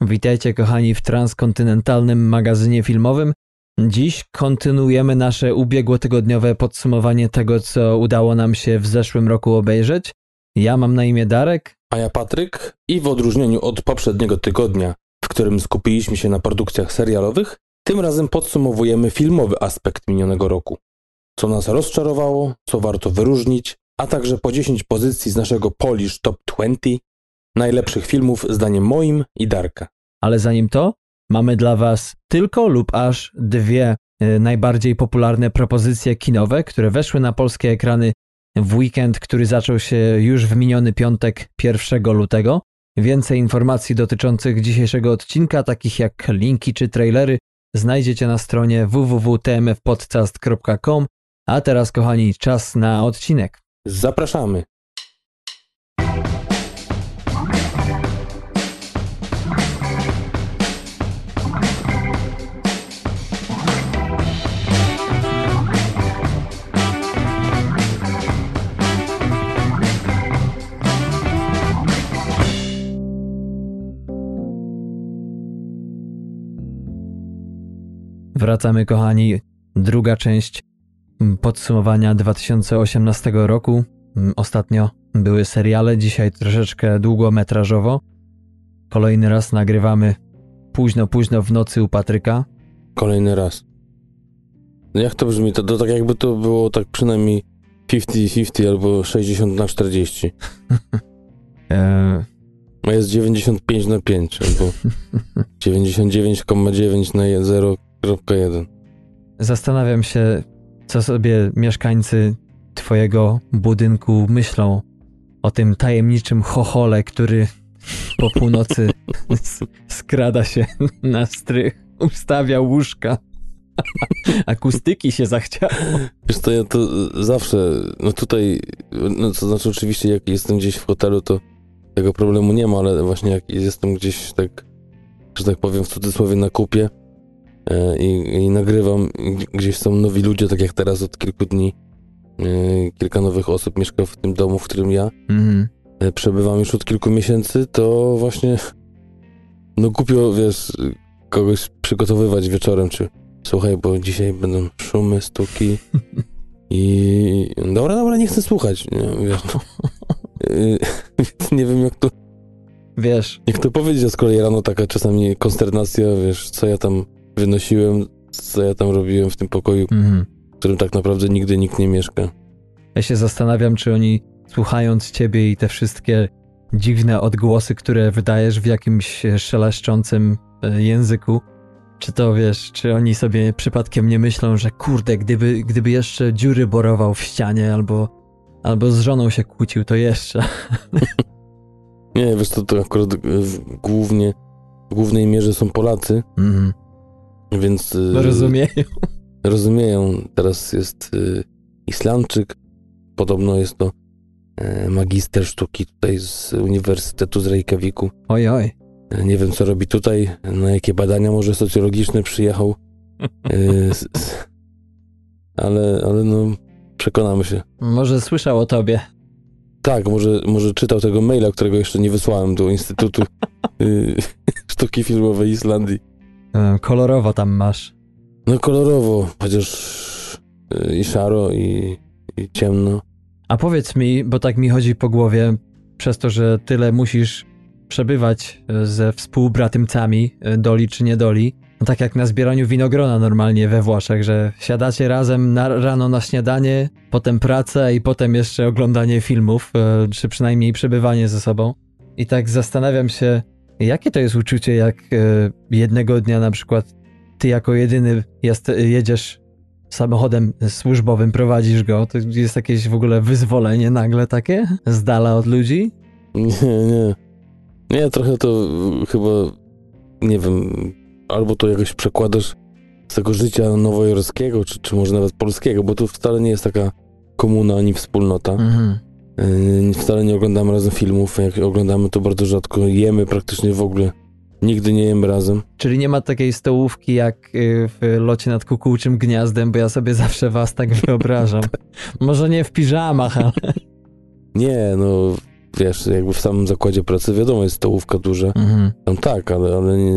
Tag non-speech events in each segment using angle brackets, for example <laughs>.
Witajcie kochani w transkontynentalnym magazynie filmowym. Dziś kontynuujemy nasze ubiegłotygodniowe podsumowanie tego, co udało nam się w zeszłym roku obejrzeć. Ja mam na imię Darek. A ja Patryk i w odróżnieniu od poprzedniego tygodnia, w którym skupiliśmy się na produkcjach serialowych, tym razem podsumowujemy filmowy aspekt minionego roku. Co nas rozczarowało, co warto wyróżnić, a także po 10 pozycji z naszego Polish Top 20 najlepszych filmów zdaniem moim i Darka. Ale zanim to, mamy dla Was tylko lub aż dwie y, najbardziej popularne propozycje kinowe, które weszły na polskie ekrany w weekend, który zaczął się już w miniony piątek 1 lutego. Więcej informacji dotyczących dzisiejszego odcinka, takich jak linki czy trailery, znajdziecie na stronie www.tmfpodcast.com. A teraz, kochani, czas na odcinek. Zapraszamy! Wracamy, kochani. Druga część podsumowania 2018 roku. Ostatnio były seriale, dzisiaj troszeczkę długometrażowo. Kolejny raz nagrywamy późno, późno w nocy u Patryka. Kolejny raz. No jak to brzmi? To, to tak jakby to było tak przynajmniej 50-50 albo 60 na 40. <laughs> Eee, jest 95 na 5 albo <laughs> 99,9 na 0,1. Zastanawiam się, co sobie mieszkańcy twojego budynku myślą o tym tajemniczym chochole, który po północy <laughs> skrada się na strych, ustawia łóżka. <laughs> Akustyki się zachciało. Wiesz to ja to zawsze, no tutaj, no to znaczy oczywiście jak jestem gdzieś w hotelu, to tego problemu nie ma, ale właśnie jak jestem gdzieś tak, że tak powiem w cudzysłowie na kupie i, i nagrywam, gdzieś są nowi ludzie, tak jak teraz od kilku dni. E, kilka nowych osób mieszka w tym domu, w którym ja. Mhm. e, przebywam już od kilku miesięcy, to właśnie no głupio, wiesz, kogoś przygotowywać wieczorem, czy słuchaj, bo dzisiaj będą szumy, stuki i dobra, dobra, nie chcę słuchać, nie, wiesz, <laughs> więc nie wiem jak to, Wiesz, jak to powiedzieć, a z kolei rano taka czasami konsternacja, wiesz, co ja tam wynosiłem, co ja tam robiłem w tym pokoju, mhm. w którym tak naprawdę nigdy nikt nie mieszka. ja się zastanawiam, czy oni słuchając ciebie i te wszystkie dziwne odgłosy, które wydajesz w jakimś szeleszczącym e, języku, czy to wiesz, czy oni sobie przypadkiem nie myślą, że kurde, gdyby, gdyby jeszcze dziury borował w ścianie albo, albo z żoną się kłócił, to jeszcze. <laughs> Nie, wiesz, to, to akurat y, w- głównie, w głównej mierze są Polacy, Mhm. Więc... y, No rozumieją. <laughs> rozumieją. Teraz jest y, Islandczyk, podobno jest to e, magister sztuki tutaj z Uniwersytetu z Reykjaviku. Oj, oj. E, Nie wiem, co robi tutaj, na jakie badania może socjologiczne przyjechał, <laughs> e, ale, ale no, przekonamy się. Może słyszał o tobie. Tak, może, może czytał tego maila, którego jeszcze nie wysłałem do Instytutu <laughs> y, Sztuki Filmowej Islandii. E, Kolorowo tam masz. No kolorowo, chociaż y, i szaro, i, i ciemno. A powiedz mi, bo tak mi chodzi po głowie, przez to, że tyle musisz przebywać e, ze współbratymcami, e, doli czy nie doli, no tak jak na zbieraniu winogrona normalnie we Włoszech, że siadacie razem na, rano na śniadanie, potem praca i potem jeszcze oglądanie filmów, e, czy przynajmniej przebywanie ze sobą. I tak zastanawiam się, jakie to jest uczucie, jak e, jednego dnia na przykład ty jako jedyny jest, jedziesz samochodem służbowym, prowadzisz go, to jest jakieś w ogóle wyzwolenie nagle takie z dala od ludzi? Nie, nie. Nie, trochę to y, chyba, nie wiem, albo to jakoś przekładasz z tego życia nowojorskiego, czy, czy może nawet polskiego, bo tu wcale nie jest taka komuna ani wspólnota. Mhm. Yy, wcale nie oglądamy razem filmów, jak oglądamy to bardzo rzadko, jemy praktycznie w ogóle. Nigdy nie jemy razem. Czyli nie ma takiej stołówki jak y, w locie nad kukułczym gniazdem, bo ja sobie <laughs> zawsze was tak wyobrażam. Może nie w piżamach, ale... <laughs> Nie, no wiesz, jakby w samym zakładzie pracy, wiadomo, jest stołówka duża, Mhm. tam tak, ale, ale nie,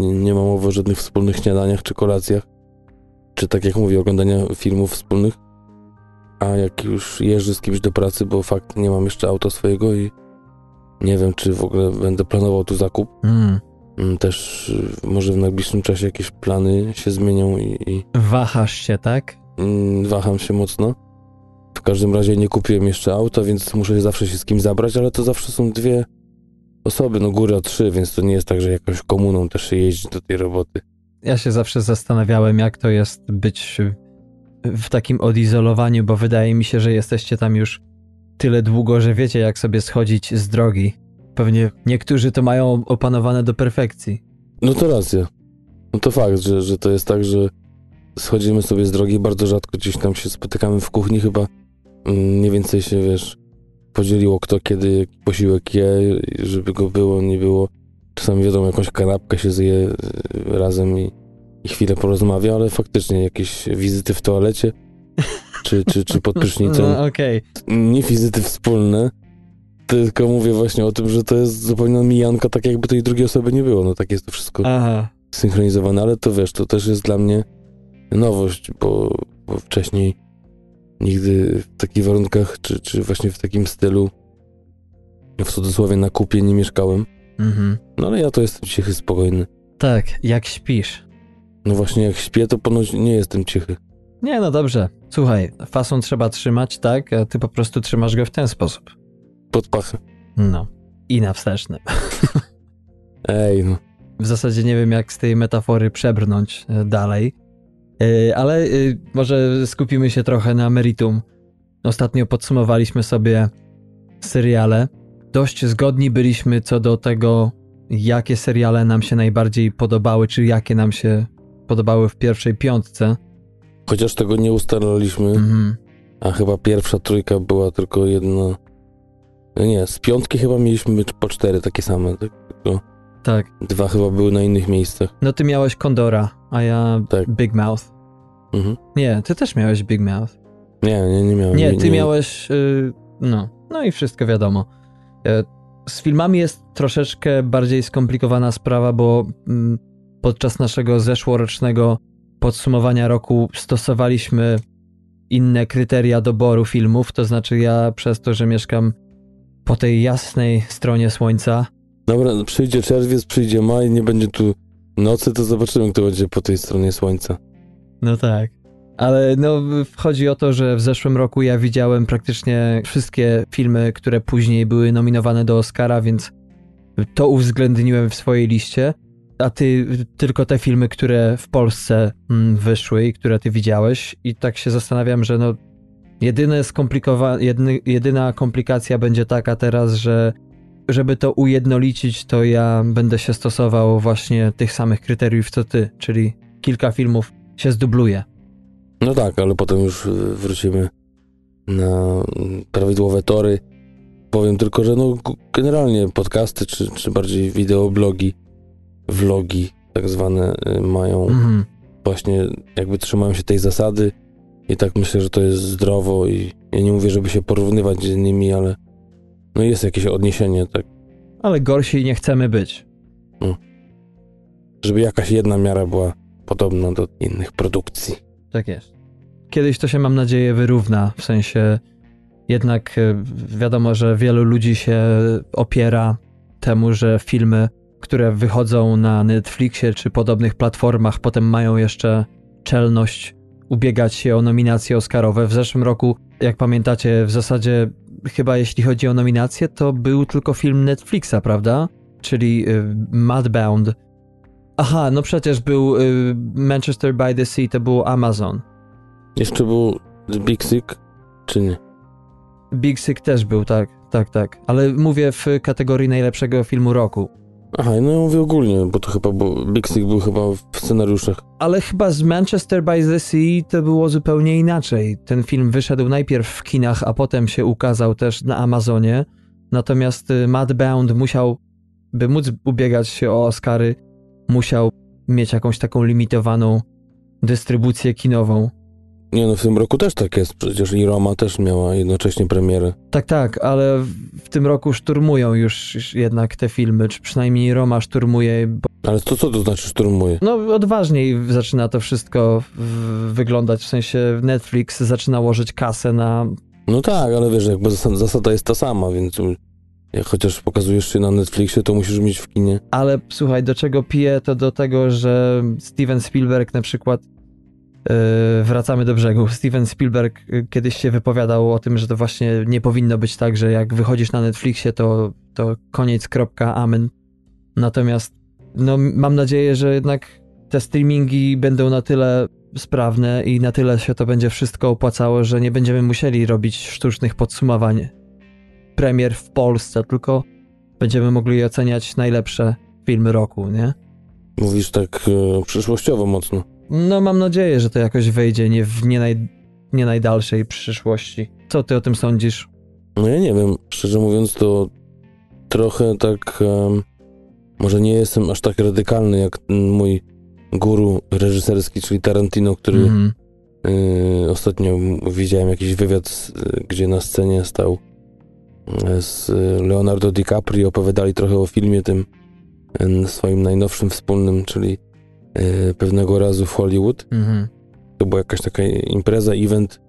nie, nie ma mowy o żadnych wspólnych śniadaniach czy kolacjach, czy tak jak mówię, oglądania filmów wspólnych, a jak już jeżdżę z kimś do pracy, bo fakt nie mam jeszcze auta swojego i nie wiem, czy w ogóle będę planował tu zakup, Mm. Mm, też y, może w najbliższym czasie jakieś plany się zmienią i, i Wahasz się, tak? mm, waham się mocno. W każdym razie nie kupiłem jeszcze auta, więc muszę zawsze się z kim zabrać, ale to zawsze są dwie osoby, no góra trzy, więc to nie jest tak, że jakąś komuną też się jeździ do tej roboty. Ja się zawsze zastanawiałem, jak to jest być w takim odizolowaniu, bo wydaje mi się, że jesteście tam już tyle długo, że wiecie, jak sobie schodzić z drogi. Pewnie niektórzy to mają opanowane do perfekcji. No to racja. No to fakt, że, że to jest tak, że schodzimy sobie z drogi, bardzo rzadko gdzieś tam się spotykamy w kuchni, chyba mm, mniej więcej się, wiesz, podzieliło kto kiedy posiłek je, żeby go było, nie było. Czasami wiadomo, jakąś kanapkę się zje y, razem i, i chwilę porozmawia, ale faktycznie jakieś wizyty w toalecie czy, czy, czy pod prysznicem, No okej. nie wizyty wspólne, tylko mówię właśnie o tym, że to jest zupełnie mijanka, tak jakby tej drugiej osoby nie było. No tak jest to wszystko Aha. synchronizowane, ale to wiesz, to też jest dla mnie nowość, bo, bo wcześniej nigdy w takich warunkach, czy, czy właśnie w takim stylu, w cudzysłowie na kupie nie mieszkałem. Mhm. No ale ja to jestem cichy, spokojny. Tak, jak śpisz. No właśnie jak śpię, to ponoć nie jestem cichy. Nie, no dobrze. Słuchaj, fason trzeba trzymać, tak? A ty po prostu trzymasz go w ten sposób. Pod pachę. No. I na wsteczny. <laughs> Ej, no. W zasadzie nie wiem, jak z tej metafory przebrnąć e, dalej, E, ale e, może skupimy się trochę na meritum. Ostatnio podsumowaliśmy sobie seriale. Dość zgodni byliśmy co do tego, jakie seriale nam się najbardziej podobały, czy jakie nam się podobały w pierwszej piątce. Chociaż tego nie ustalaliśmy, Mhm. a chyba pierwsza trójka była tylko jedna... No nie, z piątki chyba mieliśmy po cztery takie same, tak? Tylko Tak. dwa chyba były na innych miejscach. No ty miałeś Kondora, a ja Tak. Big Mouth. Mhm. Nie, ty też miałeś Big Mouth. Nie, nie, nie miałem. Nie, ty miałeś. y, no, no i wszystko wiadomo. E, Z filmami jest troszeczkę bardziej skomplikowana sprawa, bo mm, podczas naszego zeszłorocznego podsumowania roku stosowaliśmy inne kryteria doboru filmów. To znaczy, ja przez to, że mieszkam po tej jasnej stronie słońca, Dobra, no przyjdzie czerwiec, przyjdzie maj, nie będzie tu nocy, to zobaczymy, kto będzie po tej stronie słońca. No tak. Ale no, chodzi o to, że w zeszłym roku ja widziałem praktycznie wszystkie filmy, które później były nominowane do Oscara, więc to uwzględniłem w swojej liście. A ty tylko te filmy, które w Polsce mm, wyszły i które ty widziałeś. I tak się zastanawiam, że no, jedyne skomplikowa- jedny, jedyna komplikacja będzie taka teraz, że żeby to ujednolicić, to ja będę się stosował właśnie tych samych kryteriów co ty, czyli kilka filmów się zdubluje. No tak, ale potem już y, wrócimy na prawidłowe tory. Powiem tylko, że no generalnie podcasty, czy, czy bardziej wideoblogi, vlogi tak zwane y, mają Mhm. właśnie jakby trzymają się tej zasady i tak myślę, że to jest zdrowo i ja nie mówię, żeby się porównywać z nimi, ale no jest jakieś odniesienie, tak, Ale gorsi nie chcemy być. żeby jakaś jedna miara była podobna do innych produkcji. Tak jest. Kiedyś to się, mam nadzieję, wyrówna. W sensie, jednak e, wiadomo, że wielu ludzi się opiera temu, że filmy, które wychodzą na Netflixie czy podobnych platformach, potem mają jeszcze czelność ubiegać się o nominacje Oscarowe. W zeszłym roku, jak pamiętacie, w zasadzie chyba jeśli chodzi o nominacje, to był tylko film Netflixa, prawda? Czyli y, Mudbound. Aha, no przecież był y, Manchester by the Sea, to było Amazon. Jeszcze był Big Sick, czy nie? Big Sick też był, tak, tak, tak. Ale mówię w kategorii najlepszego filmu roku. Aha, no ja mówię ogólnie, bo to chyba był, Big Sick był chyba w scenariuszach. Ale chyba z Manchester by the Sea to było zupełnie inaczej. Ten film wyszedł najpierw w kinach, a potem się ukazał też na Amazonie. Natomiast y, Mudbound musiał, by móc ubiegać się o Oscary, musiał mieć jakąś taką limitowaną dystrybucję kinową. Nie no, w tym roku też tak jest. Przecież i Roma też miała jednocześnie premierę. Tak, tak, ale w tym roku szturmują już jednak te filmy, czy przynajmniej Roma szturmuje. Bo, Ale to co to znaczy szturmuje? no, odważniej zaczyna to wszystko wyglądać, w sensie Netflix zaczyna łożyć kasę na... No tak, ale wiesz, jakby zasada, zasada jest ta sama, więc jak chociaż pokazujesz się na Netflixie, to musisz mieć w kinie. Ale słuchaj, do czego piję, to do tego, że Steven Spielberg na przykład wracamy do brzegu. Steven Spielberg yy, kiedyś się wypowiadał o tym, że to właśnie nie powinno być tak, że jak wychodzisz na Netflixie, to, to koniec, kropka, amen. Natomiast no, mam nadzieję, że jednak te streamingi będą na tyle sprawne i na tyle się to będzie wszystko opłacało, że nie będziemy musieli robić sztucznych podsumowań premier w Polsce, tylko będziemy mogli oceniać najlepsze filmy roku, nie? Mówisz tak e, przyszłościowo mocno. No mam nadzieję, że to jakoś wejdzie nie w nie, naj, nie najdalszej przyszłości. Co ty o tym sądzisz? No ja nie wiem, szczerze mówiąc to trochę tak, em, może nie jestem aż tak radykalny jak mój guru reżyserski, czyli Tarantino, który Mhm. y, ostatnio widziałem jakiś wywiad, gdzie na scenie stał y, z Leonardo DiCaprio, opowiadali trochę o filmie tym swoim najnowszym wspólnym, czyli pewnego razu w Hollywood. Mhm. To była jakaś taka impreza, event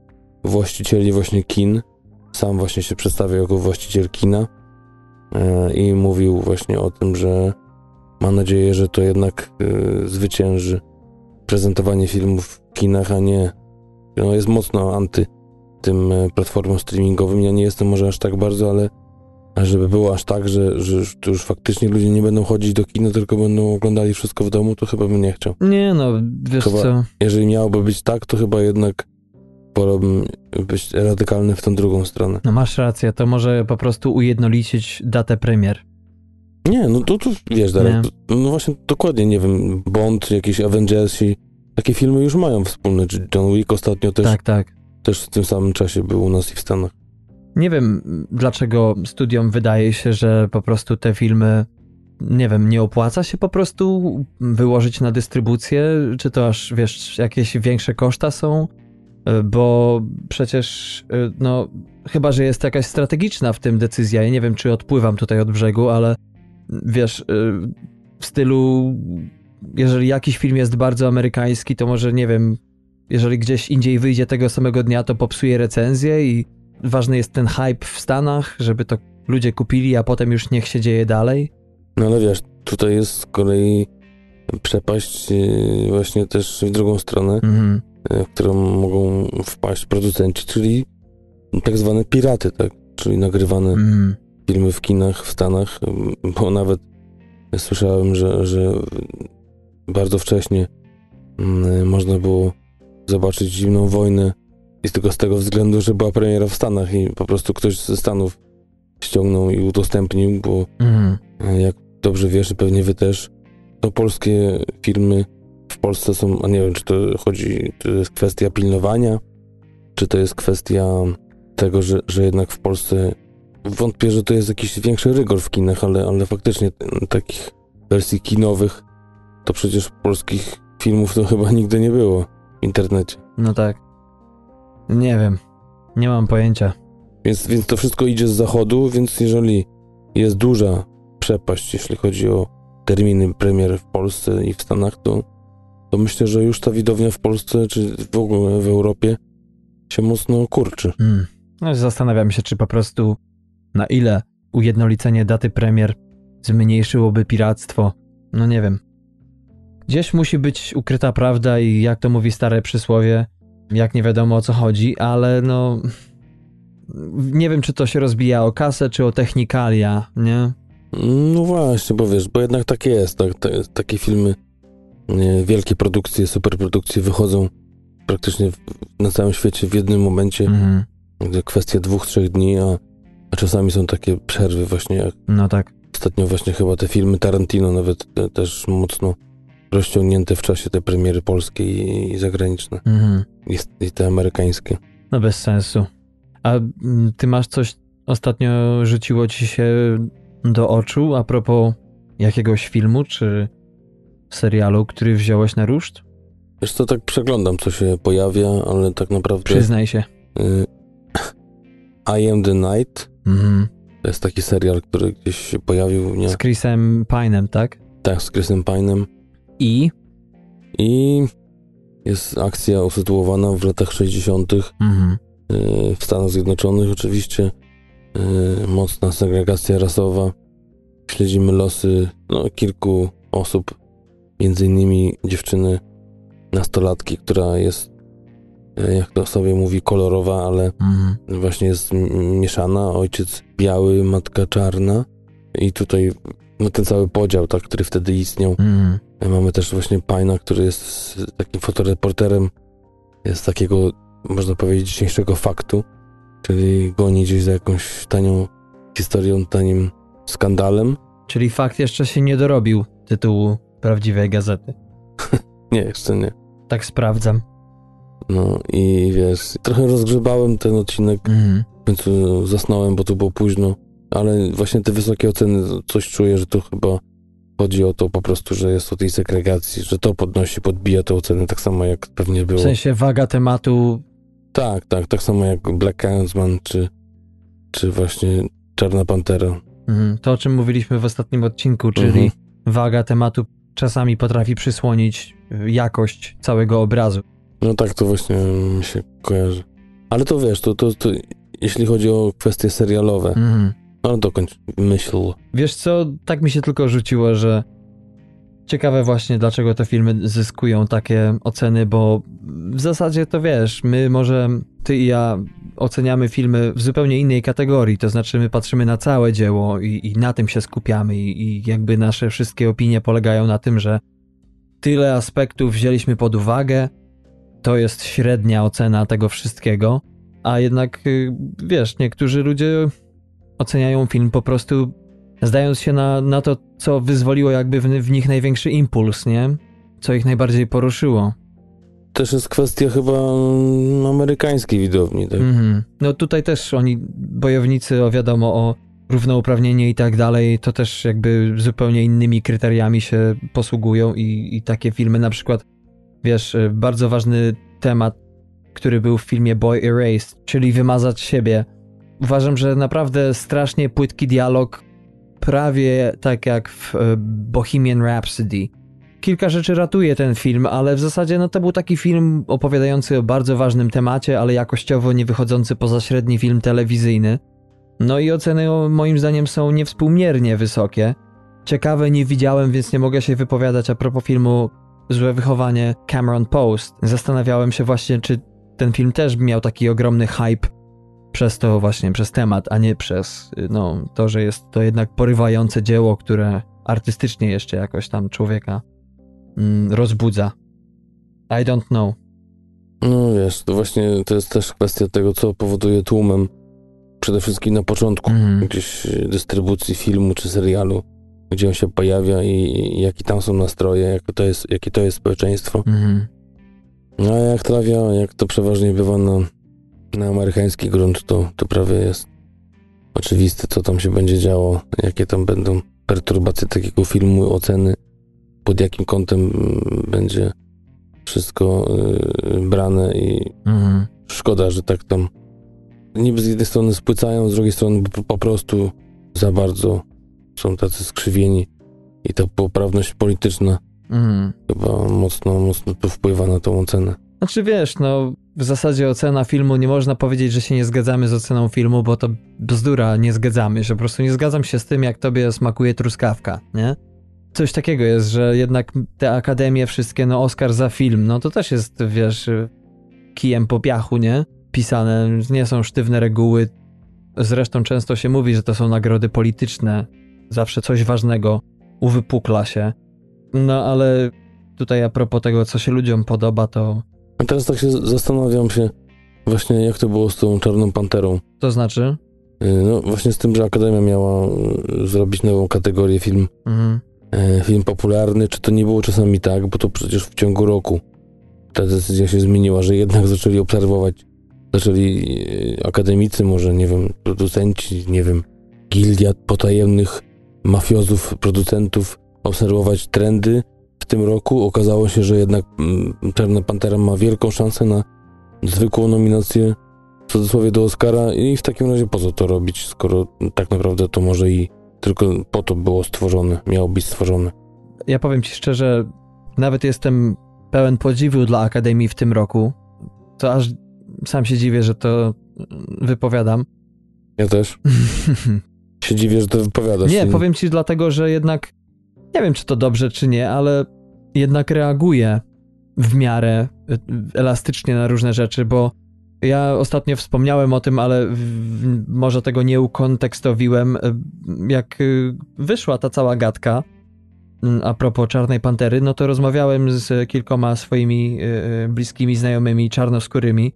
właścicieli właśnie kin. Sam właśnie się przedstawiał jako właściciel kina e, i mówił właśnie o tym, że ma nadzieję, że to jednak e, zwycięży prezentowanie filmów w kinach, a nie no jest mocno anty tym platformom streamingowym. Ja nie jestem może aż tak bardzo, ale żeby było aż tak, że, że już, już faktycznie ludzie nie będą chodzić do kina, tylko będą oglądali wszystko w domu, to chyba bym nie chciał. Nie no, wiesz Chyba- co? Jeżeli miałoby być tak, to chyba jednak wolałbym być radykalny w tą drugą stronę. No masz rację, to może po prostu ujednolicić datę premier. Nie, no to, to wiesz, Darek, to, no właśnie dokładnie, nie wiem, Bond, jakieś Avengersi, takie filmy już mają wspólne, czy John Wick ostatnio też, Tak, tak. też w tym samym czasie był u nas i w Stanach. Nie wiem, dlaczego studiom wydaje się, że po prostu te filmy, nie wiem, nie opłaca się po prostu wyłożyć na dystrybucję, czy to aż, wiesz, jakieś większe koszta są, Y, bo przecież, y, no, chyba, że jest jakaś strategiczna w tym decyzja, ja nie wiem, czy odpływam tutaj od brzegu, ale wiesz, y, w stylu, jeżeli jakiś film jest bardzo amerykański, to może, nie wiem, jeżeli gdzieś indziej wyjdzie tego samego dnia, to popsuje recenzję i ważny jest ten hype w Stanach, żeby to ludzie kupili, a potem już niech się dzieje dalej. No ale wiesz, tutaj jest z kolei przepaść yy, właśnie też w drugą stronę, Mhm. yy, w którą mogą wpaść producenci, czyli tak zwane piraty, tak? Czyli nagrywane Mhm. filmy w kinach w Stanach, bo nawet słyszałem, że, że bardzo wcześnie mm, można było zobaczyć zimną wojnę i tylko z tego względu, że była premiera w Stanach i po prostu ktoś ze Stanów ściągnął i udostępnił, bo Mhm. e, jak dobrze wiesz, pewnie wy też, to polskie filmy w Polsce są, a nie wiem, czy to chodzi, czy to jest kwestia pilnowania, czy to jest kwestia tego, że, że jednak w Polsce wątpię, że to jest jakiś większy rygor w kinach, ale, ale faktycznie takich wersji kinowych to przecież polskich filmów to <laughs> chyba nigdy nie było w internecie. No tak. Nie wiem. Nie mam pojęcia. Więc, więc to wszystko idzie z zachodu, więc jeżeli jest duża przepaść, jeśli chodzi o terminy premier w Polsce i w Stanach, to, to myślę, że już ta widownia w Polsce, czy w ogóle w Europie się mocno kurczy. Hmm. No, zastanawiam się, czy po prostu na ile ujednolicenie daty premier zmniejszyłoby piractwo. No nie wiem. Gdzieś musi być ukryta prawda i jak to mówi stare przysłowie, jak nie wiadomo o co chodzi, ale no... Nie wiem, czy to się rozbija o kasę, czy o technikalia, nie? No właśnie, bo wiesz, bo jednak tak jest. Tak, te, takie filmy, nie, wielkie produkcje, superprodukcje wychodzą praktycznie w, na całym świecie w jednym momencie, Mhm. kwestia dwóch, trzech dni, a, a czasami są takie przerwy właśnie jak No tak. Ostatnio właśnie chyba te filmy Tarantino nawet te, też mocno rozciągnięte w czasie te premiery polskie i, zagraniczne Mhm. i, i te amerykańskie. No bez sensu. A ty masz coś ostatnio rzuciło ci się do oczu a propos jakiegoś filmu czy serialu, który wziąłeś na ruszt? Wiesz co, tak przeglądam, co się pojawia, ale tak naprawdę... Przyznaj się. Y, <laughs> I Am The Night Mhm. to jest taki serial, który gdzieś się pojawił, nie? Z Chrisem Pine'em, tak? Tak, z Chrisem Pine'em. I? I jest akcja usytuowana w latach 60. Mhm. y, w Stanach Zjednoczonych oczywiście. y, Mocna segregacja rasowa. Śledzimy losy no, kilku osób, między innymi dziewczyny nastolatki, która jest, y, jak to sobie mówi, kolorowa, ale Mhm. właśnie jest mieszana. Ojciec biały, matka czarna. I tutaj no, ten cały podział, tak, który wtedy istniał. Mhm. Mamy też właśnie Pajna, który jest takim fotoreporterem z takiego, można powiedzieć, dzisiejszego faktu, czyli goni gdzieś za jakąś tanią historią, tanim skandalem. Czyli fakt jeszcze się nie dorobił tytułu prawdziwej gazety. <laughs> Nie, jeszcze nie. Tak sprawdzam. No i wiesz, trochę rozgrzebałem ten odcinek, Mhm. w końcu zasnąłem, bo to było późno, ale właśnie te wysokie oceny, coś czuję, że to chyba chodzi o to po prostu, że jest o tej segregacji, że to podnosi, podbija te oceny, tak samo jak pewnie było. W sensie waga tematu. Tak, tak, tak samo jak Black Clansman, czy, czy właśnie Czarna Pantera. Mhm. To, o czym mówiliśmy w ostatnim odcinku, czyli Mhm. waga tematu czasami potrafi przysłonić y, jakość całego obrazu. No tak to właśnie mi się kojarzy. Ale to wiesz, to, to, to jeśli chodzi o kwestie serialowe, Mhm. No dokończ myśl. Wiesz co, tak mi się tylko rzuciło, że ciekawe właśnie dlaczego te filmy zyskują takie oceny, bo w zasadzie to wiesz, my może ty i ja oceniamy filmy w zupełnie innej kategorii, to znaczy my patrzymy na całe dzieło i, i na tym się skupiamy i, i jakby nasze wszystkie opinie polegają na tym, że tyle aspektów wzięliśmy pod uwagę, to jest średnia ocena tego wszystkiego, a jednak y, wiesz, niektórzy ludzie oceniają film po prostu zdając się na, na to, co wyzwoliło jakby w, w nich największy impuls, nie? Co ich najbardziej poruszyło. Też jest kwestia chyba mm, amerykańskiej widowni, tak? Mhm. No tutaj też oni, bojownicy, o wiadomo, o równouprawnienie i tak dalej, to też jakby zupełnie innymi kryteriami się posługują i, i takie filmy na przykład, wiesz, y, bardzo ważny temat, który był w filmie Boy Erased, czyli wymazać siebie. Uważam, że naprawdę strasznie płytki dialog, prawie tak jak w y, Bohemian Rhapsody. Kilka rzeczy ratuje ten film, ale w zasadzie no to był taki film opowiadający o bardzo ważnym temacie, ale jakościowo nie wychodzący poza średni film telewizyjny. No i oceny moim zdaniem są niewspółmiernie wysokie. Ciekawe nie widziałem, więc nie mogę się wypowiadać a propos filmu Złe wychowanie Cameron Post. Zastanawiałem się właśnie, czy ten film też miał taki ogromny hype przez to właśnie, przez temat, a nie przez y, no, to, że jest to jednak porywające dzieło, które artystycznie jeszcze jakoś tam człowieka mm, rozbudza. I don't know. No wiesz, to właśnie to jest też kwestia tego, co powoduje tłumem. Przede wszystkim na początku Mhm. gdzieś dystrybucji filmu czy serialu, gdzie on się pojawia i, i jakie tam są nastroje, jak to jest, jakie to jest społeczeństwo. No a jak trafia, jak to przeważnie bywa na, na amerykański grunt, to, to prawie jest oczywiste, co tam się będzie działo, jakie tam będą perturbacje takiego filmu, oceny, pod jakim kątem mm, będzie wszystko y, brane i Mhm. szkoda, że tak tam niby z jednej strony spłycają, z drugiej strony po, po prostu za bardzo są tacy skrzywieni i ta poprawność polityczna Mhm. chyba mocno, mocno tu wpływa na tą ocenę. Znaczy wiesz, no w zasadzie ocena filmu, nie można powiedzieć, że się nie zgadzamy z oceną filmu, bo to bzdura, nie zgadzamy się, po prostu nie zgadzam się z tym, jak tobie smakuje truskawka, nie? Coś takiego jest, że jednak te akademie wszystkie, no Oscar za film, no to też jest, wiesz, kijem po piachu, nie? Pisane, nie są sztywne reguły. Zresztą często się mówi, że to są nagrody polityczne. Zawsze coś ważnego uwypukla się. No ale tutaj a propos tego, co się ludziom podoba, to A teraz tak się zastanawiam się właśnie, jak to było z tą Czarną Panterą. to znaczy? Y, No właśnie z tym, że Akademia miała y, zrobić nową kategorię film, Mhm. y, film popularny, czy to nie było czasami tak, bo to przecież w ciągu roku ta decyzja się zmieniła, że jednak zaczęli obserwować, zaczęli akademicy, może nie wiem, producenci, nie wiem, gildia potajemnych mafiozów, producentów obserwować trendy tym roku okazało się, że jednak mm, Czarna Pantera ma wielką szansę na zwykłą nominację w cudzysłowie do Oscara i w takim razie po co to robić, skoro tak naprawdę to może i tylko po to było stworzone, miało być stworzone. Ja powiem ci szczerze, nawet jestem pełen podziwu dla Akademii w tym roku. To aż sam się dziwię, że to wypowiadam. Ja też. <laughs> się dziwię, że to wypowiadasz. Nie, powiem ci dlatego, że jednak nie wiem, czy to dobrze, czy nie, ale jednak reaguję w miarę y, elastycznie na różne rzeczy, bo ja ostatnio wspomniałem o tym, ale w, może tego nie ukontekstowiłem, y, jak y, wyszła ta cała gadka mm, a propos Czarnej Pantery, no to rozmawiałem z kilkoma swoimi bliskimi znajomymi czarnoskórymi,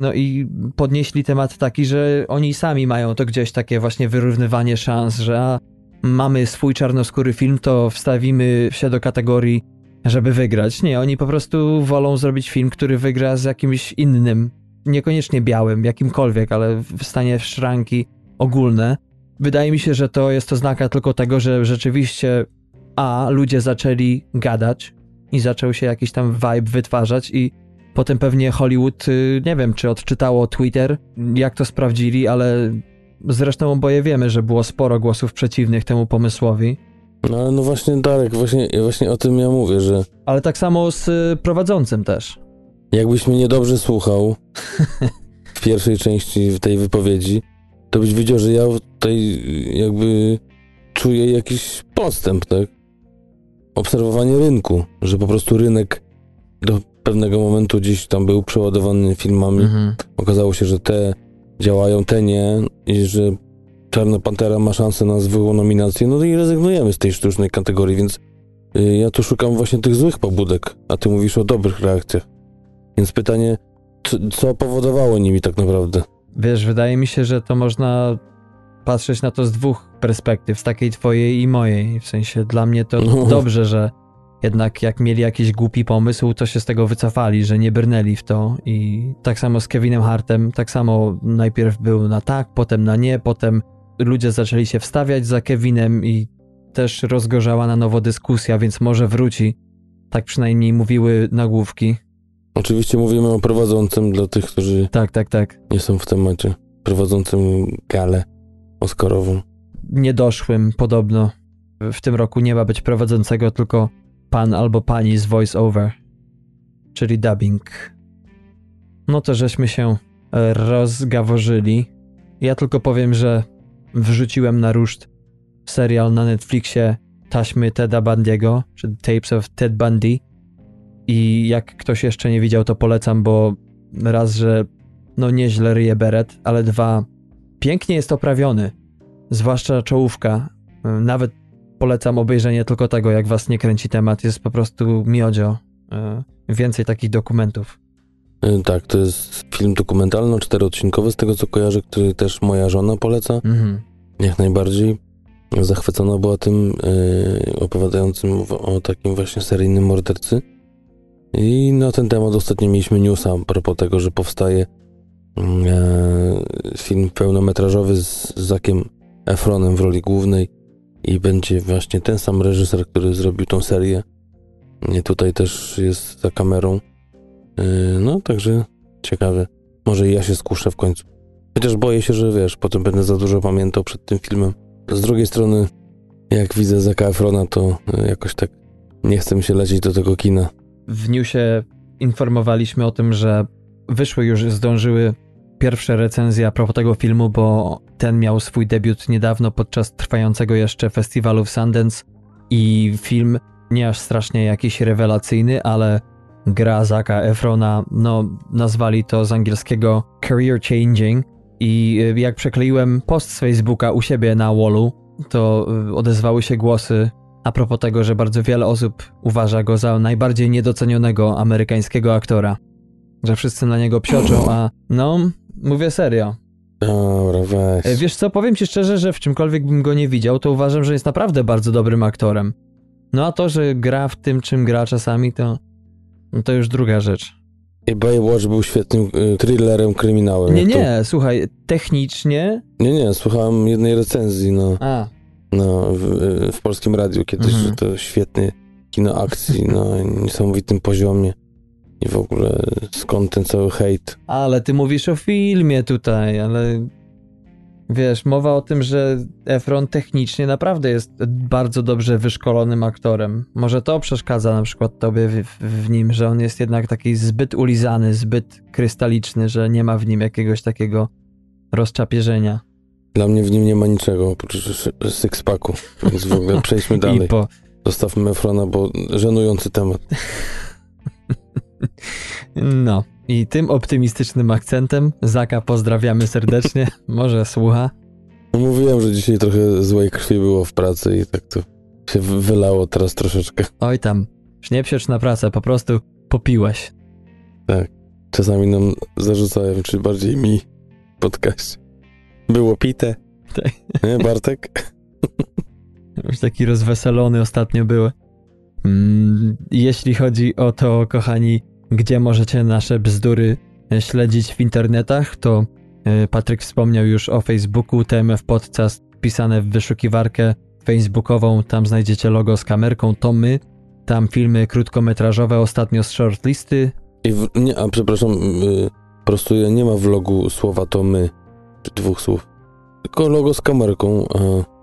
no i podnieśli temat taki, że oni sami mają to gdzieś takie właśnie wyrównywanie szans, że a, mamy swój czarnoskóry film, to wstawimy się do kategorii, żeby wygrać. Nie, oni po prostu wolą zrobić film, który wygra z jakimś innym, niekoniecznie białym, jakimkolwiek, ale w stanie szranki ogólne. Wydaje mi się, że to jest oznaka tylko tego, że rzeczywiście a ludzie zaczęli gadać i zaczął się jakiś tam vibe wytwarzać i potem pewnie Hollywood, y, nie wiem, czy odczytało Twitter, jak to sprawdzili, ale Zresztą oboje wiemy, że było sporo głosów przeciwnych temu pomysłowi. No, no właśnie, Darek, właśnie, właśnie o tym ja mówię, że... Ale tak samo z y, prowadzącym też. Jakbyś mnie niedobrze słuchał <laughs> w pierwszej części tej wypowiedzi, to byś wiedział, że ja tutaj jakby czuję jakiś postęp, tak? Obserwowanie rynku, że po prostu rynek do pewnego momentu gdzieś tam był przeładowany filmami. Mhm. Okazało się, że te działają, te nie i że Czarna Pantera ma szansę na zwykłą nominację, no i rezygnujemy z tej sztucznej kategorii, więc y, ja tu szukam właśnie tych złych pobudek, a ty mówisz o dobrych reakcjach. Więc pytanie, co, co powodowało nimi tak naprawdę? Wiesz, wydaje mi się, że to można patrzeć na to z dwóch perspektyw, z takiej twojej i mojej. W sensie dla mnie to no. dobrze, że jednak jak mieli jakiś głupi pomysł, to się z tego wycofali, że nie brnęli w to. I tak samo z Kevinem Hartem, tak samo najpierw był na tak, potem na nie, potem ludzie zaczęli się wstawiać za Kevinem i też rozgorzała na nowo dyskusja, więc może wróci. Tak przynajmniej mówiły nagłówki. Oczywiście mówimy o prowadzącym dla tych, którzy tak, tak, tak. nie są w temacie. Prowadzącym galę Oscarową. Niedoszłym podobno. W tym roku nie ma być prowadzącego, tylko pan albo pani z voice-over, czyli dubbing. No to żeśmy się e, rozgaworzyli. Ja tylko powiem, że wrzuciłem na ruszt serial na Netflixie taśmy Teda Bundy'ego, czy Tapes of Ted Bundy. I jak ktoś jeszcze nie widział, to polecam, bo raz, że no nieźle ryje beret, ale dwa, pięknie jest oprawiony. Zwłaszcza czołówka. Nawet polecam obejrzenie tylko tego, jak was nie kręci temat. Jest po prostu miodzio. E, więcej takich dokumentów. E, tak, to jest film dokumentalny, czteroodcinkowy, z tego co kojarzę, który też moja żona poleca. Mhm. Jak najbardziej. Zachwycona była tym, yy, opowiadającym w, o takim właśnie seryjnym mordercy. I na ten temat ostatnio mieliśmy newsa a propos tego, że powstaje yy, film pełnometrażowy z Zakiem Efronem w roli głównej i będzie właśnie ten sam reżyser, który zrobił tą serię. I tutaj też jest za kamerą. Yy, no, także ciekawe. Może i ja się skuszę w końcu. Chociaż boję się, że wiesz, potem będę za dużo pamiętał przed tym filmem. Z drugiej strony, jak widzę Zaka Efrona, to jakoś tak nie chcę mi się lecieć do tego kina. W newsie informowaliśmy o tym, że wyszły już, zdążyły pierwsze recenzje a propos tego filmu, bo ten miał swój debiut niedawno podczas trwającego jeszcze festiwalu w Sundance i film nie aż strasznie jakiś rewelacyjny, ale gra Zaka Efrona, no nazwali to z angielskiego career changing i y, jak przekleiłem post z Facebooka u siebie na wallu, to y, odezwały się głosy a propos tego, że bardzo wiele osób uważa go za najbardziej niedocenionego amerykańskiego aktora. Że wszyscy na niego psioczą, a no, Mówię serio. Dobra, weź. E, wiesz co, powiem ci szczerze, że w czymkolwiek bym go nie widział, to uważam, że jest naprawdę bardzo dobrym aktorem. No a to, że gra w tym, czym gra czasami, to, no to już druga rzecz. I Baywatch był świetnym y, thrillerem, kryminałem. Nie, nie, to... słuchaj, technicznie... Nie, nie, słuchałem jednej recenzji na, a. na w, w polskim radiu kiedyś, mhm. że to świetny kino akcji na niesamowitym poziomie i w ogóle skąd ten cały hejt. Ale ty mówisz o filmie tutaj, ale wiesz, mowa o tym, że Efron technicznie naprawdę jest bardzo dobrze wyszkolonym aktorem. Może to przeszkadza na przykład tobie w, w nim, że on jest jednak taki zbyt ulizany, zbyt krystaliczny, że nie ma w nim jakiegoś takiego rozczapierzenia. Dla mnie w nim nie ma niczego oprócz sixpacku, więc w ogóle przejdźmy <laughs> dalej. Po... Zostawmy Efrona, bo żenujący temat. <laughs> No, i tym optymistycznym akcentem Zaka pozdrawiamy serdecznie. <laughs> Może słucha. No mówiłem, że dzisiaj trochę złej krwi było w pracy i tak to się wylało teraz troszeczkę. Oj tam, nie psiecz na pracę, po prostu popiłeś. Tak, czasami nam zarzucają, czy bardziej mi podcast. Było pite. Tak. Nie, Bartek? <laughs> Już taki rozweselony ostatnio były. Mm, jeśli chodzi o to, kochani, gdzie możecie nasze bzdury e, śledzić w internetach, to e, Patryk wspomniał już o Facebooku, TMF Podcast wpisane w wyszukiwarkę facebookową, tam znajdziecie logo z kamerką, to my, tam filmy krótkometrażowe, ostatnio z shortlisty. I w, nie, a przepraszam, yy, prostuję, nie ma w logu słowa to my, czy dwóch słów, tylko logo z kamerką.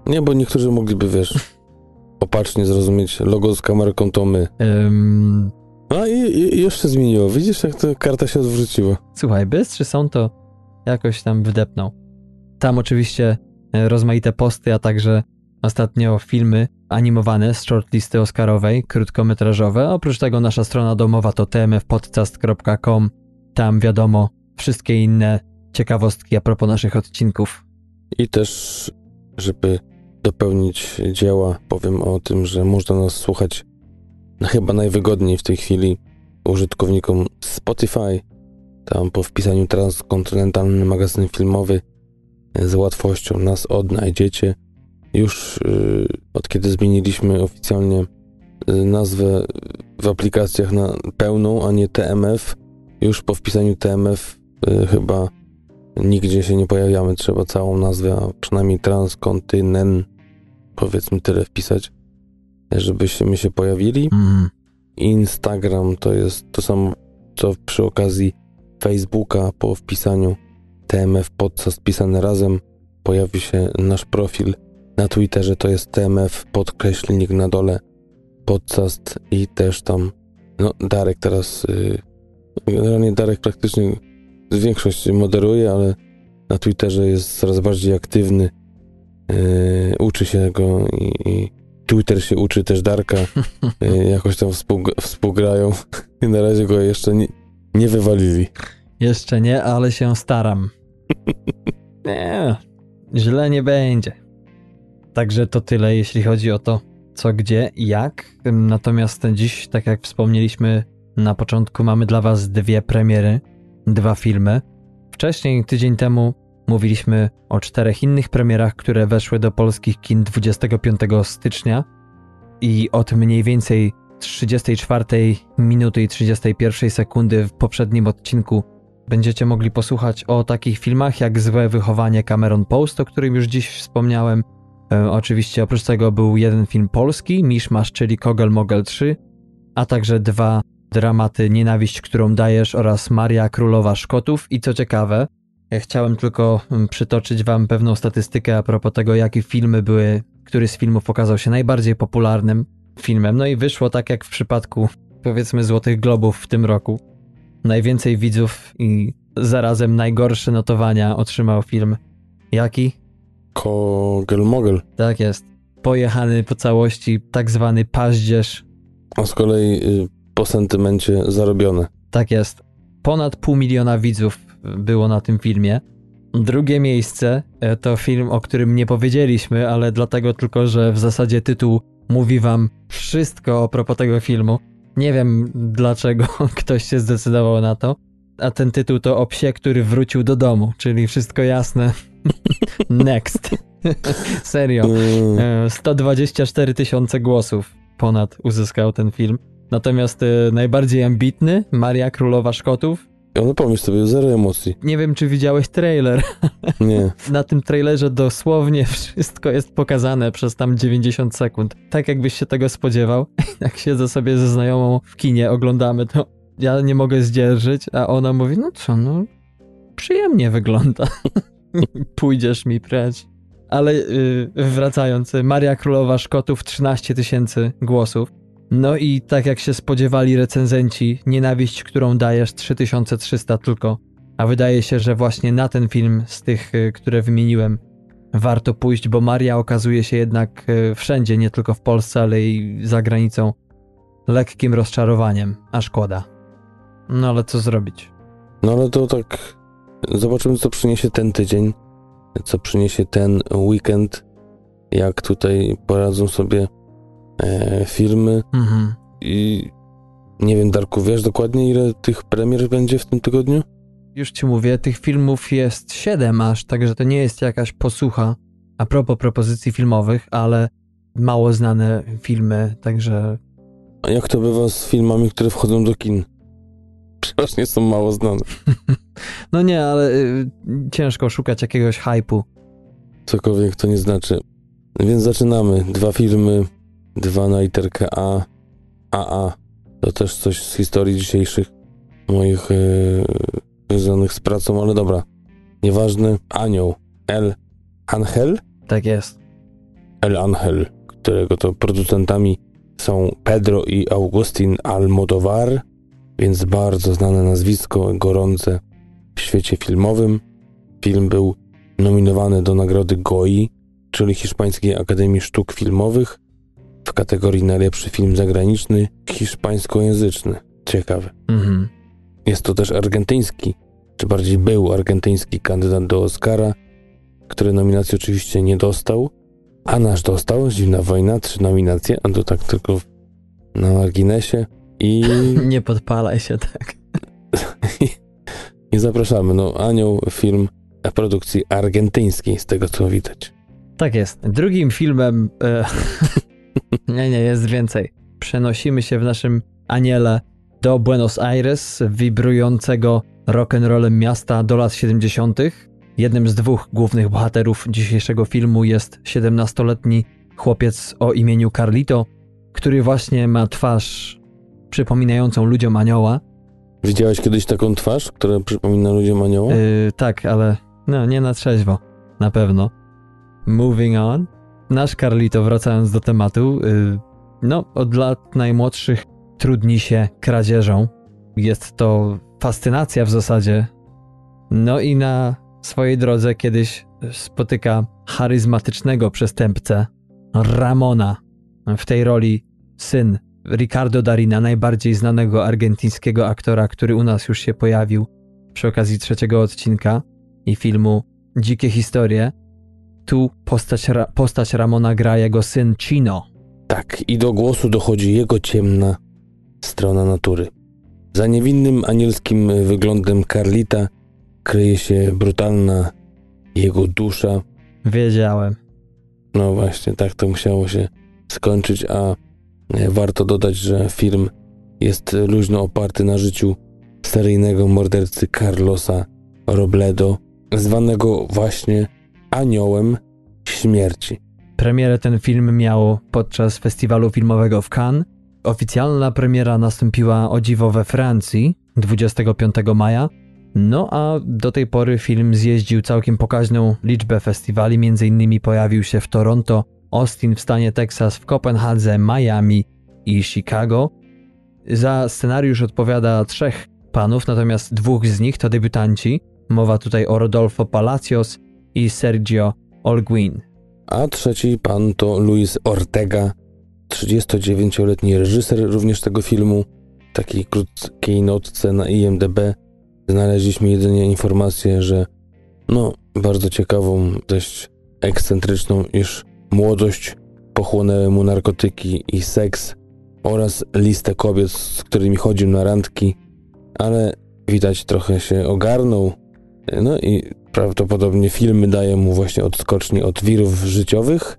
nie, bo niektórzy mogliby, wiesz, <laughs> opacznie zrozumieć, logo z kamerką to my. Um, a i, i jeszcze zmieniło. Widzisz, jak ta karta się odwróciła. Słuchaj, bystrzy są to jakoś tam wdepnął. Tam oczywiście e, rozmaite posty, a także ostatnio filmy animowane z shortlisty Oscarowej, krótkometrażowe. Oprócz tego nasza strona domowa to tmfpodcast.com. Tam wiadomo wszystkie inne ciekawostki a propos naszych odcinków. I też, żeby dopełnić dzieła, powiem o tym, że można nas słuchać no chyba najwygodniej w tej chwili użytkownikom Spotify. Tam po wpisaniu transkontynentalny magazyn filmowy z łatwością nas odnajdziecie. Już yy, od kiedy zmieniliśmy oficjalnie yy, nazwę w aplikacjach na pełną, a nie TMF, już po wpisaniu TMF yy, chyba nigdzie się nie pojawiamy. Trzeba całą nazwę, a przynajmniej transkontynent, powiedzmy tyle wpisać żebyśmy się pojawili. Mm. Instagram to jest to samo, co przy okazji Facebooka po wpisaniu TMF Podcast pisane razem pojawi się nasz profil. Na Twitterze to jest TMF podkreślnik na dole podcast i też tam no Darek teraz yy, generalnie Darek praktycznie większość moderuje, ale na Twitterze jest coraz bardziej aktywny. Yy, uczy się go i, i Twitter się uczy też Darka, <laughs> y, jakoś tam współgrają <laughs> i na razie go jeszcze nie, nie wywalili. Jeszcze nie, ale się staram. <laughs> nie, źle nie będzie. Także to tyle, jeśli chodzi o to, co, gdzie i jak. Natomiast dziś, tak jak wspomnieliśmy na początku, mamy dla Was dwie premiery, dwa filmy. Wcześniej, tydzień temu, Mówiliśmy o czterech innych premierach, które weszły do polskich kin 25 stycznia i od mniej więcej 34 minuty i 31 sekundy w poprzednim odcinku będziecie mogli posłuchać o takich filmach jak Złe wychowanie Cameron Post, o którym już dziś wspomniałem. E, oczywiście oprócz tego był jeden film polski, Mishmash, czyli Kogel Mogel 3, a także dwa dramaty Nienawiść, którą dajesz oraz Maria Królowa Szkotów i co ciekawe, chciałem tylko mm, przytoczyć wam pewną statystykę a propos tego, jakie filmy były, który z filmów okazał się najbardziej popularnym filmem. No i wyszło tak jak w przypadku, powiedzmy, Złotych Globów w tym roku. Najwięcej widzów i zarazem najgorsze notowania otrzymał film. Jaki? Kogel Mogel. Tak jest. Pojechany po całości, tak zwany paździerz. A z kolei y, po sentymencie zarobione. Tak jest. Ponad pół miliona widzów było na tym filmie. Drugie miejsce e, to film, o którym nie powiedzieliśmy, ale dlatego tylko, że w zasadzie tytuł mówi wam wszystko o propos tego filmu. Nie wiem dlaczego <laughs> ktoś się zdecydował na to. A ten tytuł to o psie, który wrócił do domu, czyli wszystko jasne. <laughs> Next. <laughs> Serio. 124 mm. e, tysiące głosów ponad uzyskał ten film. Natomiast e, najbardziej ambitny, Maria Królowa Szkotów, Ale pomyśl sobie, zero emocji. Nie wiem, czy widziałeś trailer. <laughs> Nie. Na tym trailerze dosłownie wszystko jest pokazane przez tam 90 sekund. Tak jakbyś się tego spodziewał. <laughs> Jak siedzę sobie ze znajomą w kinie, oglądamy to, ja nie mogę zdzierżyć, a ona mówi, no co, no przyjemnie wygląda. <laughs> Pójdziesz mi precz. Ale yy, wracając, Maria Królowa Szkotów 13 tysięcy głosów. No i tak jak się spodziewali recenzenci, nienawiść, którą dajesz 3300 tylko. A wydaje się, że właśnie na ten film z tych, y, które wymieniłem, warto pójść, bo Maria okazuje się jednak y, wszędzie, nie tylko w Polsce, ale i za granicą, lekkim rozczarowaniem, a szkoda. No ale co zrobić? No ale to tak, zobaczymy co przyniesie ten tydzień, co przyniesie ten weekend, jak tutaj poradzą sobie e, filmy Mhm. i nie wiem, Darku, wiesz dokładnie ile tych premier będzie w tym tygodniu? Już ci mówię, tych filmów jest siedem aż, także to nie jest jakaś posłucha a propos propozycji filmowych, ale mało znane filmy, także A jak to bywa z filmami, które wchodzą do kin? Przeważnie są mało znane. <laughs> no nie, ale y, ciężko szukać jakiegoś hypu. Cokolwiek to nie znaczy. Więc zaczynamy. Dwa filmy, dwa na literkę A. AA. To też coś z historii dzisiejszych moich e, związanych z pracą, ale dobra. Nieważne. Anioł. El Angel? Tak jest. El Angel, którego to producentami są Pedro i Augustin Almodovar, więc bardzo znane nazwisko, gorące w świecie filmowym. Film był nominowany do nagrody GOI, czyli Hiszpańskiej Akademii Sztuk Filmowych, w kategorii najlepszy film zagraniczny hiszpańskojęzyczny. Ciekawe. Mhm. Jest to też argentyński, czy bardziej był argentyński kandydat do Oscara, który nominacji oczywiście nie dostał, a nasz dostał, Zimna Wojna, trzy nominacje, a to tak tylko na marginesie i, <laughs> Nie podpalaj się tak. <laughs> i zapraszamy. No, Anioł, film produkcji argentyńskiej, z tego co widać. Tak jest. Drugim filmem. E, <laughs> nie, nie, jest więcej. Przenosimy się w naszym aniele do Buenos Aires, wibrującego rock'n'rollem miasta do lat 70. Jednym z dwóch głównych bohaterów dzisiejszego filmu jest 17-letni chłopiec o imieniu Carlito, który właśnie ma twarz przypominającą ludziom anioła. Widziałeś kiedyś taką twarz, która przypomina ludziom anioła? Yy, tak, ale no, nie na trzeźwo. Na pewno. Moving on. Nasz Carlito, wracając do tematu, yy, no, od lat najmłodszych trudni się kradzieżą. Jest to fascynacja w zasadzie. No i na swojej drodze kiedyś spotyka charyzmatycznego przestępcę Ramona. W tej roli syn Ricardo Darina, najbardziej znanego argentyńskiego aktora, który u nas już się pojawił przy okazji trzeciego odcinka i filmu Dzikie Historie. Tu postać, Ra- postać Ramona gra jego syn Chino. Tak, i do głosu dochodzi jego ciemna strona natury. Za niewinnym anielskim wyglądem Carlita kryje się brutalna jego dusza. Wiedziałem. No właśnie, tak to musiało się skończyć, a e, warto dodać, że film jest luźno oparty na życiu seryjnego mordercy Carlosa Robledo, zwanego właśnie Aniołem Śmierci. Premierę ten film miał podczas festiwalu filmowego w Cannes. Oficjalna premiera nastąpiła o dziwo we Francji 25 maja. No a do tej pory film zjeździł całkiem pokaźną liczbę festiwali, innymi pojawił się w Toronto, Austin w stanie Teksas, w Kopenhadze, Miami i Chicago. Za scenariusz odpowiada trzech panów, natomiast dwóch z nich to debiutanci. Mowa tutaj o Rodolfo Palacios i Sergio Olguin. A trzeci pan to Luis Ortega, 39-letni reżyser również tego filmu. W takiej krótkiej notce na IMDb znaleźliśmy jedynie informację, że no, bardzo ciekawą, dość ekscentryczną, iż młodość pochłonęły mu narkotyki i seks oraz listę kobiet, z którymi chodził na randki, ale widać trochę się ogarnął. No i prawdopodobnie filmy dają mu właśnie odskoczni od wirów życiowych.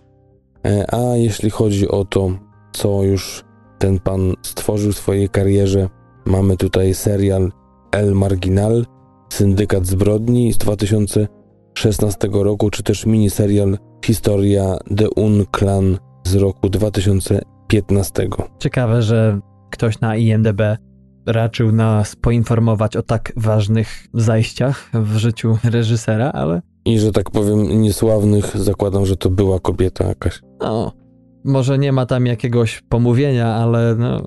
E, A jeśli chodzi o to, co już ten pan stworzył w swojej karierze, mamy tutaj serial El Marginal, Syndykat Zbrodni z 2016 roku, czy też miniserial Historia de un Clan z roku 2015. Ciekawe, że ktoś na IMDB raczył nas poinformować o tak ważnych zajściach w życiu reżysera, ale. I że tak powiem, niesławnych, zakładam, że to była kobieta jakaś. No, może nie ma tam jakiegoś pomówienia, ale no,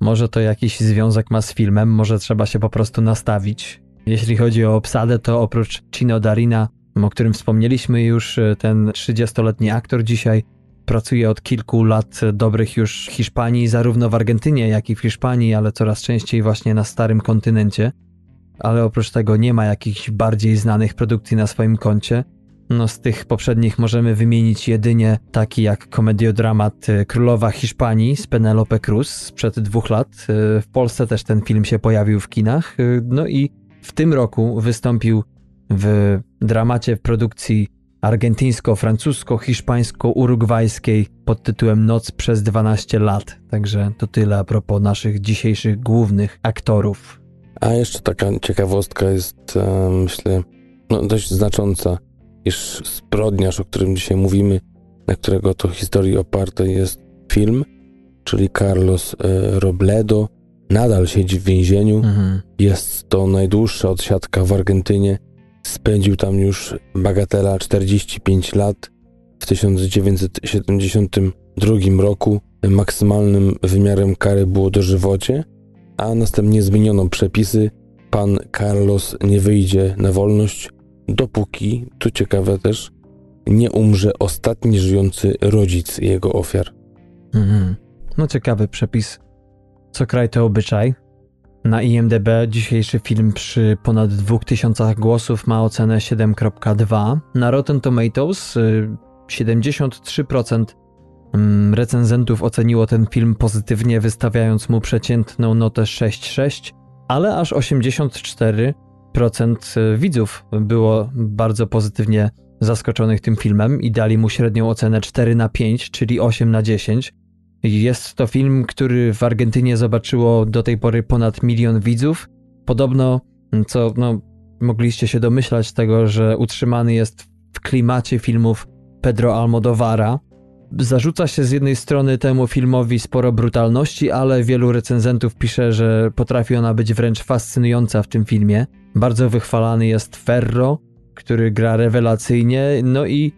może to jakiś związek ma z filmem, może trzeba się po prostu nastawić. Jeśli chodzi o obsadę, to oprócz Chino Darina, o którym wspomnieliśmy już, ten 30-letni aktor dzisiaj pracuje od kilku lat dobrych już w Hiszpanii, zarówno w Argentynie, jak i w Hiszpanii, ale coraz częściej właśnie na starym kontynencie. Ale oprócz tego nie ma jakichś bardziej znanych produkcji na swoim koncie. No z tych poprzednich możemy wymienić jedynie taki jak komediodramat y, Królowa Hiszpanii z Penelope Cruz sprzed dwóch lat. Y, w Polsce też ten film się pojawił w kinach. Y, no i w tym roku wystąpił w dramacie w produkcji argentyńsko-francusko-hiszpańsko-urugwajskiej pod tytułem Noc przez 12 lat. Także to tyle a propos naszych dzisiejszych głównych aktorów. A jeszcze taka ciekawostka jest, e, myślę, no dość znacząca, iż zbrodniarz, o którym dzisiaj mówimy, na którego to historii oparty jest film, czyli Carlos e, Robledo, nadal siedzi w więzieniu. Mhm. Jest to najdłuższa odsiadka w Argentynie Spędził tam już bagatela 45 lat. W 1972 roku maksymalnym wymiarem kary było dożywocie, a następnie zmieniono przepisy. Pan Carlos nie wyjdzie na wolność, dopóki, tu ciekawe też, nie umrze ostatni żyjący rodzic jego ofiar. Mhm. No ciekawy przepis. Co kraj to obyczaj. Na IMDb dzisiejszy film przy ponad 2000 głosów ma ocenę 7.2. Na Rotten Tomatoes 73% y, mm, recenzentów oceniło ten film pozytywnie, wystawiając mu przeciętną notę 6.6, ale aż 84% y, widzów było bardzo pozytywnie zaskoczonych tym filmem i dali mu średnią ocenę 4 na 5, czyli 8 na 10. Jest to film, który w Argentynie zobaczyło do tej pory ponad milion widzów. Podobno, co no, mogliście się domyślać tego, że utrzymany jest w klimacie filmów Pedro Almodovara. Zarzuca się z jednej strony temu filmowi sporo brutalności, ale wielu recenzentów pisze, że potrafi ona być wręcz fascynująca w tym filmie. Bardzo wychwalany jest Ferro, który gra rewelacyjnie, no i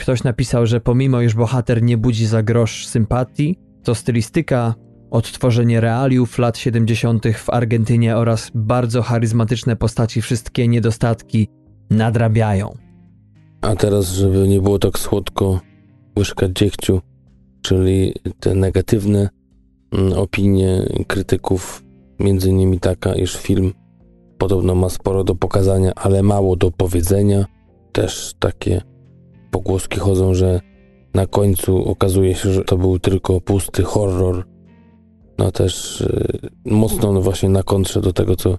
Ktoś napisał, że pomimo iż bohater nie budzi za grosz sympatii, to stylistyka, odtworzenie realiów lat 70. w Argentynie oraz bardzo charyzmatyczne postaci wszystkie niedostatki nadrabiają. A teraz, żeby nie było tak słodko, łyżka dziegciu, czyli te negatywne mm, opinie krytyków, między innymi taka, iż film podobno ma sporo do pokazania, ale mało do powiedzenia. Też takie pogłoski chodzą, że na końcu okazuje się, że to był tylko pusty horror. No też y, mocno no właśnie na kontrze do tego, co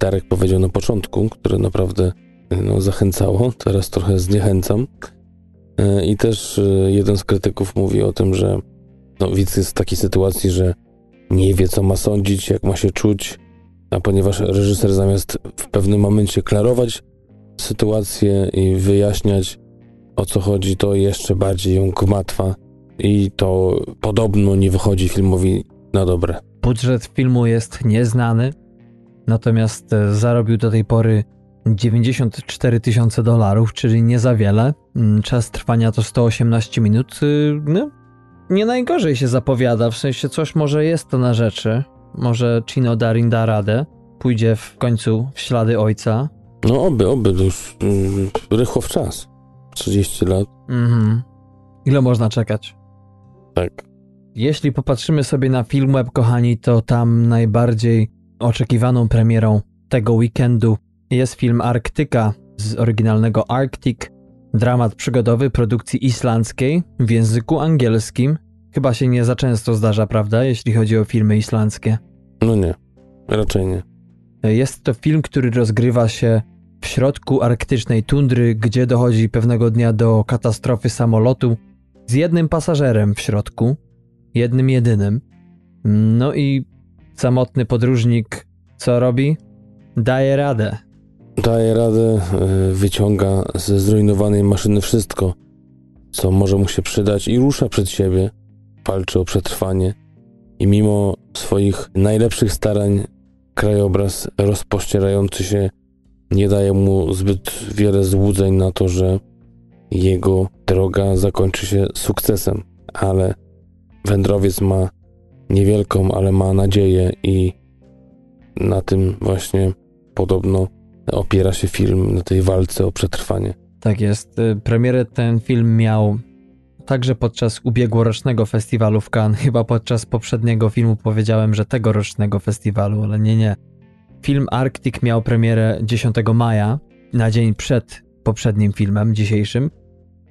Darek powiedział na początku, które naprawdę no, zachęcało, teraz trochę zniechęcam. Y, I też y, jeden z krytyków mówi o tym, że no, widz jest w takiej sytuacji, że nie wie, co ma sądzić, jak ma się czuć, a ponieważ reżyser zamiast w pewnym momencie klarować sytuację i wyjaśniać, o co chodzi, to jeszcze bardziej ją gmatwa i to podobno nie wychodzi filmowi na dobre. Budżet filmu jest nieznany, natomiast e, zarobił do tej pory 94 tysiące dolarów, czyli nie za wiele. Mm, czas trwania to 118 minut. Y, no, nie najgorzej się zapowiada, w sensie coś może jest to na rzeczy. Może Chino Darin da radę, pójdzie w końcu w ślady ojca. No oby, oby, to już yy, rychło w czas. 30 lat. Mhm. Ile można czekać? Tak. Jeśli popatrzymy sobie na Filmweb, kochani, to tam najbardziej oczekiwaną premierą tego weekendu jest film Arktyka z oryginalnego Arctic, dramat przygodowy produkcji islandzkiej w języku angielskim. Chyba się nie za często zdarza, prawda, jeśli chodzi o filmy islandzkie? No nie, raczej nie. Jest to film, który rozgrywa się w środku arktycznej tundry, gdzie dochodzi pewnego dnia do katastrofy samolotu z jednym pasażerem w środku, jednym jedynym. No i samotny podróżnik co robi? daje radę. Daje radę, y, wyciąga ze zrujnowanej maszyny wszystko, co może mu się przydać i rusza przed siebie, walczy o przetrwanie i mimo swoich najlepszych starań krajobraz rozpościerający się nie daje mu zbyt wiele złudzeń na to, że jego droga zakończy się sukcesem, ale wędrowiec ma niewielką, ale ma nadzieję i na tym właśnie podobno opiera się film, na tej walce o przetrwanie. Tak jest. Y, premierę ten film miał także podczas ubiegłorocznego festiwalu w Cannes. Chyba podczas poprzedniego filmu powiedziałem, że tegorocznego festiwalu, ale nie, nie. Film Arctic miał premierę 10 maja, na dzień przed poprzednim filmem dzisiejszym.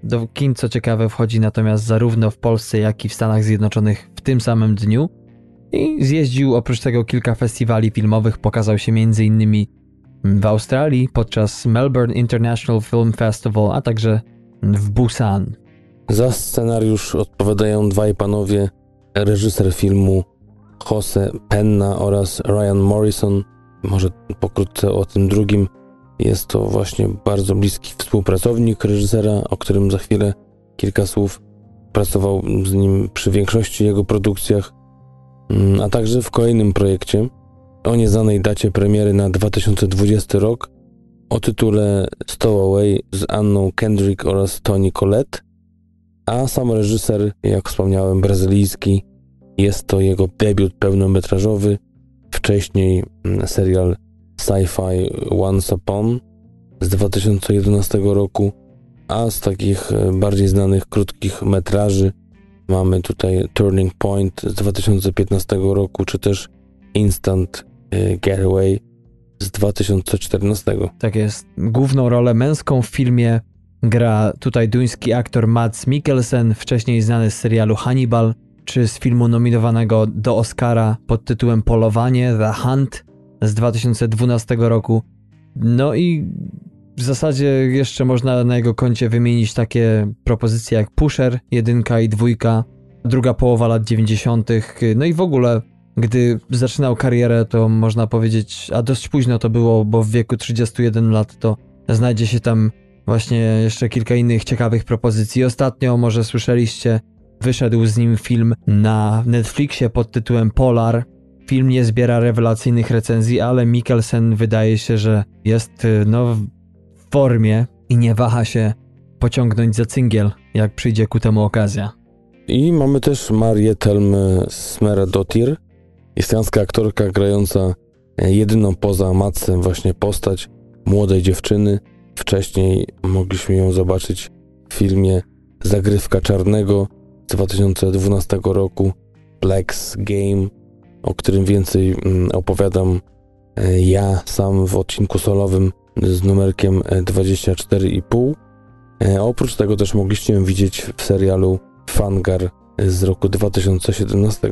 Do kin, co ciekawe, wchodzi natomiast zarówno w Polsce, jak i w Stanach Zjednoczonych w tym samym dniu. I zjeździł oprócz tego kilka festiwali filmowych, pokazał się m.in. w Australii podczas Melbourne International Film Festival, a także w Busan. Za scenariusz odpowiadają dwaj panowie, reżyser filmu Jose Penna oraz Ryan Morrison. Może pokrótce o tym drugim. Jest to właśnie bardzo bliski współpracownik reżysera, o którym za chwilę kilka słów. Pracował z nim przy większości jego produkcjach, mm, a także w kolejnym projekcie o nieznanej dacie premiery na 2020 rok o tytule Stowaway z Anną Kendrick oraz Tony Collette. A sam reżyser, jak wspomniałem, brazylijski, jest to jego debiut pełnometrażowy. Wcześniej mm, serial sci-fi Once Upon z 2011 roku, a z takich e, bardziej znanych krótkich metraży mamy tutaj Turning Point z 2015 roku, czy też Instant e, Getaway z 2014. Tak jest. Główną rolę męską w filmie gra tutaj duński aktor Mads Mikkelsen, wcześniej znany z serialu Hannibal, czy z filmu nominowanego do Oscara pod tytułem Polowanie The Hunt z 2012 roku. No i w zasadzie jeszcze można na jego koncie wymienić takie propozycje jak Pusher, jedynka i dwójka, druga połowa lat 90. No i w ogóle, gdy zaczynał karierę, to można powiedzieć, a dość późno to było, bo w wieku 31 lat to znajdzie się tam właśnie jeszcze kilka innych ciekawych propozycji. Ostatnio, może słyszeliście, wyszedł z nim film na Netflixie pod tytułem Polar. Film nie zbiera rewelacyjnych recenzji, ale Mikkelsen wydaje się, że jest no, w formie i nie waha się pociągnąć za cyngiel, jak przyjdzie ku temu okazja. I mamy też Marię Telm Smeradotir, islandzka aktorka grająca jedyną poza Matsem właśnie postać młodej dziewczyny. Wcześniej mogliśmy ją zobaczyć w filmie Zagrywka Czarnego 2012 roku, Black's Game, o którym więcej mm, opowiadam e, ja sam w odcinku solowym z numerkiem 24,5. E, oprócz tego też mogliście ją widzieć w serialu Fangar z roku 2017.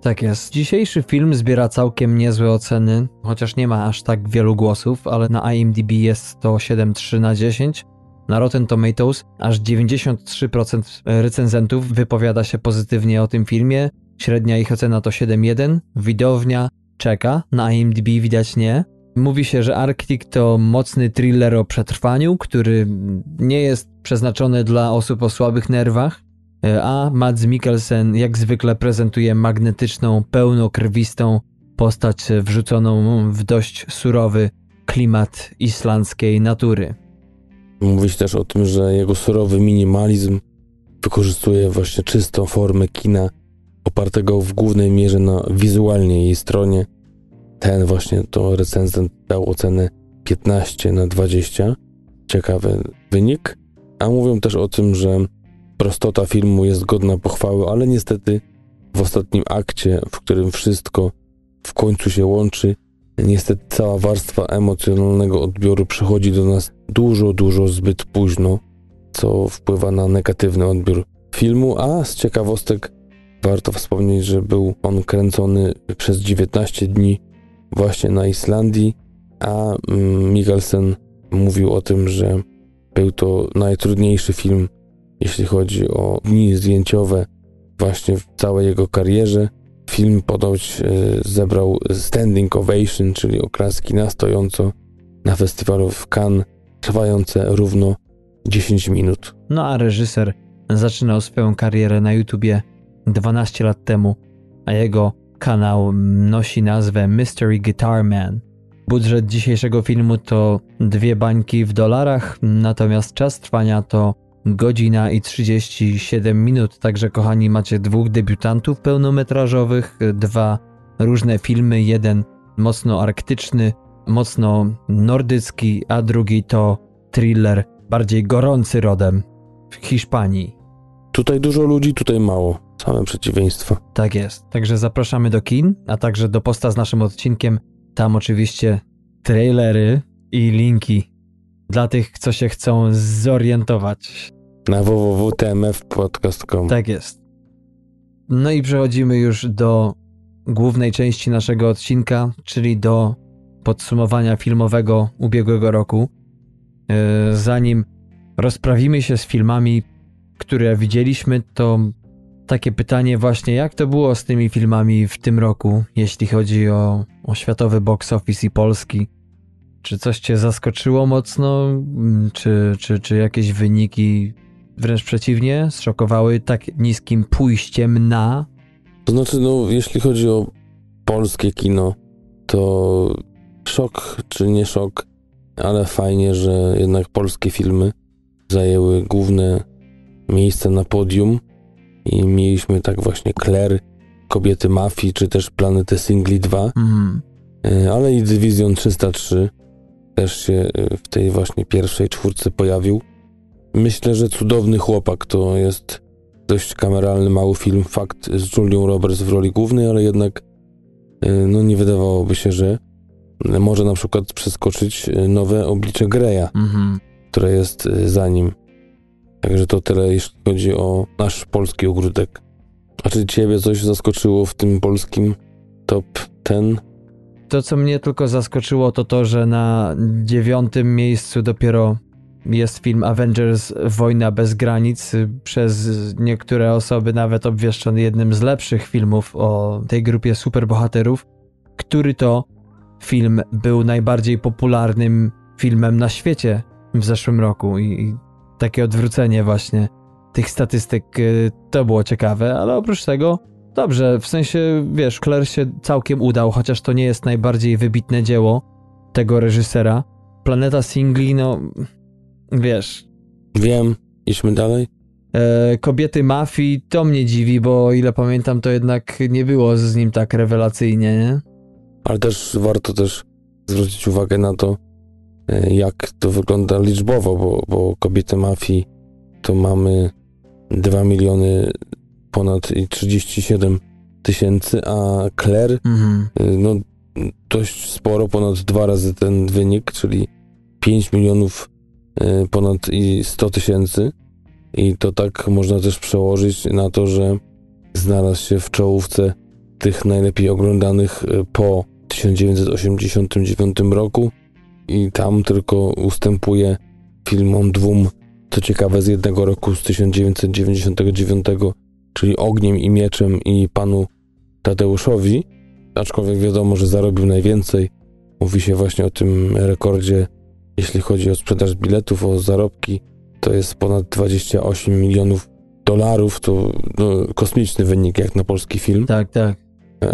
Tak jest. Dzisiejszy film zbiera całkiem niezłe oceny, chociaż nie ma aż tak wielu głosów, ale na IMDb jest to 7,3 na 10. Na Rotten Tomatoes aż 93% recenzentów wypowiada się pozytywnie o tym filmie. Średnia ich ocena to 7,1. Widownia czeka, na IMDb widać nie. Mówi się, że Arctic to mocny thriller o przetrwaniu, który nie jest przeznaczony dla osób o słabych nerwach, a Mads Mikkelsen jak zwykle prezentuje magnetyczną, pełnokrwistą postać wrzuconą w dość surowy klimat islandzkiej natury. Mówi się też o tym, że jego surowy minimalizm wykorzystuje właśnie czystą formę kina, opartego w głównej mierze na wizualnej jej stronie. Ten właśnie to recenzent dał ocenę 15 na 20. Ciekawy wynik. A mówią też o tym, że prostota filmu jest godna pochwały, ale niestety w ostatnim akcie, w którym wszystko w końcu się łączy, niestety cała warstwa emocjonalnego odbioru przychodzi do nas dużo, dużo zbyt późno, co wpływa na negatywny odbiór filmu, a z ciekawostek warto wspomnieć, że był on kręcony przez 19 dni właśnie na Islandii, a mm, Mikkelsen mówił o tym, że był to najtrudniejszy film, jeśli chodzi o dni zdjęciowe właśnie w całej jego karierze film ponoć e, zebrał standing ovation, czyli oklaski na stojąco na festiwalu w Cannes, trwające równo 10 minut. No a reżyser zaczynał swoją karierę na YouTubie 12 lat temu, a jego kanał nosi nazwę Mystery Guitar Man. Budżet dzisiejszego filmu to dwie bańki w dolarach, natomiast czas trwania to godzina i 37 minut. Także, kochani, macie dwóch debiutantów pełnometrażowych, dwa różne filmy. Jeden mocno arktyczny, mocno nordycki, a drugi to thriller bardziej gorący rodem w Hiszpanii. Tutaj dużo ludzi, tutaj mało. Same przeciwieństwa. Tak jest. Także zapraszamy do kin, a także do posta z naszym odcinkiem. Tam oczywiście trailery i linki dla tych, co się chcą zorientować. Na www.tmfpodcast.com Tak jest. No i przechodzimy już do głównej części naszego odcinka, czyli do podsumowania filmowego ubiegłego roku. E, zanim rozprawimy się z filmami, które widzieliśmy, to takie pytanie właśnie, jak to było z tymi filmami w tym roku, jeśli chodzi o, o światowy box office i polski? Czy coś cię zaskoczyło mocno? Mm, czy, czy, czy jakieś wyniki wręcz przeciwnie zszokowały tak niskim pójściem na? To znaczy, no, jeśli chodzi o polskie kino, to szok czy nie szok, ale fajnie, że jednak polskie filmy zajęły główne miejsce na podium i mieliśmy tak właśnie Claire, Kobiety Mafii, czy też Planetę Singli 2, mm. ale i Dywizjon 303 też się e, w tej właśnie pierwszej czwórce pojawił. Myślę, że Cudowny Chłopak to jest dość kameralny, mały film, fakt z Julią Roberts w roli głównej, ale jednak e, no nie wydawałoby się, że może na przykład przeskoczyć nowe oblicze Greya, -hmm. które jest za nim. Także to tyle, jeśli chodzi o nasz polski ogródek. A czy ciebie coś zaskoczyło w tym polskim top ten? To, co mnie tylko zaskoczyło, to to, że na dziewiątym miejscu dopiero jest film Avengers Wojna bez granic, przez niektóre osoby nawet obwieszczony jednym z lepszych filmów o tej grupie superbohaterów, który to film był najbardziej popularnym filmem na świecie w zeszłym roku. I takie odwrócenie właśnie tych statystyk y, to było ciekawe, ale oprócz tego dobrze, w sensie wiesz, Claire się całkiem udał, chociaż to nie jest najbardziej wybitne dzieło tego reżysera. Planeta Singli, no wiesz. Wiem, idźmy dalej. E, kobiety mafii to mnie dziwi, bo o ile pamiętam, to jednak nie było z nim tak rewelacyjnie, nie? Ale też warto też zwrócić uwagę na to, E, jak to wygląda liczbowo, bo, bo kobiety mafii to mamy 2 miliony ponad i 37 tysięcy, a Claire mhm. E, no dość sporo, ponad dwa razy ten wynik, czyli 5 milionów e, ponad i 100 tysięcy. I to tak można też przełożyć na to, że znalazł się w czołówce tych najlepiej oglądanych po 1989 roku. I tam tylko ustępuje filmom dwóm, co ciekawe, z jednego roku z 1999, czyli Ogniem i Mieczem i panu Tadeuszowi, aczkolwiek wiadomo, że zarobił najwięcej. Mówi się właśnie o tym rekordzie, jeśli chodzi o sprzedaż biletów, o zarobki. To jest ponad 28 milionów dolarów. To no, kosmiczny wynik jak na polski film. Tak, tak.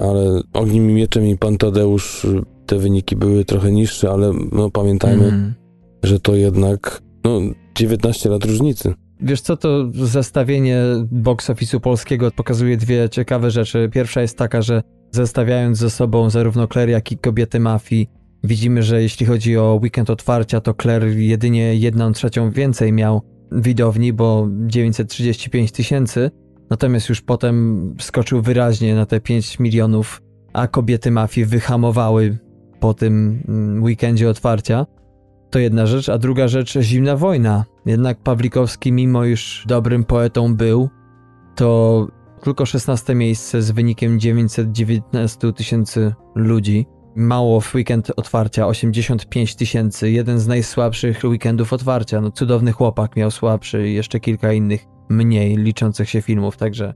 Ale Ogniem i Mieczem i pan Tadeusz te wyniki były trochę niższe, ale no, pamiętajmy, mm. że to jednak no, 19 lat różnicy. Wiesz co, to zestawienie box office'u polskiego pokazuje dwie ciekawe rzeczy. Pierwsza jest taka, że zestawiając ze sobą zarówno Claire, jak i kobiety mafii, widzimy, że jeśli chodzi o weekend otwarcia, to Claire jedynie jedną trzecią więcej miał widowni, bo 935 tysięcy, natomiast już potem skoczył wyraźnie na te 5 milionów, a kobiety mafii wyhamowały po tym mm, weekendzie otwarcia. To jedna rzecz, a druga rzecz zimna wojna. Jednak Pawlikowski, mimo iż dobrym poetą był, to tylko 16 miejsce z wynikiem 919 tysięcy ludzi. Mało w weekend otwarcia, 85 tysięcy, jeden z najsłabszych weekendów otwarcia. No, cudowny chłopak miał słabszy i jeszcze kilka innych mniej liczących się filmów, także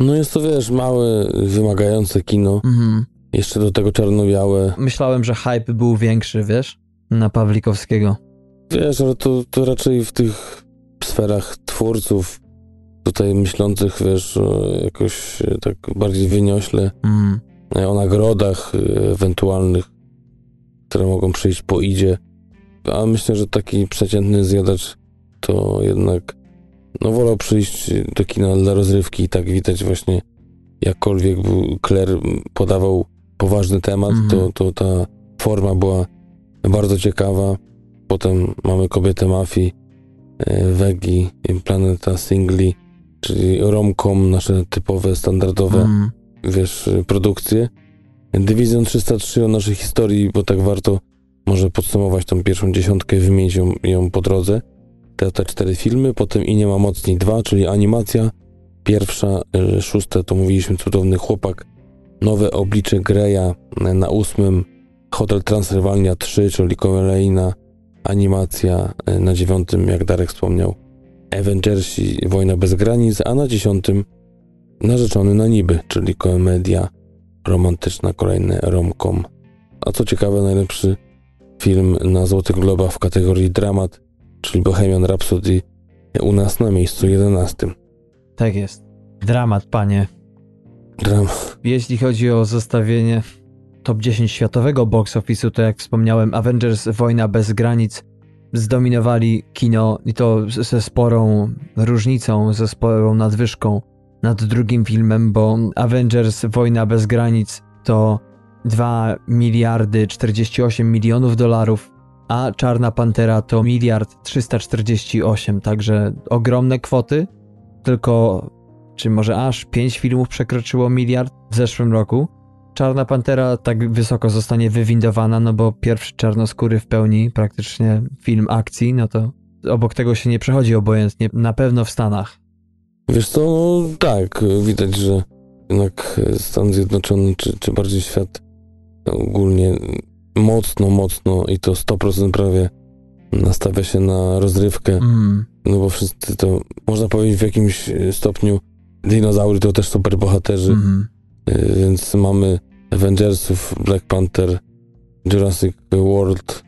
No jest to, wiesz, małe, wymagające kino. Mhm. Jeszcze do tego czarno-białe. Myślałem, że hype był większy, wiesz, na Pawlikowskiego. Wiesz, ale to, to raczej w tych sferach twórców, tutaj myślących, wiesz, jakoś tak bardziej wyniośle Mhm. o nagrodach y, ewentualnych, które mogą przyjść po idzie. A myślę, że taki przeciętny zjadacz to jednak no wolał przyjść do kina dla rozrywki i tak widać właśnie jakkolwiek Claire podawał poważny temat, Mhm. to, to ta forma była bardzo ciekawa. Potem mamy Kobietę Mafii, e, Wegi, Planeta Singli, czyli romkom, nasze typowe, standardowe Mhm. wiesz, produkcje. Dywizjon 303 o naszej historii, bo tak warto może podsumować tą pierwszą dziesiątkę, wymienić ją, ją po drodze. Te, te cztery filmy, potem I nie ma mocniej dwa, czyli animacja. Pierwsza, y, szóste to mówiliśmy Cudowny Chłopak. Nowe oblicze Greya y, na ósmym. Hotel Transylwania 3, czyli kolejna animacja. y, Na dziewiątym, jak Darek wspomniał, Avengersi Wojna bez granic, a na dziesiątym Narzeczony na niby, czyli komedia romantyczna, kolejny romcom. A co ciekawe, najlepszy film na Złotych Globach w kategorii dramat, czyli Bohemian Rhapsody u nas na miejscu 11. Tak jest. Dramat, panie. Dram. Jeśli chodzi o zestawienie top 10 światowego box office'u, to jak wspomniałem, Avengers Wojna bez granic zdominowali kino i to ze sporą różnicą, ze sporą nadwyżką nad drugim filmem, bo Avengers Wojna bez granic to 2 miliardy 48 milionów dolarów, a Czarna Pantera to miliard 348, także ogromne kwoty, tylko czy może aż 5 filmów przekroczyło miliard w zeszłym roku. Czarna Pantera tak wysoko zostanie wywindowana, no bo pierwszy czarnoskóry w pełni, praktycznie film akcji, no to obok tego się nie przechodzi obojętnie, na pewno w Stanach. Wiesz co, no tak, widać, że jednak Stan Zjednoczony, czy, czy bardziej świat ogólnie mocno, mocno i to 100% prawie nastawia się na rozrywkę, Mm, no bo wszyscy to, można powiedzieć w jakimś stopniu, dinozaury to też super bohaterzy, mm, Y, Więc mamy Avengersów, Black Panther, Jurassic World.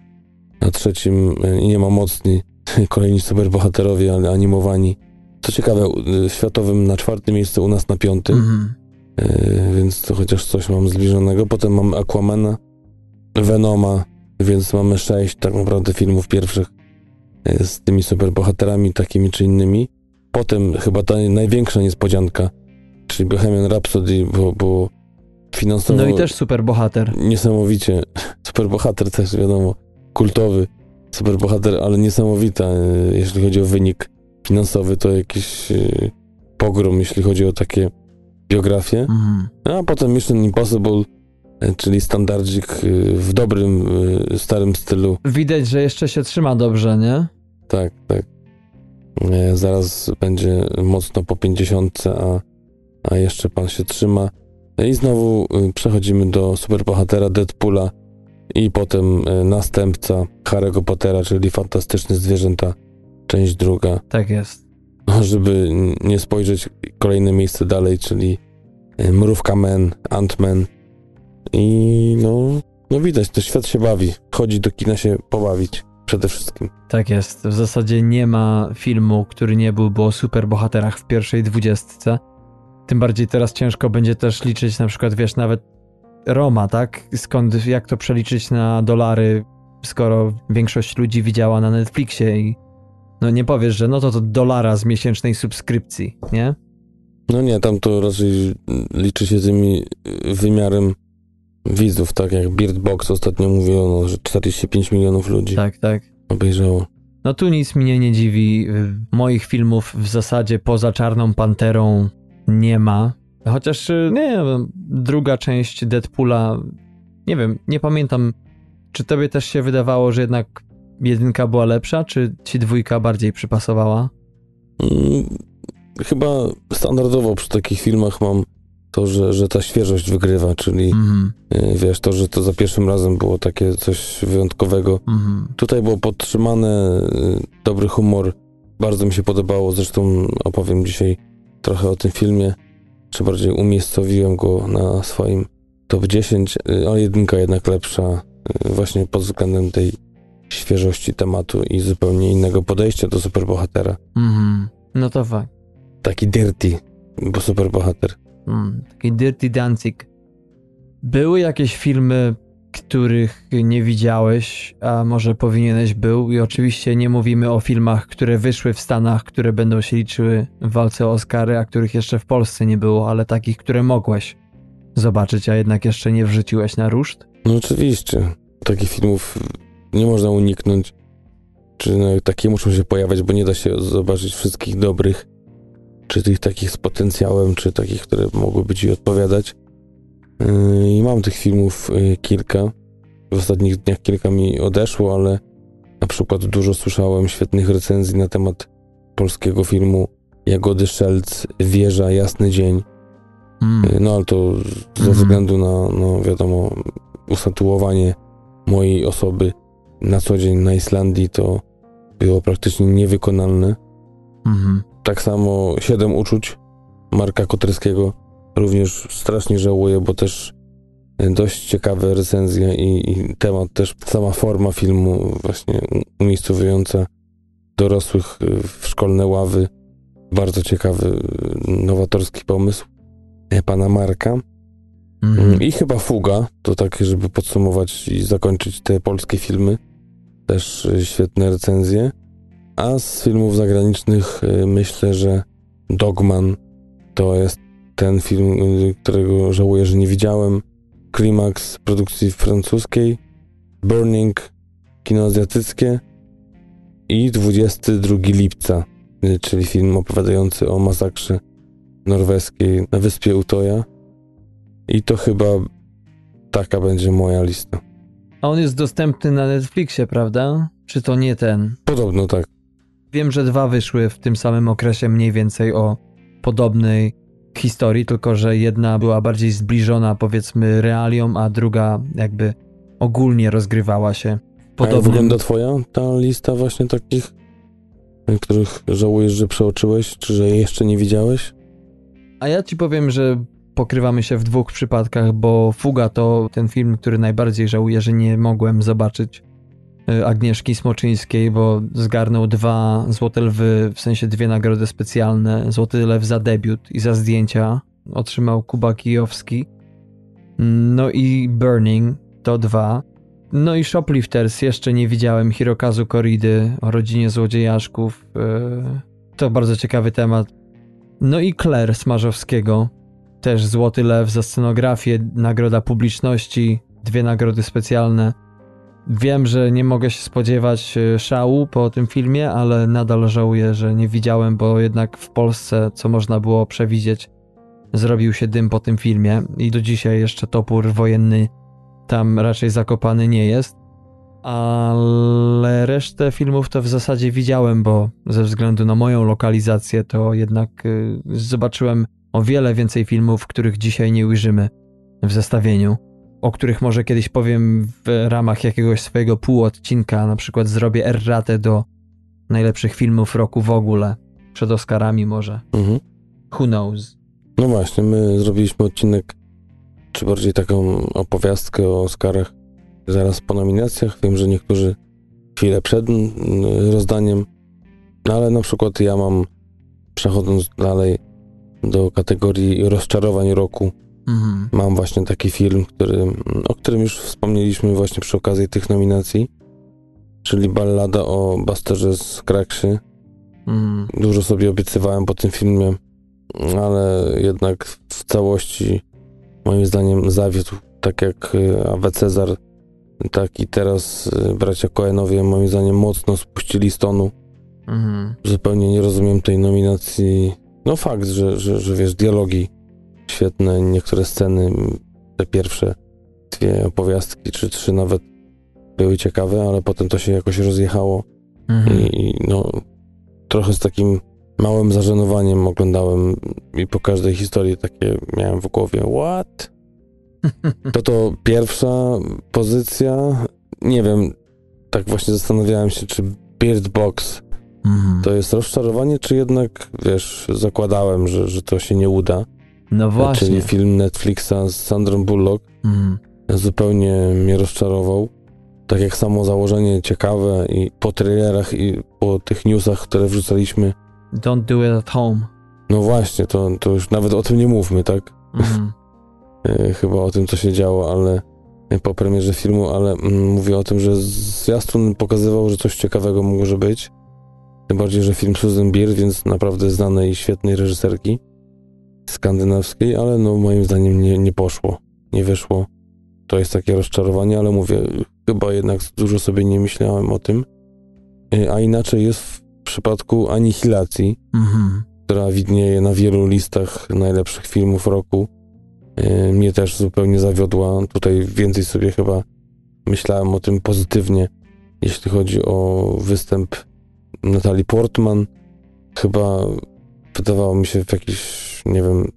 Na trzecim y, nie ma mocni, <laughs> kolejni superbohaterowie, animowani. Co ciekawe, y, światowym na czwartym miejscu, u nas na piątym, y, więc to chociaż coś mam zbliżonego. Potem mamy Aquamana, Venoma, więc mamy sześć tak naprawdę filmów pierwszych y, z tymi superbohaterami takimi czy innymi. Potem chyba ta największa niespodzianka, czyli Bohemian Rhapsody, bo, bo finansowo No i też super bohater. niesamowicie, superbohater też wiadomo, kultowy superbohater, ale niesamowita, y, jeśli chodzi o wynik finansowy, to jakiś y, pogrom, jeśli chodzi o takie biografie. Mm. A potem Mission Impossible, y, czyli standardzik w dobrym, starym stylu. Widać, że jeszcze się trzyma dobrze, nie? Tak, tak. E, Zaraz będzie mocno po 50, a, a jeszcze pan się trzyma. I znowu y, przechodzimy do superbohatera Deadpoola i potem y, następca Harry'ego Pottera, czyli Fantastyczne Zwierzęta, część druga. Tak jest. Żeby nie spojrzeć kolejne miejsce dalej, czyli y, Mrówka Man, Ant-Man i no, no widać, to świat się bawi. Chodzi do kina się pobawić przede wszystkim. Tak jest. W zasadzie nie ma filmu, który nie byłby o superbohaterach w pierwszej dwudziestce. Tym bardziej teraz ciężko będzie też liczyć na przykład, wiesz, nawet Roma, tak? Skąd, jak to przeliczyć na dolary, skoro większość ludzi widziała na Netflixie i no nie powiesz, że no to to dolara z miesięcznej subskrypcji, nie? No nie, tam to raczej liczy się tymi y, wymiarem widzów, tak jak Beard Box ostatnio mówiono, że 45 milionów ludzi Tak, tak. obejrzało. No tu nic mnie nie dziwi. Y, Moich filmów w zasadzie poza Czarną Panterą nie ma. Chociaż y, nie wiem, druga część Deadpoola, nie wiem, nie pamiętam, czy tobie też się wydawało, że jednak jedynka była lepsza, czy ci dwójka bardziej przypasowała? Mm, chyba standardowo przy takich filmach mam to, że, że ta świeżość wygrywa, czyli Mhm, y, wiesz, to, że to za pierwszym razem było takie coś wyjątkowego. mhm. Tutaj było podtrzymane, y, dobry humor, bardzo mi się podobało, zresztą opowiem dzisiaj trochę o tym filmie. czy bardziej umiejscowiłem go na swoim top 10, y, ale jedynka jednak lepsza y, właśnie pod względem tej świeżości tematu i zupełnie innego podejścia do superbohatera. Mhm. No to fakt. Taki dirty, bo superbohater. Mm, taki Dirty Dancing. Były jakieś filmy, których nie widziałeś, a może powinieneś był i oczywiście nie mówimy o filmach, które wyszły w Stanach, które będą się liczyły w walce o Oscary, a których jeszcze w Polsce nie było, ale takich, które mogłeś zobaczyć, a jednak jeszcze nie wrzuciłeś na ruszt? No oczywiście. Takich filmów nie można uniknąć. Czy no, takie muszą się pojawiać, bo nie da się zobaczyć wszystkich dobrych, czy tych takich z potencjałem, czy takich, które mogłyby ci odpowiadać. Yy, I mam tych filmów yy, kilka. W ostatnich dniach kilka mi odeszło, ale na przykład dużo słyszałem świetnych recenzji na temat polskiego filmu Jagody Szelc, Wieża, Jasny Dzień. Mm. Yy, No ale to ze Mhm. względu na, no wiadomo, usatuowanie mojej osoby na co dzień na Islandii to było praktycznie niewykonalne. Mhm. Tak samo Siedem Uczuć Marka Kotryskiego również strasznie żałuję, bo też dość ciekawe recenzje i, i temat też, sama forma filmu właśnie umiejscowiująca dorosłych w szkolne ławy. Bardzo ciekawy, nowatorski pomysł pana Marka. Mhm. I chyba Fuga, to tak, żeby podsumować i zakończyć te polskie filmy. Też świetne recenzje. A z filmów zagranicznych myślę, że Dogman to jest ten film, y, którego żałuję, że nie widziałem. Climax produkcji francuskiej, Burning kino azjatyckie i 22 lipca, y, czyli film opowiadający o masakrze norweskiej na wyspie Utoja. I to chyba taka będzie moja lista. A on jest dostępny na Netflixie, prawda? Czy to nie ten? Podobno tak. Wiem, że dwa wyszły w tym samym okresie mniej więcej o podobnej historii, tylko że jedna była bardziej zbliżona powiedzmy realiom, a druga jakby ogólnie rozgrywała się A jak wygląda twoja ta lista właśnie takich, których żałujesz, że przeoczyłeś, czy że jeszcze nie widziałeś? A ja ci powiem, że pokrywamy się w dwóch przypadkach, bo Fuga to ten film, który najbardziej żałuję, że nie mogłem zobaczyć Agnieszki Smoczyńskiej, bo zgarnął dwa Złote Lwy, w sensie dwie nagrody specjalne. Złoty Lew za debiut i za zdjęcia otrzymał Kuba Kijowski. No i Burning to dwa. No i Shoplifters jeszcze nie widziałem Hirokazu Koridy o rodzinie złodziejaszków. y, To bardzo ciekawy temat. No i Claire Smarzowskiego, też Złoty Lew za scenografię, nagroda publiczności, dwie nagrody specjalne. Wiem, że nie mogę się spodziewać e, szału po tym filmie, ale nadal żałuję, że nie widziałem, bo jednak w Polsce, co można było przewidzieć, zrobił się dym po tym filmie i do dzisiaj jeszcze topór wojenny tam raczej zakopany nie jest. Ale resztę filmów to w zasadzie widziałem, bo ze względu na moją lokalizację to jednak y, zobaczyłem o wiele więcej filmów, których dzisiaj nie ujrzymy w zestawieniu, o których może kiedyś powiem w ramach jakiegoś swojego półodcinka, na przykład zrobię erratę do najlepszych filmów roku w ogóle, przed Oscarami może. Mhm. Who knows? No właśnie, my zrobiliśmy odcinek, czy bardziej taką opowiastkę o Oscarach zaraz po nominacjach. Wiem, że niektórzy chwilę przed mm, rozdaniem, no ale na przykład ja mam, przechodząc dalej do kategorii rozczarowań roku, Mhm. mam właśnie taki film, który, o którym już wspomnieliśmy właśnie przy okazji tych nominacji, czyli ballada o Busterze z Krakszy. Mhm. Dużo sobie obiecywałem po tym filmie, ale jednak w całości moim zdaniem zawiódł, tak jak y, Awe Cezar, tak i teraz y, bracia Coenowie moim zdaniem mocno spuścili z tonu. Mhm. Zupełnie nie rozumiem tej nominacji. No fakt, że, że, że wiesz, dialogi świetne, niektóre sceny, te pierwsze dwie opowiastki, czy trzy nawet były ciekawe, ale potem to się jakoś rozjechało Mhm. i, no trochę z takim małym zażenowaniem oglądałem i po każdej historii takie miałem w głowie, what? <laughs> To to pierwsza pozycja, nie wiem, tak właśnie zastanawiałem się, czy Beard Box Mhm. to jest rozczarowanie, czy jednak, wiesz, zakładałem, że, że to się nie uda. No właśnie. czyli film Netflixa z Sandrą Bullock. Mm. Zupełnie mnie rozczarował. Tak jak samo założenie ciekawe i po trailerach i po tych newsach, które wrzucaliśmy. Don't do it at home. No właśnie, to, to już nawet o tym nie mówmy, tak? Mm. <laughs> E, chyba o tym, co się działo, ale po premierze filmu, ale mm, mówię o tym, że zwiastun pokazywał, że coś ciekawego może być. Tym bardziej, że film Susan Beer, więc naprawdę znanej i świetnej reżyserki skandynawskiej, ale no moim zdaniem nie, nie poszło, nie wyszło. To jest takie rozczarowanie, ale mówię, chyba jednak dużo sobie nie myślałem o tym. E, A inaczej jest w przypadku Anihilacji, Mhm. która widnieje na wielu listach najlepszych filmów roku. Yy, Mnie też zupełnie zawiodła. Tutaj więcej sobie chyba myślałem o tym pozytywnie, jeśli chodzi o występ Natalii Portman. Chyba wydawało mi się w jakiś, nie wiem,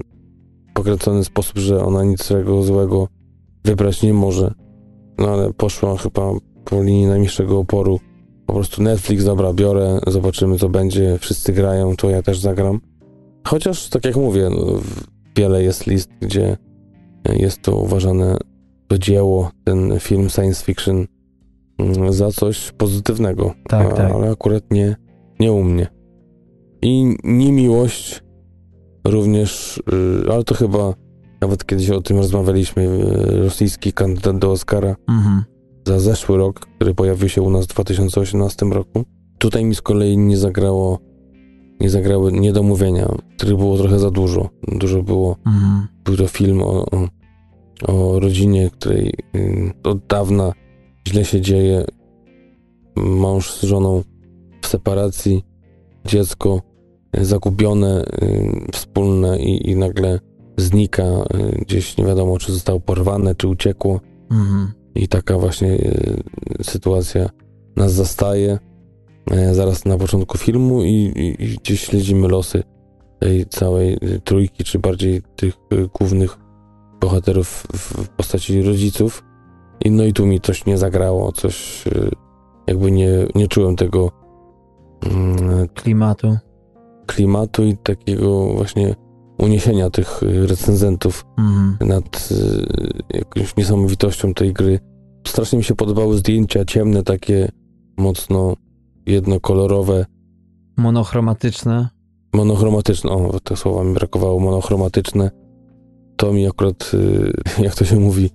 pokręcony sposób, że ona niczego złego wybrać nie może. No ale poszła chyba po linii najmniejszego oporu. Po prostu Netflix, dobra, biorę, zobaczymy co będzie, wszyscy grają, to ja też zagram. Chociaż, tak jak mówię, no, wiele jest list, gdzie jest to uważane to dzieło, ten film science fiction mm, za coś pozytywnego. Tak, A- tak. Ale akurat nie, nie u mnie. I niemiłość również, y, ale to chyba nawet kiedyś o tym rozmawialiśmy, y, rosyjski kandydat do Oscara Mhm. za zeszły rok, który pojawił się u nas w 2018 roku. Tutaj mi z kolei nie zagrało, nie zagrały niedomówienia, których było trochę za dużo. Dużo było. Mhm. Był to film o, o, o rodzinie, której y, od dawna źle się dzieje. Mąż z żoną w separacji, dziecko zagubione, y, wspólne i, i nagle znika y, gdzieś, nie wiadomo czy zostało porwane, czy uciekło. Mhm. I taka właśnie e, sytuacja nas zastaje zaraz na początku filmu i, i, i gdzieś śledzimy losy tej całej trójki, czy bardziej tych głównych bohaterów w postaci rodziców. I no i tu mi coś nie zagrało, coś jakby nie, nie czułem tego mm, Klimatu. Klimatu i takiego właśnie uniesienia tych e, recenzentów Mhm. nad y, jakąś niesamowitością tej gry. Strasznie mi się podobały zdjęcia ciemne, takie mocno jednokolorowe, Monochromatyczne. monochromatyczne. O, te słowa mi brakowało, monochromatyczne. To mi akurat, y, <laughs> jak to się mówi,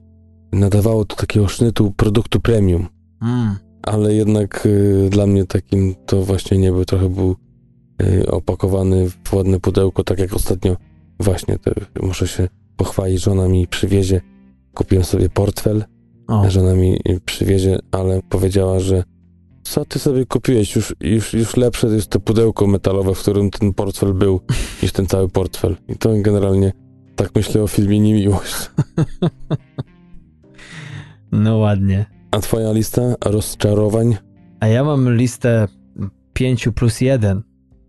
nadawało do takiego sznytu produktu premium. Mm. Ale jednak y, dla mnie takim to właśnie nie był. Trochę był y, opakowany w ładne pudełko, tak jak ostatnio właśnie muszę się pochwalić, żona mi przywiezie. Kupiłem sobie portfel, O. żona mi przywiezie, ale powiedziała, że co ty sobie kupiłeś? Już, już, już lepsze jest to pudełko metalowe, w którym ten portfel był, <laughs> niż ten cały portfel. I to generalnie tak myślę o filmie Niemiłość. <laughs> No ładnie. A twoja lista rozczarowań? A ja mam listę 5 plus 1,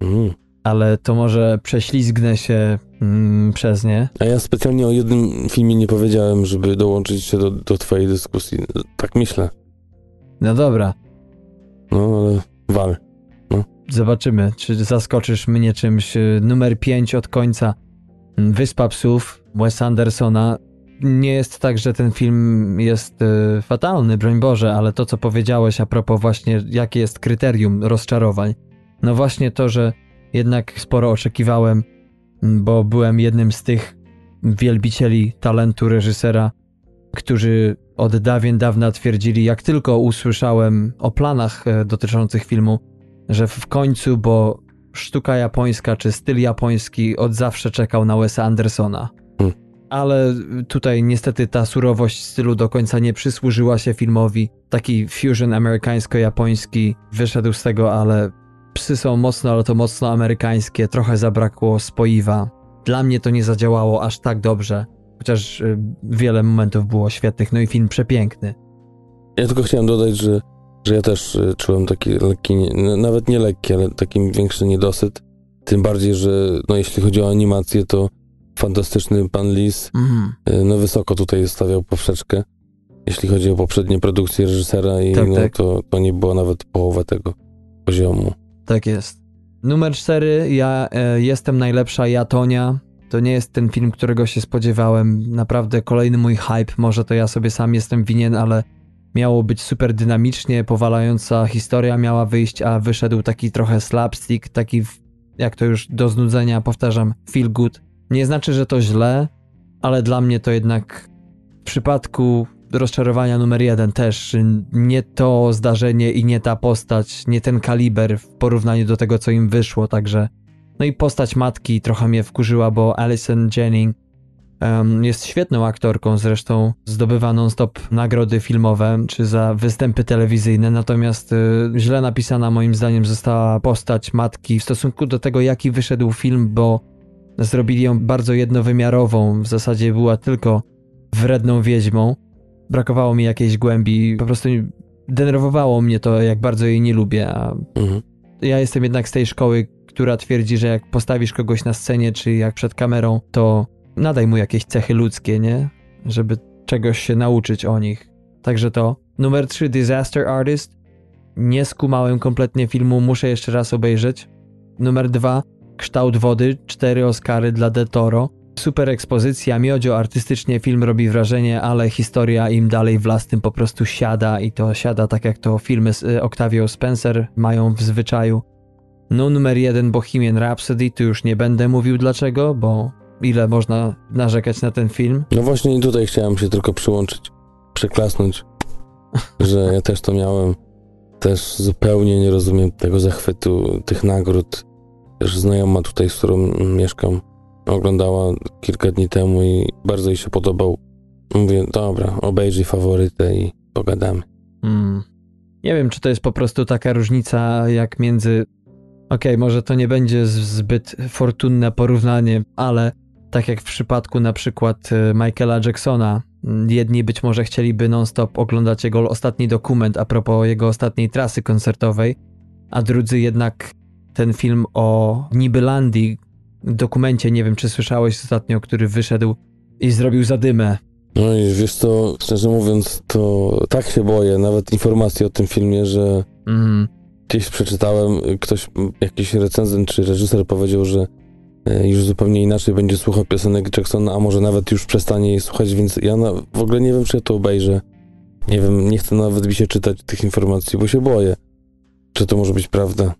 Mm. ale to może prześlizgnę się mm, przez nie. A ja specjalnie o jednym filmie nie powiedziałem, żeby dołączyć się do, do twojej dyskusji. Tak myślę. No dobra, No, ale wal. zobaczymy, czy zaskoczysz mnie czymś. Y, Numer 5 od końca. Mm, Wyspa Psów Wes Andersona. Nie jest tak, że ten film jest y, fatalny, broń Boże, ale to, co powiedziałeś a propos właśnie, jakie jest kryterium rozczarowań. No właśnie to, że jednak sporo oczekiwałem, bo byłem jednym z tych wielbicieli talentu reżysera, którzy od dawien dawna twierdzili, jak tylko usłyszałem o planach e, dotyczących filmu, że w końcu, bo sztuka japońska czy styl japoński od zawsze czekał na Wesa Andersona. Hmm. Ale tutaj niestety ta surowość stylu do końca nie przysłużyła się filmowi. Taki fusion amerykańsko-japoński wyszedł z tego, ale psy są mocno, ale to mocno amerykańskie. Trochę zabrakło spoiwa. Dla mnie to nie zadziałało aż tak dobrze, chociaż y, wiele momentów było świetnych, no i film przepiękny. Ja tylko chciałem dodać, że, że ja też y, czułem taki lekki, nawet nie lekki, ale taki większy niedosyt. Tym bardziej, że no, jeśli chodzi o animację, to fantastyczny pan Lis Mhm. y, no, wysoko tutaj stawiał poprzeczkę. Jeśli chodzi o poprzednie produkcje reżysera i Tak, no, tak. To, to nie było nawet połowa tego poziomu. Tak jest. Numer cztery, ja e, jestem najlepsza, ja Tonia. To nie jest ten film, którego się spodziewałem. Naprawdę kolejny mój hype. Może to ja sobie sam jestem winien, ale miało być super dynamicznie, powalająca historia miała wyjść, a wyszedł taki trochę slapstick, taki jak to już do znudzenia powtarzam, feel good. Nie znaczy, że to źle, ale dla mnie to jednak w przypadku rozczarowania numer jeden też nie to zdarzenie i nie ta postać, nie ten kaliber w porównaniu do tego, co im wyszło, także no i postać matki trochę mnie wkurzyła, bo Alison Jennings um, jest świetną aktorką, zresztą zdobywa non-stop nagrody filmowe czy za występy telewizyjne, natomiast y, źle napisana moim zdaniem została postać matki w stosunku do tego, jaki wyszedł film, bo zrobili ją bardzo jednowymiarową, w zasadzie była tylko wredną wiedźmą. Brakowało mi jakiejś głębi, po prostu denerwowało mnie to, jak bardzo jej nie lubię, a mhm. ja jestem jednak z tej szkoły, która twierdzi, że jak postawisz kogoś na scenie, czy jak przed kamerą, to nadaj mu jakieś cechy ludzkie, nie? Żeby czegoś się nauczyć o nich. Także to. Numer 3, Disaster Artist. Nie skumałem kompletnie filmu, muszę jeszcze raz obejrzeć. Numer 2, Kształt wody, cztery Oscary dla De Toro. Super ekspozycja, miodzio, artystycznie film robi wrażenie, ale historia im dalej w las tym po prostu siada i to siada tak jak to filmy z y, Octavio Spencer mają w zwyczaju. No numer jeden Bohemian Rhapsody, tu już nie będę mówił dlaczego, bo ile można narzekać na ten film. No właśnie i tutaj chciałem się tylko przyłączyć, przeklasnąć, <laughs> że ja też to miałem. Też zupełnie nie rozumiem tego zachwytu, tych nagród. Też znajoma tutaj, z którą mieszkam, oglądała kilka dni temu i bardzo jej się podobał. Mówię, dobra, obejrzyj faworytę i pogadamy. Mm. Nie wiem, czy to jest po prostu taka różnica jak między Okej, okay, może to nie będzie zbyt fortunne porównanie, ale tak jak w przypadku na przykład y, Michaela Jacksona, jedni być może chcieliby non-stop oglądać jego ostatni dokument a propos jego ostatniej trasy koncertowej, a drudzy jednak ten film o Nibylandii, dokumencie, nie wiem czy słyszałeś ostatnio, który wyszedł i zrobił zadymę. No i wiesz co, szczerze mówiąc, to tak się boję, nawet informacji o tym filmie, że mm. gdzieś przeczytałem, ktoś, jakiś recenzent czy reżyser powiedział, że e, już zupełnie inaczej będzie słuchał piosenek Jacksona, a może nawet już przestanie jej słuchać, więc ja na, w ogóle nie wiem, czy ja to obejrzę. Nie wiem, nie chcę nawet mi się czytać tych informacji, bo się boję, czy to może być prawda.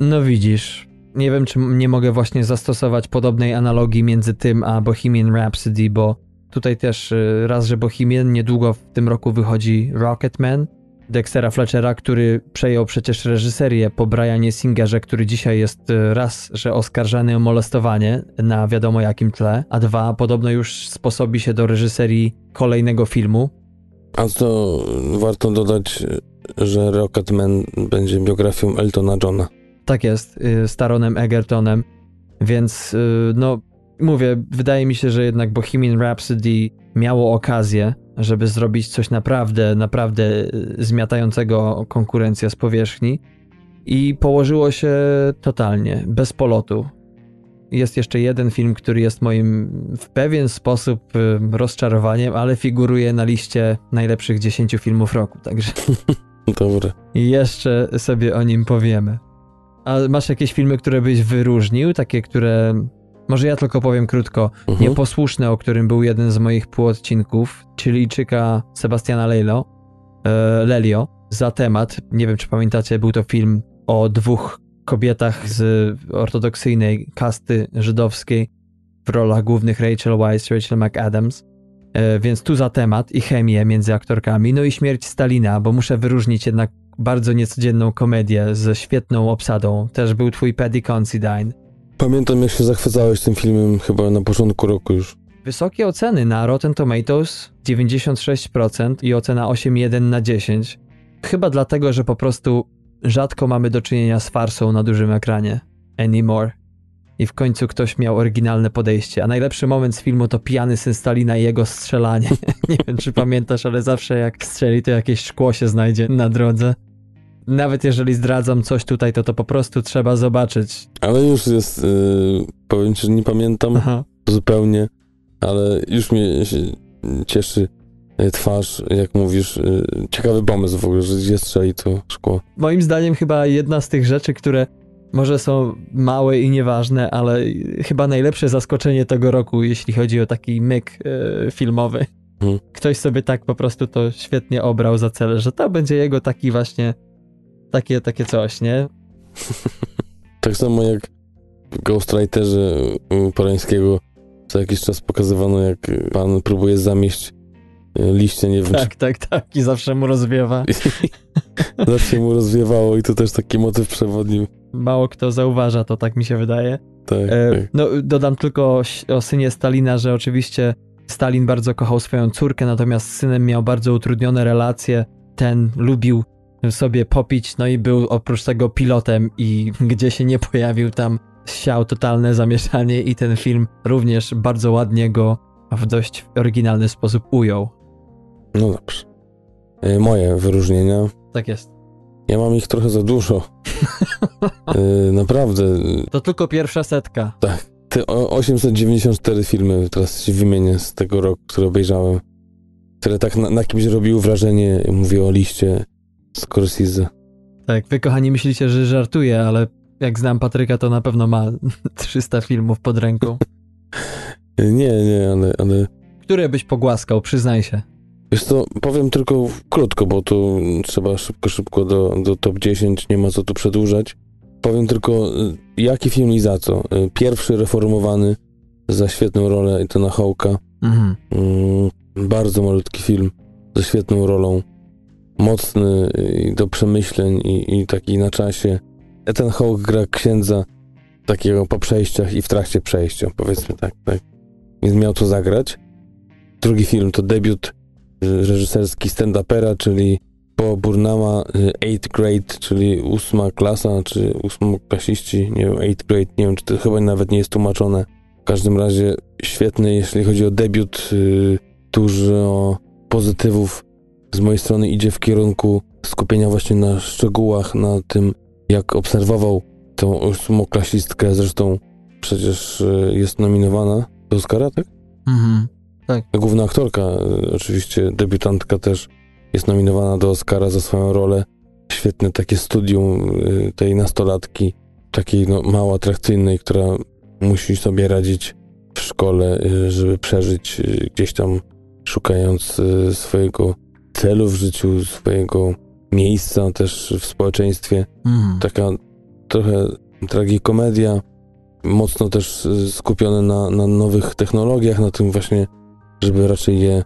No widzisz, nie wiem, czy nie mogę właśnie zastosować podobnej analogii między tym a Bohemian Rhapsody, bo tutaj też y, raz, że Bohemian, niedługo w tym roku wychodzi Rocketman, Dextera Fletchera, który przejął przecież reżyserię po Brianie Singerze, który dzisiaj jest y, raz, że oskarżany o molestowanie na wiadomo jakim tle, a dwa, podobno już sposobi się do reżyserii kolejnego filmu. A to warto dodać, że Rocketman będzie biografią Eltona Johna. Tak jest, y, Staronem Egertonem. Więc, y, no, mówię, wydaje mi się, że jednak Bohemian Rhapsody miało okazję, żeby zrobić coś naprawdę, naprawdę y, zmiatającego konkurencję z powierzchni. I położyło się totalnie, bez polotu. Jest jeszcze jeden film, który jest moim w pewien sposób rozczarowaniem, ale figuruje na liście najlepszych 10 filmów roku, także. <laughs> Dobre. I jeszcze sobie o nim powiemy. A masz jakieś filmy, które byś wyróżnił? Takie, które. Może ja tylko powiem krótko. Mhm. Nieposłuszne, o którym był jeden z moich półodcinków, czyli Czyka Sebastiana Lelo, e, Lelio, za temat. Nie wiem, czy pamiętacie, był to film o dwóch kobietach z ortodoksyjnej kasty żydowskiej w rolach głównych Rachel Weisz, Rachel McAdams. E, więc tu za temat i chemię między aktorkami. No i śmierć Stalina, bo muszę wyróżnić jednak bardzo niecodzienną komedię ze świetną obsadą. Też był twój Paddy Considine. Pamiętam, jak się zachwycałeś tym filmem chyba na początku roku już. Wysokie oceny na Rotten Tomatoes 96% i ocena 8,1 na 10. Chyba dlatego, że po prostu rzadko mamy do czynienia z farsą na dużym ekranie. Anymore. I w końcu ktoś miał oryginalne podejście. A najlepszy moment z filmu to pijany syn Stalina i jego strzelanie. <laughs> Nie wiem, czy pamiętasz, ale zawsze jak strzeli, to jakieś szkło się znajdzie na drodze nawet jeżeli zdradzam coś tutaj, to to po prostu trzeba zobaczyć. Ale już jest, yy, powiem ci, że nie pamiętam Aha. zupełnie, ale już mnie cieszy y, twarz, jak mówisz. Yy, ciekawy pomysł w ogóle, że gdzie strzeli to szkło. Moim zdaniem chyba jedna z tych rzeczy, które może są małe i nieważne, ale chyba najlepsze zaskoczenie tego roku, jeśli chodzi o taki myk e, filmowy. Hmm. Ktoś sobie tak po prostu to świetnie obrał za cel, że to będzie jego taki właśnie takie, takie coś, nie? <laughs> tak samo jak Ghostwriterzy Polańskiego co jakiś czas pokazywano, jak pan próbuje zamieść e, liście, nie wiem. Tak, czy... tak, tak. I zawsze mu rozwiewa. <laughs> zawsze mu rozwiewało i to też taki motyw przewodni. Mało kto zauważa to, tak mi się wydaje. Tak, e, tak. No, dodam tylko o, o synie Stalina, że oczywiście Stalin bardzo kochał swoją córkę, natomiast z synem miał bardzo utrudnione relacje. Ten lubił sobie popić, no i był oprócz tego pilotem i <laughs> gdzie się nie pojawił tam siał totalne zamieszanie i ten film również bardzo ładnie go w dość oryginalny sposób ujął. No dobrze. E, moje wyróżnienia. Tak jest. Ja mam ich trochę za dużo. E, <laughs> naprawdę. To tylko pierwsza setka. Tak. Te 894 filmy teraz się wymienię z tego roku, które obejrzałem, które tak na, na kimś robiły wrażenie, mówię o liście Scorsese. Tak, wy kochani myślicie, że żartuję, ale jak znam Patryka, to na pewno ma <laughs> 300 filmów pod ręką. <laughs> nie, nie, ale, ale... Które byś pogłaskał, przyznaj się. Wiesz to powiem tylko krótko, bo tu trzeba szybko, szybko do, do top 10, nie ma co tu przedłużać. Powiem tylko, y, jaki film i za co. Y, pierwszy reformowany za świetną rolę Etana Hawka. Mhm. Mm, bardzo malutki film ze świetną rolą. Mocny y, do przemyśleń i, i taki na czasie. Ethan Hawke gra księdza takiego po przejściach i w trakcie przejścia, powiedzmy tak, tak. Więc miał to zagrać. Drugi film to debiut reżyserski stand-upera, czyli po Burnama 8th grade, czyli ósma klasa, czy ósmoklasiści, nie wiem, 8th grade, nie wiem, czy to chyba nawet nie jest tłumaczone. W każdym razie świetny, jeśli chodzi o debiut, dużo pozytywów z mojej strony idzie w kierunku skupienia właśnie na szczegółach, na tym, jak obserwował tą ósmoklasistkę, zresztą przecież e, jest nominowana do Oscara, tak? Mhm, tak. Główna aktorka, e, oczywiście debiutantka też jest nominowana do Oscara za swoją rolę. Świetne takie studium e, tej nastolatki, takiej no, mało atrakcyjnej, która musi sobie radzić w szkole, żeby przeżyć gdzieś tam, szukając swojego celu w życiu, swojego miejsca też w społeczeństwie. Mm. Taka trochę tragikomedia, mocno też skupione na, na nowych technologiach, na tym właśnie, żeby raczej je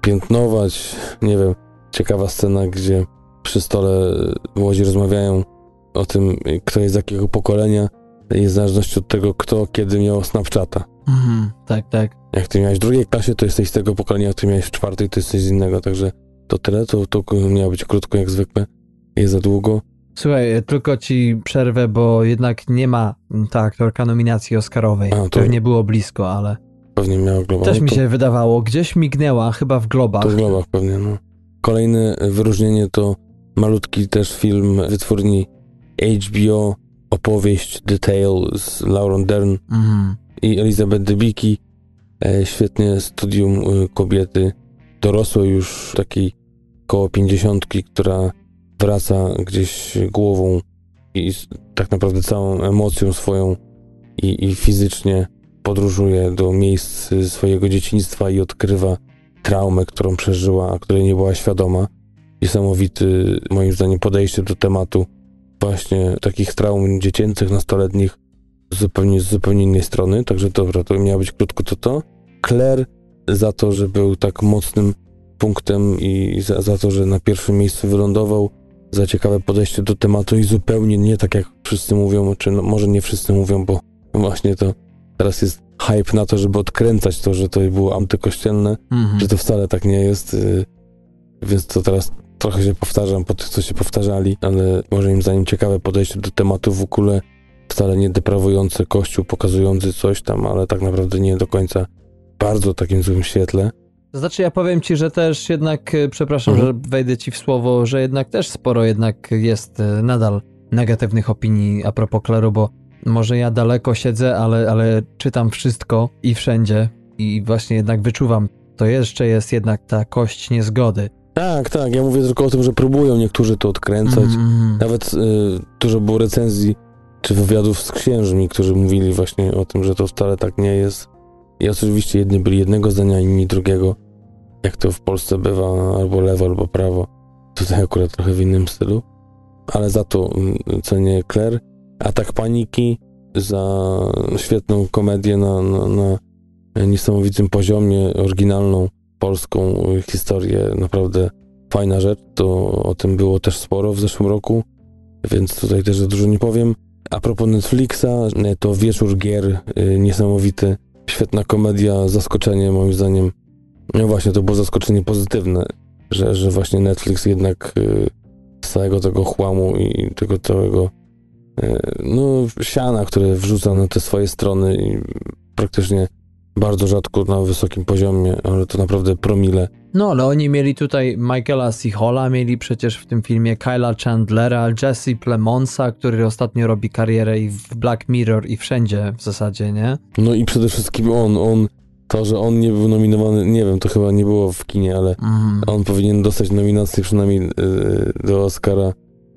piętnować. Nie wiem, ciekawa scena, gdzie przy stole młodzi rozmawiają o tym, kto jest z jakiego pokolenia, i w zależności od tego, kto kiedy miał Snapchata. Mhm, tak, tak. Jak ty miałeś w drugiej klasie, to jesteś z tego pokolenia, jak ty miałeś w czwartej, to jesteś z innego, także to tyle, to, to miało być krótko jak zwykle, jest za długo. Słuchaj, tylko ci przerwę, bo jednak nie ma ta aktorka nominacji Oscarowej. A, to nie było blisko, ale... Pewnie miała Global. Też mi się to... wydawało, gdzieś mignęła, chyba w Globach. To w Globach pewnie, no. Kolejne wyróżnienie to malutki też film wytwórni HBO, opowieść The Tale z Lauren Dern mhm. i Elizabeth Debicki. E, świetnie studium e, kobiety dorosłej już takiej koło pięćdziesiątki, która wraca gdzieś głową i tak naprawdę całą emocją swoją i, i fizycznie podróżuje do miejsc swojego dzieciństwa i odkrywa traumę, którą przeżyła, a której nie była świadoma. Niesamowity, moim zdaniem, podejście do tematu właśnie takich traum dziecięcych, nastoletnich zupełnie, z zupełnie innej strony. Także dobra, to miało być krótko to to. Claire za to, że był tak mocnym punktem i za, za to, że na pierwszym miejscu wylądował, za ciekawe podejście do tematu i zupełnie nie tak jak wszyscy mówią, czy no, może nie wszyscy mówią, bo <laughs> właśnie to teraz jest hype na to, żeby odkręcać to, że to było antykościelne, mhm. że to wcale tak nie jest, y, więc to teraz trochę się powtarzam po tych, co się powtarzali, ale moim zdaniem ciekawe podejście do tematu w ogóle wcale nie deprawujące kościół, pokazujący coś tam, ale tak naprawdę nie do końca bardzo takim złym świetle. To znaczy ja powiem ci, że też jednak, e, przepraszam, mhm. że wejdę ci w słowo, że jednak też sporo jednak jest e, nadal negatywnych opinii a propos Kleru, bo może ja daleko siedzę, ale, ale czytam wszystko i wszędzie i właśnie jednak wyczuwam, to jeszcze jest jednak ta kość niezgody. Tak, tak, ja mówię tylko o tym, że próbują niektórzy to odkręcać. Mm. Nawet y, dużo było recenzji czy wywiadów z księżmi, którzy mówili właśnie o tym, że to wcale tak nie jest. I oczywiście jedni byli jednego zdania, inni drugiego, jak to w Polsce bywa, albo lewo, albo prawo. Tutaj akurat trochę w innym stylu. Ale za to mm, cenię Claire. Atak Paniki za świetną komedię na, na, na niesamowitym poziomie, oryginalną polską historię, naprawdę fajna rzecz. To o tym było też sporo w zeszłym roku, więc tutaj też za dużo nie powiem. A propos Netflixa, to Wieczór Gier, y, niesamowity, świetna komedia, zaskoczenie moim zdaniem. No właśnie, to było zaskoczenie pozytywne, że, że właśnie Netflix jednak y, z całego tego chłamu i tego całego y, no, siana, które wrzuca na te swoje strony i praktycznie bardzo rzadko na wysokim poziomie, ale to naprawdę promile. No, ale oni mieli tutaj Michaela. Halla, mieli przecież w tym filmie Kyla Chandlera, Jesse Plemonsa, który ostatnio robi karierę i w Black Mirror i wszędzie w zasadzie, nie? No i przede wszystkim on, on, to, że on nie był nominowany, nie wiem, to chyba nie było w kinie, ale mm. on powinien dostać nominację przynajmniej yy, do Oscara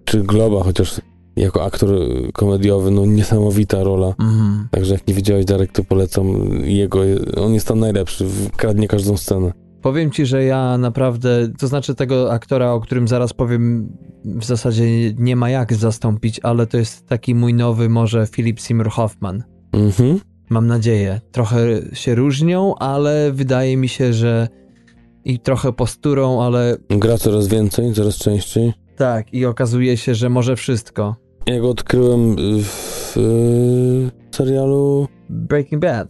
czy Globa, chociaż jako aktor komediowy, no niesamowita rola. Mm. Także jak nie widziałeś Darek, to polecam jego. On jest tam najlepszy, kradnie każdą scenę. Powiem ci, że ja naprawdę, to znaczy tego aktora, o którym zaraz powiem, w zasadzie nie ma jak zastąpić, ale to jest taki mój nowy może Philip Seymour Hoffman. Mhm. Mam nadzieję. Trochę się różnią, ale wydaje mi się, że i trochę posturą, ale... Gra coraz więcej, coraz częściej. Tak, i okazuje się, że może wszystko. Ja go odkryłem w serialu... Breaking Bad.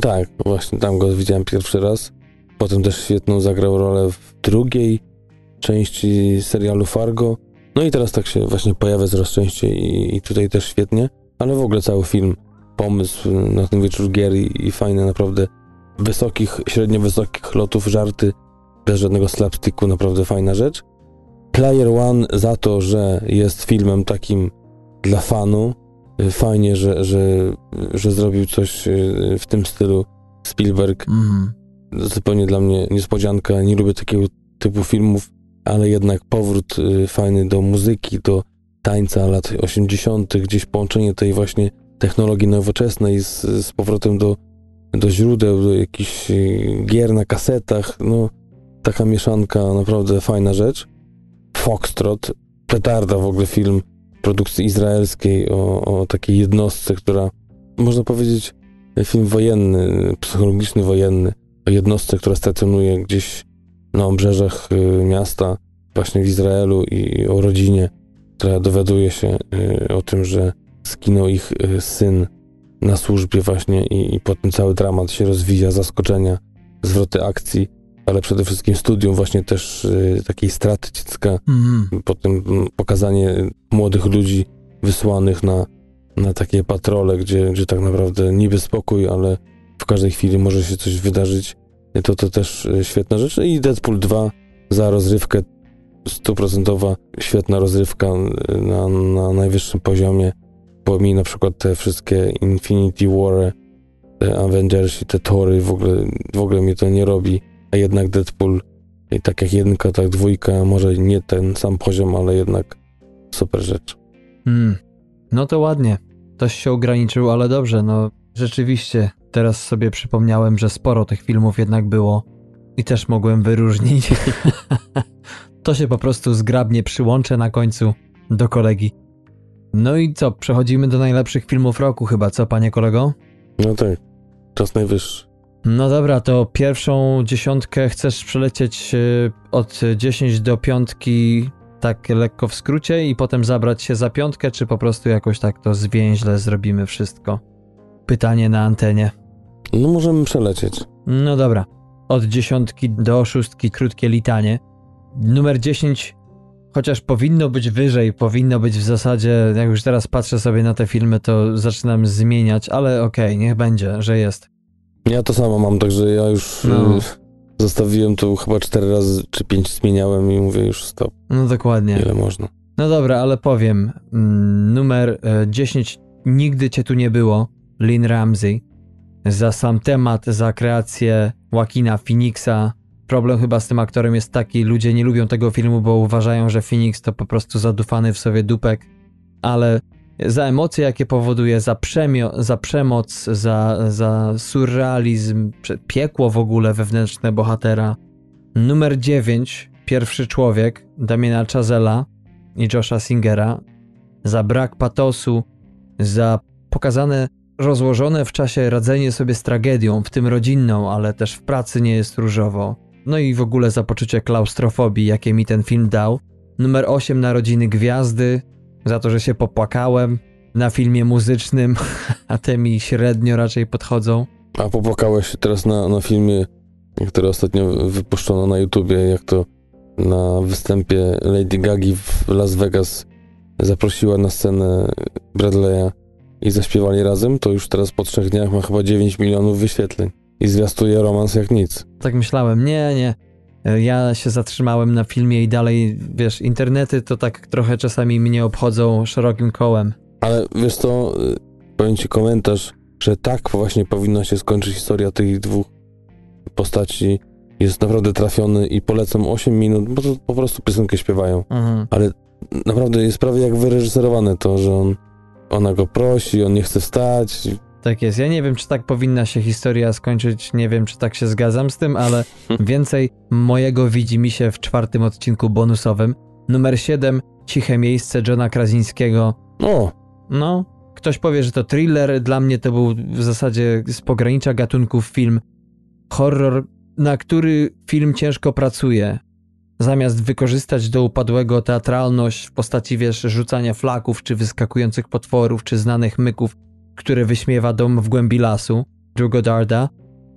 Tak, właśnie tam go widziałem pierwszy raz. Potem też świetną zagrał rolę w drugiej części serialu Fargo. No i teraz tak się właśnie pojawia coraz częściej i, i tutaj też świetnie. Ale w ogóle cały film, pomysł na ten wieczór gier i, i fajne naprawdę wysokich, średnio wysokich lotów, żarty, bez żadnego slapsticku, naprawdę fajna rzecz. Player One za to, że jest filmem takim dla fanu. Fajnie, że, że, że zrobił coś y, w tym stylu Spielberg. Mm. Zupełnie dla mnie niespodzianka. Nie lubię takiego typu filmów, ale jednak powrót y, fajny do muzyki, do tańca lat 80., gdzieś połączenie tej właśnie technologii nowoczesnej z, z powrotem do, do źródeł, do jakichś y, gier na kasetach. No, taka mieszanka, naprawdę fajna rzecz. Foxtrot, petarda w ogóle film produkcji izraelskiej o, o takiej jednostce, która, można powiedzieć, film wojenny, psychologiczny wojenny, o jednostce, która stacjonuje gdzieś na obrzeżach y, miasta, właśnie w Izraelu i o rodzinie, która dowiaduje się y, o tym, że skinął ich y, syn na służbie właśnie i, i potem cały dramat się rozwija, zaskoczenia, zwroty akcji ale przede wszystkim studium właśnie też y, takiej straty dziecka, mm. potem pokazanie młodych ludzi wysłanych na, na takie patrole, gdzie, gdzie tak naprawdę niby spokój, ale w każdej chwili może się coś wydarzyć. To to też y, świetna rzecz. I Deadpool 2 za rozrywkę stuprocentowa, świetna rozrywka y, na, na najwyższym poziomie. Pomij na przykład te wszystkie Infinity War, te Avengers i te Tory, w ogóle, w ogóle mnie to nie robi a jednak Deadpool, i tak jak jedynka, tak dwójka, może nie ten sam poziom, ale jednak super rzecz. Hmm. No to ładnie. Ktoś się ograniczył, ale dobrze, no rzeczywiście. Teraz sobie przypomniałem, że sporo tych filmów jednak było i też mogłem wyróżnić. <laughs> to się po prostu zgrabnie przyłączę na końcu do kolegi. No i co, przechodzimy do najlepszych filmów roku chyba, co panie kolego? No tak, czas najwyższy. No dobra, to pierwszą dziesiątkę chcesz przelecieć y, od 10 do piątki tak lekko w skrócie i potem zabrać się za piątkę, czy po prostu jakoś tak to zwięźle zrobimy wszystko? Pytanie na antenie. No możemy przelecieć. No dobra. Od dziesiątki do szóstki krótkie litanie. Numer 10, chociaż powinno być wyżej, powinno być w zasadzie, jak już teraz patrzę sobie na te filmy, to zaczynam zmieniać, ale okej, okay, niech będzie, że jest. Ja to samo mam, także ja już no. Y, zostawiłem to chyba cztery razy czy pięć zmieniałem i mówię już stop. No dokładnie. Ile można. No dobra, ale powiem. Mm, numer 10 e, Nigdy cię tu nie było. Lynn Ramsey. Za sam temat, za kreację Joaquina Phoenixa. Problem chyba z tym aktorem jest taki, ludzie nie lubią tego filmu, bo uważają, że Phoenix to po prostu zadufany w sobie dupek, ale za emocje, jakie powoduje, za, przemio- za przemoc, za, za surrealizm, piekło w ogóle wewnętrzne bohatera. Numer 9, Pierwszy Człowiek, Damiena Chazela i Josha Singera, za brak patosu, za pokazane rozłożone w czasie radzenie sobie z tragedią, w tym rodzinną, ale też w pracy nie jest różowo. No i w ogóle za poczucie klaustrofobii, jakie mi ten film dał. Numer 8 Narodziny Gwiazdy, za to, że się popłakałem na filmie muzycznym, <laughs> a te mi średnio raczej podchodzą. A popłakałeś teraz na, na filmie, który ostatnio wypuszczono na YouTubie, jak to na występie Lady Gagi w Las Vegas zaprosiła na scenę Bradley'a i zaśpiewali razem, to już teraz po trzech dniach ma chyba 9 milionów wyświetleń i zwiastuje romans jak nic. Tak myślałem, nie, nie. Ja się zatrzymałem na filmie i dalej, wiesz, internety to tak trochę czasami mnie obchodzą szerokim kołem. Ale wiesz co, powiem ci komentarz, że tak właśnie powinna się skończyć historia tych dwóch postaci. Jest naprawdę trafiony i polecam 8 minut, bo to po prostu piosenkę śpiewają. Mhm. Ale naprawdę jest prawie jak wyreżyserowane to, że on, ona go prosi, on nie chce wstać, tak jest. Ja nie wiem, czy tak powinna się historia skończyć, nie wiem, czy tak się zgadzam z tym, ale <laughs> więcej mojego widzi mi się w czwartym odcinku bonusowym. Numer 7, Ciche miejsce Johna Krazińskiego. O! No, ktoś powie, że to thriller, dla mnie to był w zasadzie z pogranicza gatunków film. Horror, na który film ciężko pracuje. Zamiast wykorzystać do upadłego teatralność w postaci, wiesz, rzucania flaków, czy wyskakujących potworów, czy znanych myków, który wyśmiewa dom w głębi lasu, Drew Godarda.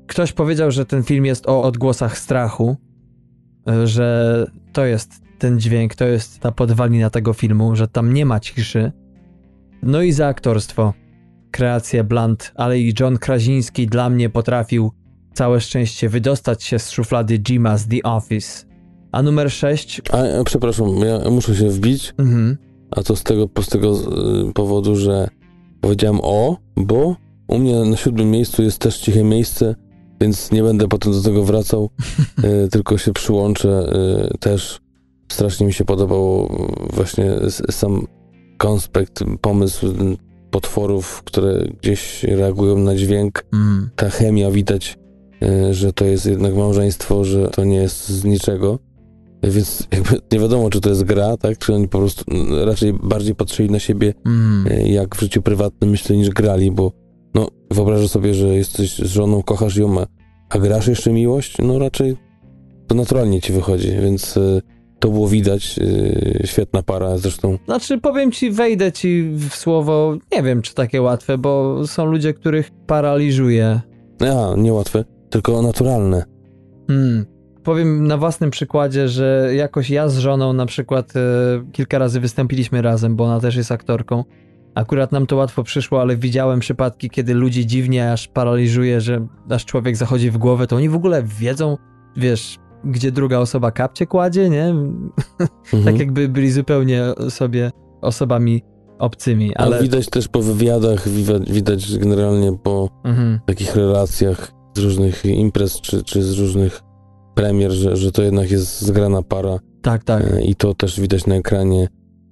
Ktoś powiedział, że ten film jest o odgłosach strachu, e, że to jest ten dźwięk, to jest ta podwalina tego filmu, że tam nie ma ciszy. No i za aktorstwo. Kreacje Blunt, ale i John Kraziński dla mnie potrafił całe szczęście wydostać się z szuflady Jima z The Office. A numer 6... A, przepraszam, ja muszę się wbić. Mhm. A to z tego, z tego e, powodu, że Powiedziałem o, bo u mnie na siódmym miejscu jest też ciche miejsce, więc nie będę potem do tego wracał, <laughs> y, tylko się przyłączę. Y, też strasznie mi się podobał właśnie sam konspekt, pomysł potworów, które gdzieś reagują na dźwięk. Mm. Ta chemia widać, y, że to jest jednak małżeństwo, że to nie jest z niczego. Więc <laughs> jakby nie wiadomo, czy to jest gra, tak? Czy oni po prostu raczej bardziej patrzyli na siebie mm. jak w życiu prywatnym, myślę, niż grali, bo no, wyobrażasz sobie, że jesteś z żoną, kochasz ją, a, grasz jeszcze miłość? No raczej to naturalnie ci wychodzi, więc y, to było widać. Y, świetna para zresztą. Znaczy, powiem ci, wejdę ci w słowo, nie wiem, czy takie łatwe, bo są ludzie, których paraliżuje. A, niełatwe, tylko naturalne. Hmm powiem na własnym przykładzie, że jakoś ja z żoną na przykład e, kilka razy wystąpiliśmy razem, bo ona też jest aktorką. Akurat nam to łatwo przyszło, ale widziałem przypadki, kiedy ludzi dziwnie aż paraliżuje, że aż człowiek zachodzi w głowę, to oni w ogóle wiedzą, wiesz, gdzie druga osoba kapcie kładzie, nie? <laughs> Mhm. tak jakby byli zupełnie sobie osobami obcymi. Ale... ale widać też po wywiadach, widać generalnie po mhm. takich relacjach z różnych imprez czy, czy z różnych premier, że, że to jednak jest zgrana para. Tak, tak. E, I to też widać na ekranie.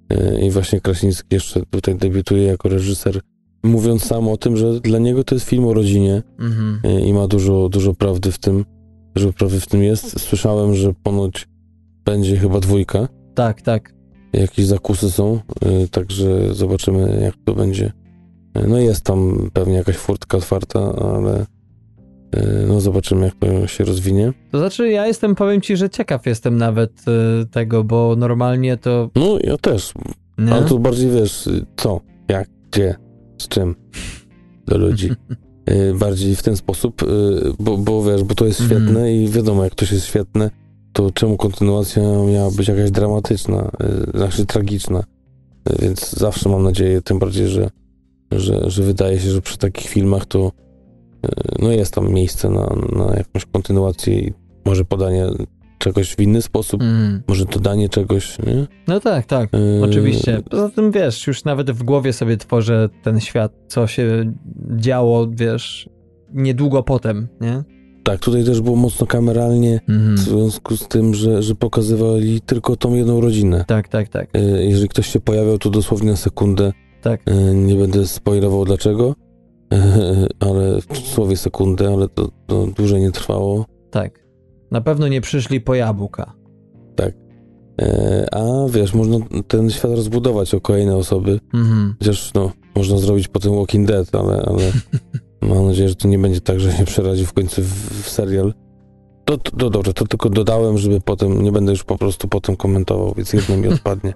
E, I właśnie Krasiński jeszcze tutaj debiutuje jako reżyser, mówiąc sam o tym, że dla niego to jest film o rodzinie mhm. E, i ma dużo, dużo prawdy w tym, że prawdy w tym jest. Słyszałem, że ponoć będzie chyba dwójka. Tak, tak. Jakieś zakusy są, także zobaczymy, jak to będzie. No jest tam pewnie jakaś furtka otwarta, ale no zobaczymy, jak to się rozwinie. To znaczy, ja jestem, powiem ci, że ciekaw jestem nawet e, tego, bo normalnie to... No, ja też. Nie? Ale tu bardziej wiesz, co, jak, gdzie, z czym do ludzi. <laughs> E, bardziej w ten sposób, bo, bo wiesz, bo to jest mhm. świetne mm. i wiadomo, jak ktoś jest świetne, to czemu kontynuacja miała być jakaś dramatyczna, znaczy tragiczna. Więc zawsze mam nadzieję, tym bardziej, że, że, że wydaje się, że przy takich filmach to no jest tam miejsce na, na jakąś kontynuację i może podanie czegoś w inny sposób, mm. może dodanie czegoś, nie? No tak, tak, yy... oczywiście. Poza tym, wiesz, już nawet w głowie sobie tworzę ten świat, co się działo, wiesz, niedługo potem, nie? Tak, tutaj też było mocno kameralnie, mm. w związku z tym, że, że pokazywali tylko tą jedną rodzinę. Tak, tak, tak. Yy, jeżeli ktoś się pojawiał, to dosłownie na sekundę Tak. E, Nie będę spoilował dlaczego, e, <laughs> ale w cudzysłowie sekundę, ale to, to dłużej nie trwało. Tak. Na pewno nie przyszli po jabłka. E, A wiesz, można ten świat rozbudować o kolejne osoby, Mhm. chociaż no, można zrobić potem Walking Dead, ale, ale <laughs> mam nadzieję, że to nie będzie tak, że się przeradzi w końcu w, w serial. To, to, to dobrze, to tylko dodałem, żeby potem, nie będę już po prostu potem komentował, więc jedno mi <laughs> odpadnie.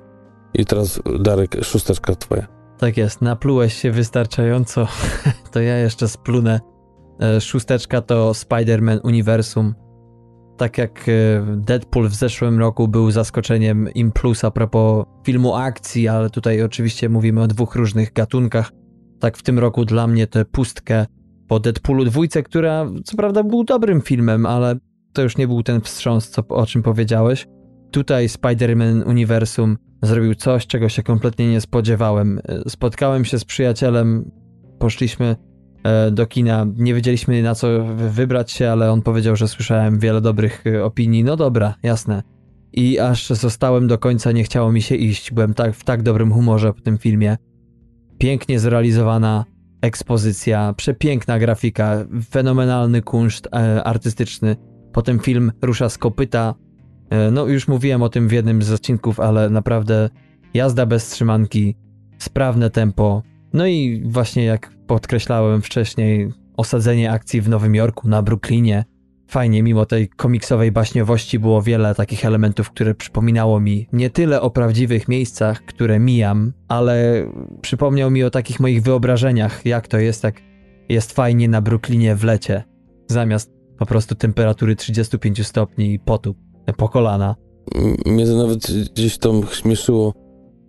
I teraz Darek, szósteczka twoja. Tak jest, naplułeś się wystarczająco, <laughs> to ja jeszcze splunę. E, Szósteczka to Spider-Man Uniwersum. Tak jak e, Deadpool w zeszłym roku był zaskoczeniem im plus a propos filmu akcji, ale tutaj oczywiście mówimy o dwóch różnych gatunkach. Tak w tym roku dla mnie tę pustkę po Deadpoolu dwójce, która co prawda był dobrym filmem, ale to już nie był ten wstrząs, co, o czym powiedziałeś. Tutaj Spider-Man Uniwersum zrobił coś, czego się kompletnie nie spodziewałem. Spotkałem się z przyjacielem, poszliśmy e, do kina, nie wiedzieliśmy na co wy- wybrać się, ale on powiedział, że słyszałem wiele dobrych e, opinii. No dobra, jasne. I aż zostałem do końca, nie chciało mi się iść. Byłem tak, w tak dobrym humorze po tym filmie. Pięknie zrealizowana ekspozycja, przepiękna grafika, fenomenalny kunszt e, artystyczny. Potem film rusza z kopyta. E, No, już mówiłem o tym w jednym z odcinków, ale naprawdę jazda bez trzymanki, sprawne tempo. No i właśnie jak podkreślałem wcześniej, osadzenie akcji w Nowym Jorku, na Brooklynie. Fajnie, mimo tej komiksowej baśniowości było wiele takich elementów, które przypominało mi nie tyle o prawdziwych miejscach, które mijam, ale przypomniał mi o takich moich wyobrażeniach, jak to jest, jak jest fajnie na Brooklynie w lecie, zamiast po prostu temperatury 35 stopni i potu po kolana. Mnie to nawet gdzieś tam śmieszyło.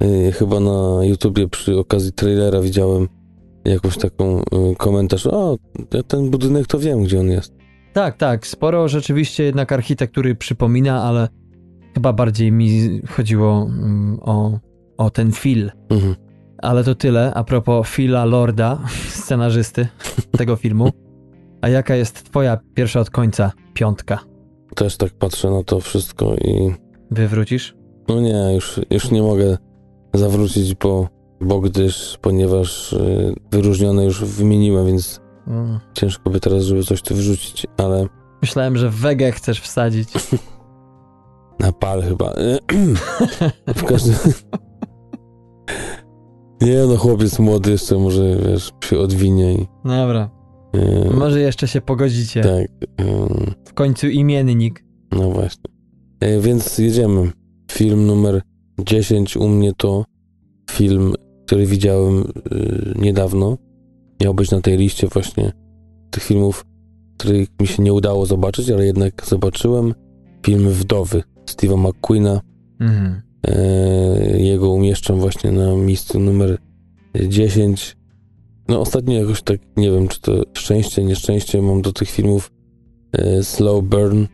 Yy, chyba na YouTubie przy okazji trailera widziałem jakąś taką yy, komentarz. O, ja ten budynek to wiem, gdzie on jest. Tak, tak, sporo rzeczywiście jednak architektury przypomina, ale chyba bardziej mi chodziło mm, o, o ten feel. Mhm. Ale to tyle a propos Phila Lorda, scenarzysty tego filmu. A jaka jest twoja pierwsza od końca piątka? Też tak patrzę na to wszystko i Wywrócisz? no nie, już, już nie mogę zawrócić, bo, bo gdyż, ponieważ yy, wyróżnione już wymieniłem, więc Mm. ciężko by teraz, żeby coś tu wrzucić, ale Myślałem, że wegę chcesz wsadzić. na pal chyba. <clears throat> w każdym... <laughs> Nie no, chłopiec młody jeszcze może, wiesz, się odwinie i... Dobra, Yy, może jeszcze się pogodzicie. tak, yy, W końcu imiennik. no właśnie. Yy, więc jedziemy. Film numer 10 u mnie to film, który widziałem yy, niedawno. Miał być na tej liście właśnie tych filmów, których mi się nie udało zobaczyć, ale jednak zobaczyłem. Film Wdowy Steve'a McQueena. Mhm. E, Jego umieszczam właśnie na miejscu numer 10. No ostatnio jakoś tak, nie wiem, czy to szczęście, nieszczęście mam do tych filmów e, Slow Burn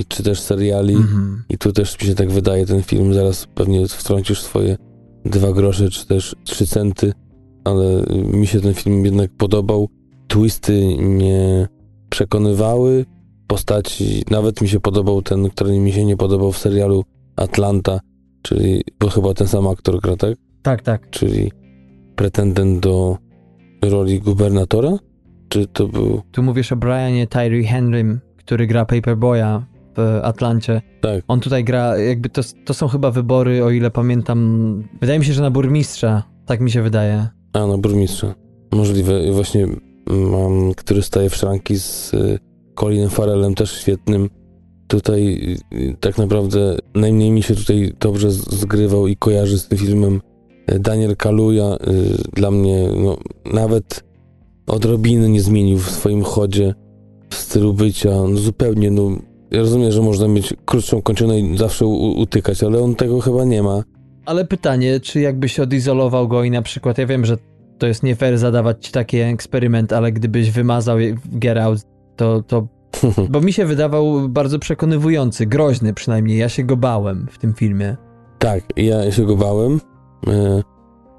i czy też seriali. Mhm. I tu też mi się tak wydaje ten film, zaraz pewnie wtrącisz swoje dwa grosze, czy też trzy centy, ale mi się ten film jednak podobał. Twisty mnie przekonywały, postaci, nawet mi się podobał ten, który mi się nie podobał w serialu Atlanta, czyli, bo chyba ten sam aktor gra, tak? Tak, tak. Czyli pretendent do roli gubernatora? Czy to był... Tu mówisz o Brianie Tyree Henrym, który gra Paperboya w Atlancie. Tak, On tutaj gra, jakby to, to są chyba wybory, o ile pamiętam. Wydaje mi się, że na burmistrza. Tak mi się wydaje. A, no burmistrza. Możliwe. I Właśnie mam, który staje w szranki z y, Colinem Farrellem, też świetnym. Tutaj y, tak naprawdę najmniej mi się tutaj dobrze zgrywał i kojarzy z tym filmem y, Daniel Kaluja. Y, Dla mnie no, nawet odrobiny nie zmienił w swoim chodzie, w stylu bycia. No, zupełnie, no, ja rozumiem, że można mieć krótszą kończynę i zawsze u- utykać, ale on tego chyba nie ma. Ale pytanie, czy jakbyś odizolował go i na przykład, ja wiem, że to jest nie fair zadawać ci taki eksperyment, ale gdybyś wymazał Get Out, to, to <laughs> bo mi się wydawał bardzo przekonywujący, groźny przynajmniej. Ja się go bałem w tym filmie. Tak, ja się go bałem. E,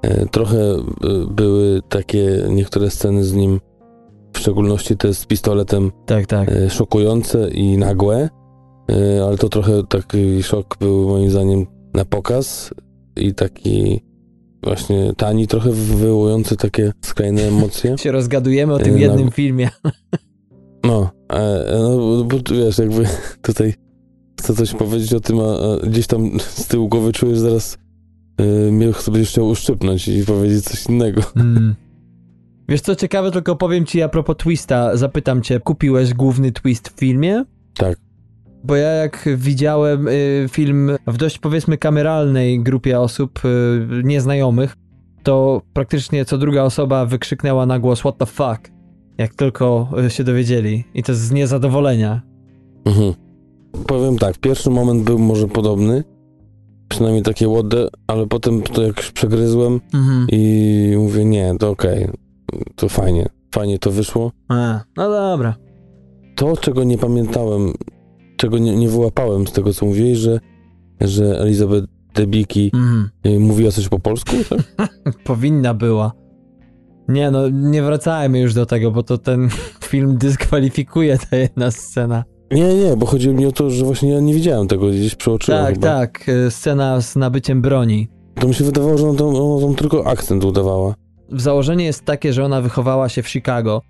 e, trochę e, były takie niektóre sceny z nim, w szczególności te z pistoletem, Tak, tak. szokujące i nagłe, ale to trochę taki szok był moim zdaniem na pokaz i taki właśnie tani, trochę wywołujący takie skrajne emocje. <laughs> się rozgadujemy o tym jednym <laughs> no. filmie. No, no bo wiesz, jakby <laughs> tutaj chcę coś powiedzieć o tym, a, a gdzieś tam z tyłu głowy czuję, że zaraz e, mnie będziesz chciał uszczypnąć i powiedzieć coś innego. <laughs> Mm. Wiesz co ciekawe, tylko powiem ci a propos twista, zapytam cię, kupiłeś główny twist w filmie? Tak. Bo ja jak widziałem y, film w dość powiedzmy kameralnej grupie osób y, nieznajomych, to praktycznie co druga osoba wykrzyknęła na głos what the fuck, jak tylko y, się dowiedzieli. I to z niezadowolenia. Mhm. Powiem tak, pierwszy moment był może podobny, przynajmniej takie łody, ale potem to jak przegryzłem Mhm. i mówię, nie, to okej, to fajnie, fajnie to wyszło. A, no dobra. To, czego nie pamiętałem, czego nie, nie wyłapałem z tego, co mówiłeś, że, że Elizabeth Debicki Mhm. y, mówiła coś po polsku, tak? <laughs> Powinna była. Nie no, nie wracajmy już do tego, bo to ten <laughs> film dyskwalifikuje ta jedna scena. Nie, nie, bo chodziło mi o to, że właśnie ja nie widziałem tego, gdzieś przeoczyłem Tak, chyba. tak, y, scena z nabyciem broni. To mi się wydawało, że ona tam, ona tam tylko akcent udawała. Założenie jest takie, że ona wychowała się w Chicago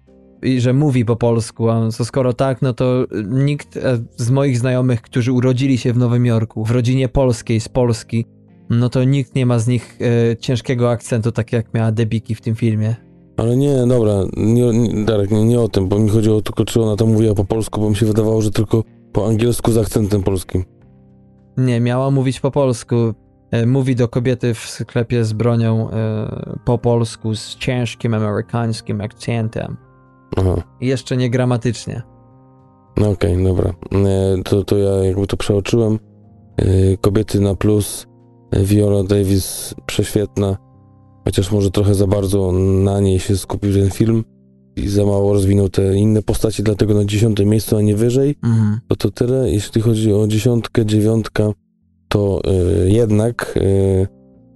i że mówi po polsku, a co skoro tak, no to nikt e, z moich znajomych, którzy urodzili się w Nowym Jorku, w rodzinie polskiej, z Polski, no to nikt nie ma z nich e, ciężkiego akcentu, tak jak miała Debiki w tym filmie. Ale nie, dobra, nie, nie, Darek, nie, nie o tym, bo mi chodziło tylko, czy ona tam mówiła po polsku, bo mi się wydawało, że tylko po angielsku z akcentem polskim. Nie, miała mówić po polsku. E, Mówi do kobiety w sklepie z bronią e, po polsku z ciężkim amerykańskim akcentem. Aha, Jeszcze nie gramatycznie. no okej, dobra. E, to, to ja jakby to przeoczyłem. E, kobiety na plus, e, Viola Davis prześwietna, chociaż może trochę za bardzo na niej się skupił ten film i za mało rozwinął te inne postacie, dlatego na dziesiątym miejscu, a nie wyżej. Mhm. To to tyle. Jeśli chodzi o dziesiątkę, dziewiątka, to y, jednak y,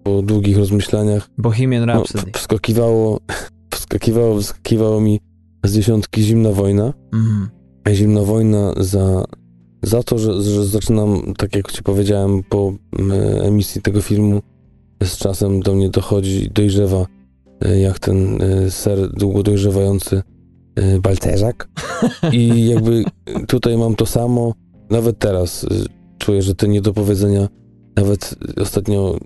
po długich rozmyślaniach Bohemian no, Rhapsody. wskakiwało, <laughs> wskakiwało, wskakiwało mi z dziesiątki Zimna Wojna. Mhm. Zimna Wojna za, za to, że, że zaczynam, tak jak ci powiedziałem, po mm, emisji tego filmu, z czasem do mnie dochodzi, dojrzewa, y, jak ten y, ser długo dojrzewający y, balcerzak. <laughs> I jakby tutaj mam to samo, nawet teraz czuję, że te niedopowiedzenia, nawet ostatnio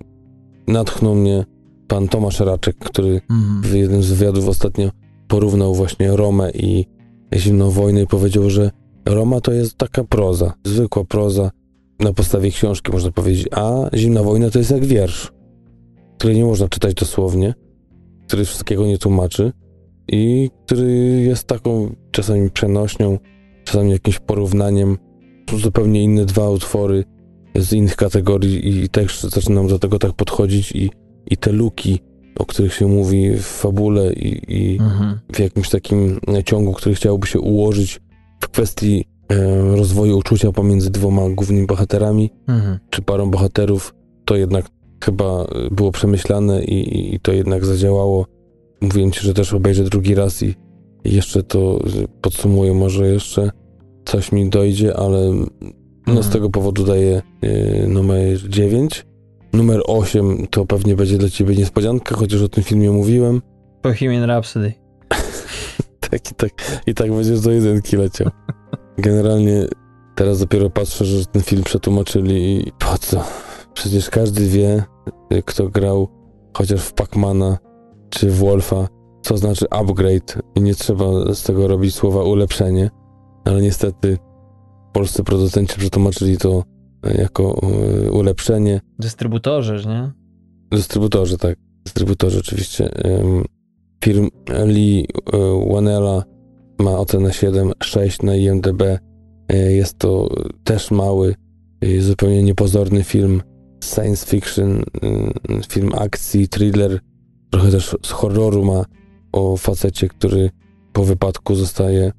natchnął mnie pan Tomasz Raczek, który Mhm. w jednym z wywiadów ostatnio porównał właśnie Romę i Zimną Wojnę i powiedział, że Roma to jest taka proza, zwykła proza na podstawie książki można powiedzieć, a Zimna Wojna to jest jak wiersz, który nie można czytać dosłownie, który wszystkiego nie tłumaczy i który jest taką czasami przenośnią, czasami jakimś porównaniem. Są zupełnie inne dwa utwory z innych kategorii i też zaczynam do tego tak podchodzić i, i te luki, o których się mówi w fabule i, i Mhm. w jakimś takim ciągu, który chciałoby się ułożyć w kwestii e, rozwoju uczucia pomiędzy dwoma głównymi bohaterami, Mhm. czy parą bohaterów, to jednak chyba było przemyślane i, i- to jednak zadziałało. Mówiłem ci, że też obejrzę drugi raz i, jeszcze to podsumuję, może jeszcze coś mi dojdzie, ale no z Mhm. tego powodu daję y, numer 9. Numer 8 to pewnie będzie dla ciebie niespodzianka, chociaż o tym filmie mówiłem. Bohemian Rhapsody. <laughs> Tak i tak, i tak będziesz do jedynki leciał. Generalnie teraz dopiero patrzę, że ten film przetłumaczyli i po co? Przecież każdy wie, kto grał chociaż w Pacmana czy w Wolfa, co znaczy upgrade i nie trzeba z tego robić słowa ulepszenie, ale niestety polscy producenci przetłumaczyli to y, jako y, ulepszenie. Dystrybutorzy, nie? Dystrybutorzy, tak. Dystrybutorzy oczywiście. Ym, Film Lee y, Wanella ma ocenę 7,6 na IMDb. Y, Jest to też mały, y, zupełnie niepozorny film science fiction, y, film akcji, thriller, trochę też z horroru ma o facecie, który po wypadku zostaje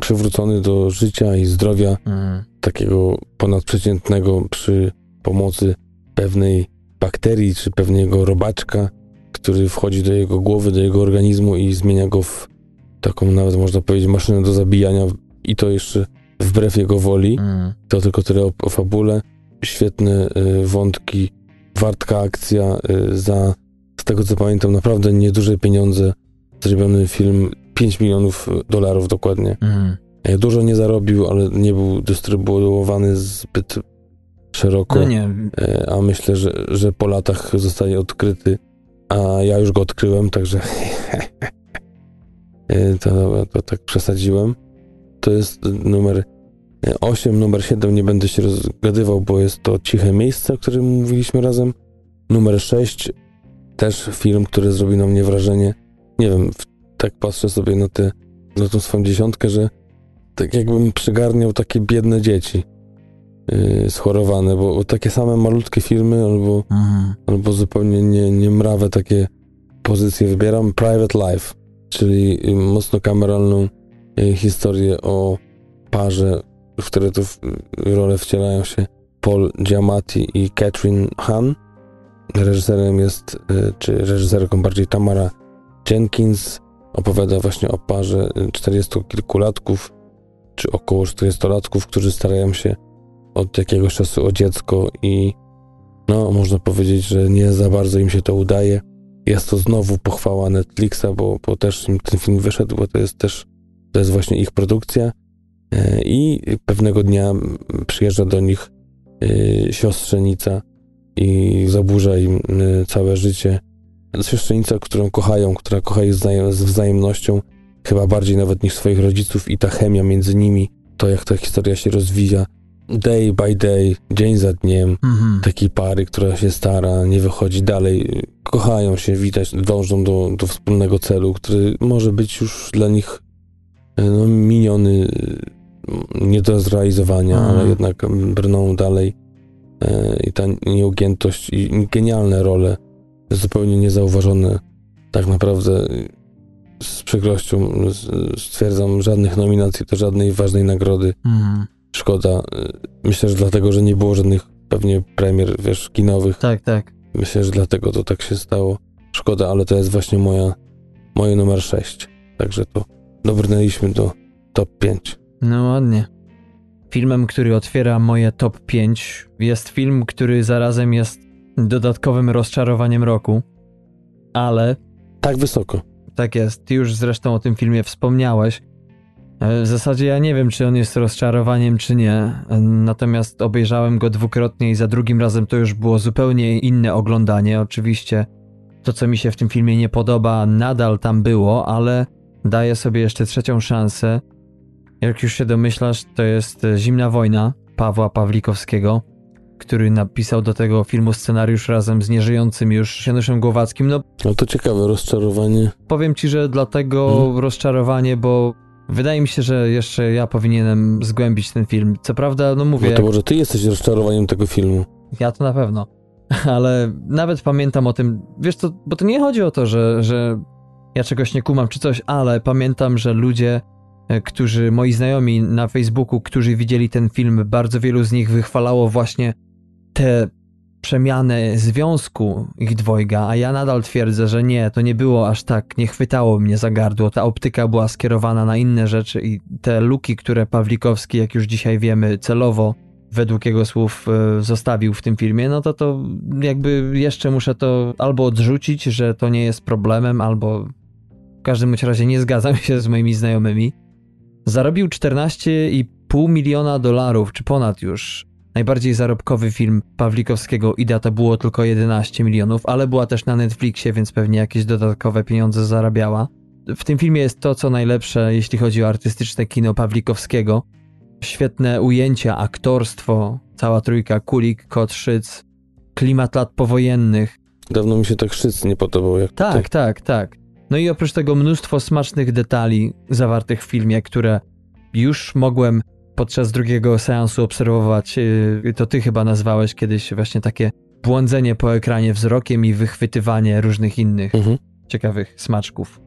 przywrócony do życia i zdrowia Mhm. takiego ponadprzeciętnego przy pomocy pewnej bakterii czy pewnego robaczka, który wchodzi do jego głowy, do jego organizmu i zmienia go w taką nawet można powiedzieć maszynę do zabijania i to jeszcze wbrew jego woli. Mhm. To tylko tyle o, o fabule. Świetne y, wątki, wartka akcja y, za z tego co pamiętam, naprawdę nieduże pieniądze. Zrobiony film 5 milionów dolarów dokładnie. E, Dużo nie zarobił, ale nie był dystrybuowany zbyt szeroko. No nie, E, A myślę, że, że po latach zostanie odkryty. A ja już go odkryłem, także e, <laughs> to, to tak przesadziłem. To jest numer 8, numer 7 nie będę się rozgadywał, bo jest to Ciche Miejsce, o którym mówiliśmy razem. Numer 6 też film, który zrobił na mnie wrażenie. Nie wiem, tak patrzę sobie na, te, na tą swoją dziesiątkę, że tak jakbym przygarniał takie biedne dzieci yy, schorowane, bo, bo takie same malutkie filmy albo, mhm. albo zupełnie nie, nie mrawe takie pozycje wybieram. Private Life, czyli mocno kameralną y, historię o parze, w które to w y, rolę wcielają się Paul Giamatti i Catherine Hahn. Reżyserem jest, y, czy reżyserką bardziej Tamara Jenkins. Opowiada właśnie o parze y, czterdziestokilkulatków, czy około 40-latków, którzy starają się od jakiegoś czasu o dziecko i no, można powiedzieć, że nie za bardzo im się to udaje. Jest to znowu pochwała Netflixa, bo, bo też im ten film wyszedł, bo to jest też, to jest właśnie ich produkcja. E, I pewnego dnia przyjeżdża do nich e, siostrzenica i zaburza im całe życie. Siostrzenica, którą kochają, która kocha ich z wzajemnością, chyba bardziej nawet niż swoich rodziców i ta chemia między nimi, to jak ta historia się rozwija, day by day, dzień za dniem, Mhm. takiej pary, która się stara, nie wychodzi dalej, kochają się, widać, dążą do, do wspólnego celu, który może być już dla nich e, no, miniony, nie do zrealizowania, Mhm. ale jednak brną dalej E, i ta nieugiętość i genialne role, zupełnie niezauważone tak naprawdę z przykrością stwierdzam, żadnych nominacji do żadnej ważnej nagrody Mhm. Szkoda. Myślę, że dlatego, że nie było żadnych pewnie premier, wiesz, kinowych. Tak, tak. Myślę, że dlatego to tak się stało. Szkoda, ale to jest właśnie moja, moje numer 6. Także to dobrnęliśmy do top 5. No ładnie. Filmem, który otwiera moje top 5 jest film, który zarazem jest dodatkowym rozczarowaniem roku. Ale Tak wysoko. tak jest, ty już zresztą o tym filmie wspomniałeś. E, W zasadzie ja nie wiem, czy on jest rozczarowaniem, czy nie. E, Natomiast obejrzałem go dwukrotnie i za drugim razem to już było zupełnie inne oglądanie. Oczywiście to, co mi się w tym filmie nie podoba, nadal tam było, ale daję sobie jeszcze trzecią szansę. Jak już się domyślasz, to jest e, Zimna Wojna Pawła Pawlikowskiego, który napisał do tego filmu scenariusz razem z nieżyjącym już Januszem Głowackim. No, No to ciekawe, rozczarowanie. Powiem ci, że dlatego Mhm. rozczarowanie, bo wydaje mi się, że jeszcze ja powinienem zgłębić ten film. Co prawda, no mówię, No to może ty jesteś rozczarowaniem tego filmu. ja to na pewno. <laughs> Ale nawet pamiętam o tym, wiesz co, bo to nie chodzi o to, że, że ja czegoś nie kumam czy coś, ale pamiętam, że ludzie, którzy, moi znajomi na Facebooku, którzy widzieli ten film, bardzo wielu z nich wychwalało właśnie te przemiany związku ich dwojga, a ja nadal twierdzę, że nie, to nie było aż tak, nie chwytało mnie za gardło, ta optyka była skierowana na inne rzeczy i te luki, które Pawlikowski, jak już dzisiaj wiemy, celowo według jego słów e, zostawił w tym filmie, no to to jakby jeszcze muszę to albo odrzucić, że to nie jest problemem, albo w każdym razie nie zgadzam się z moimi znajomymi. Zarobił 14,5 miliona dolarów, czy ponad już. Najbardziej zarobkowy film Pawlikowskiego Ida to było tylko 11 milionów, ale była też na Netflixie, więc pewnie jakieś dodatkowe pieniądze zarabiała. W tym filmie jest to, co najlepsze, jeśli chodzi o artystyczne kino Pawlikowskiego. Świetne ujęcia, aktorstwo, cała trójka, Kulik, Kot, Szyc, klimat lat powojennych. Dawno mi się tak szyc nie podobał jak Tak, tutaj. tak, tak. No i oprócz tego mnóstwo smacznych detali zawartych w filmie, które już mogłem podczas drugiego seansu obserwować. Yy, To ty chyba nazwałeś kiedyś właśnie takie błądzenie po ekranie wzrokiem i wychwytywanie różnych innych Mhm. ciekawych smaczków.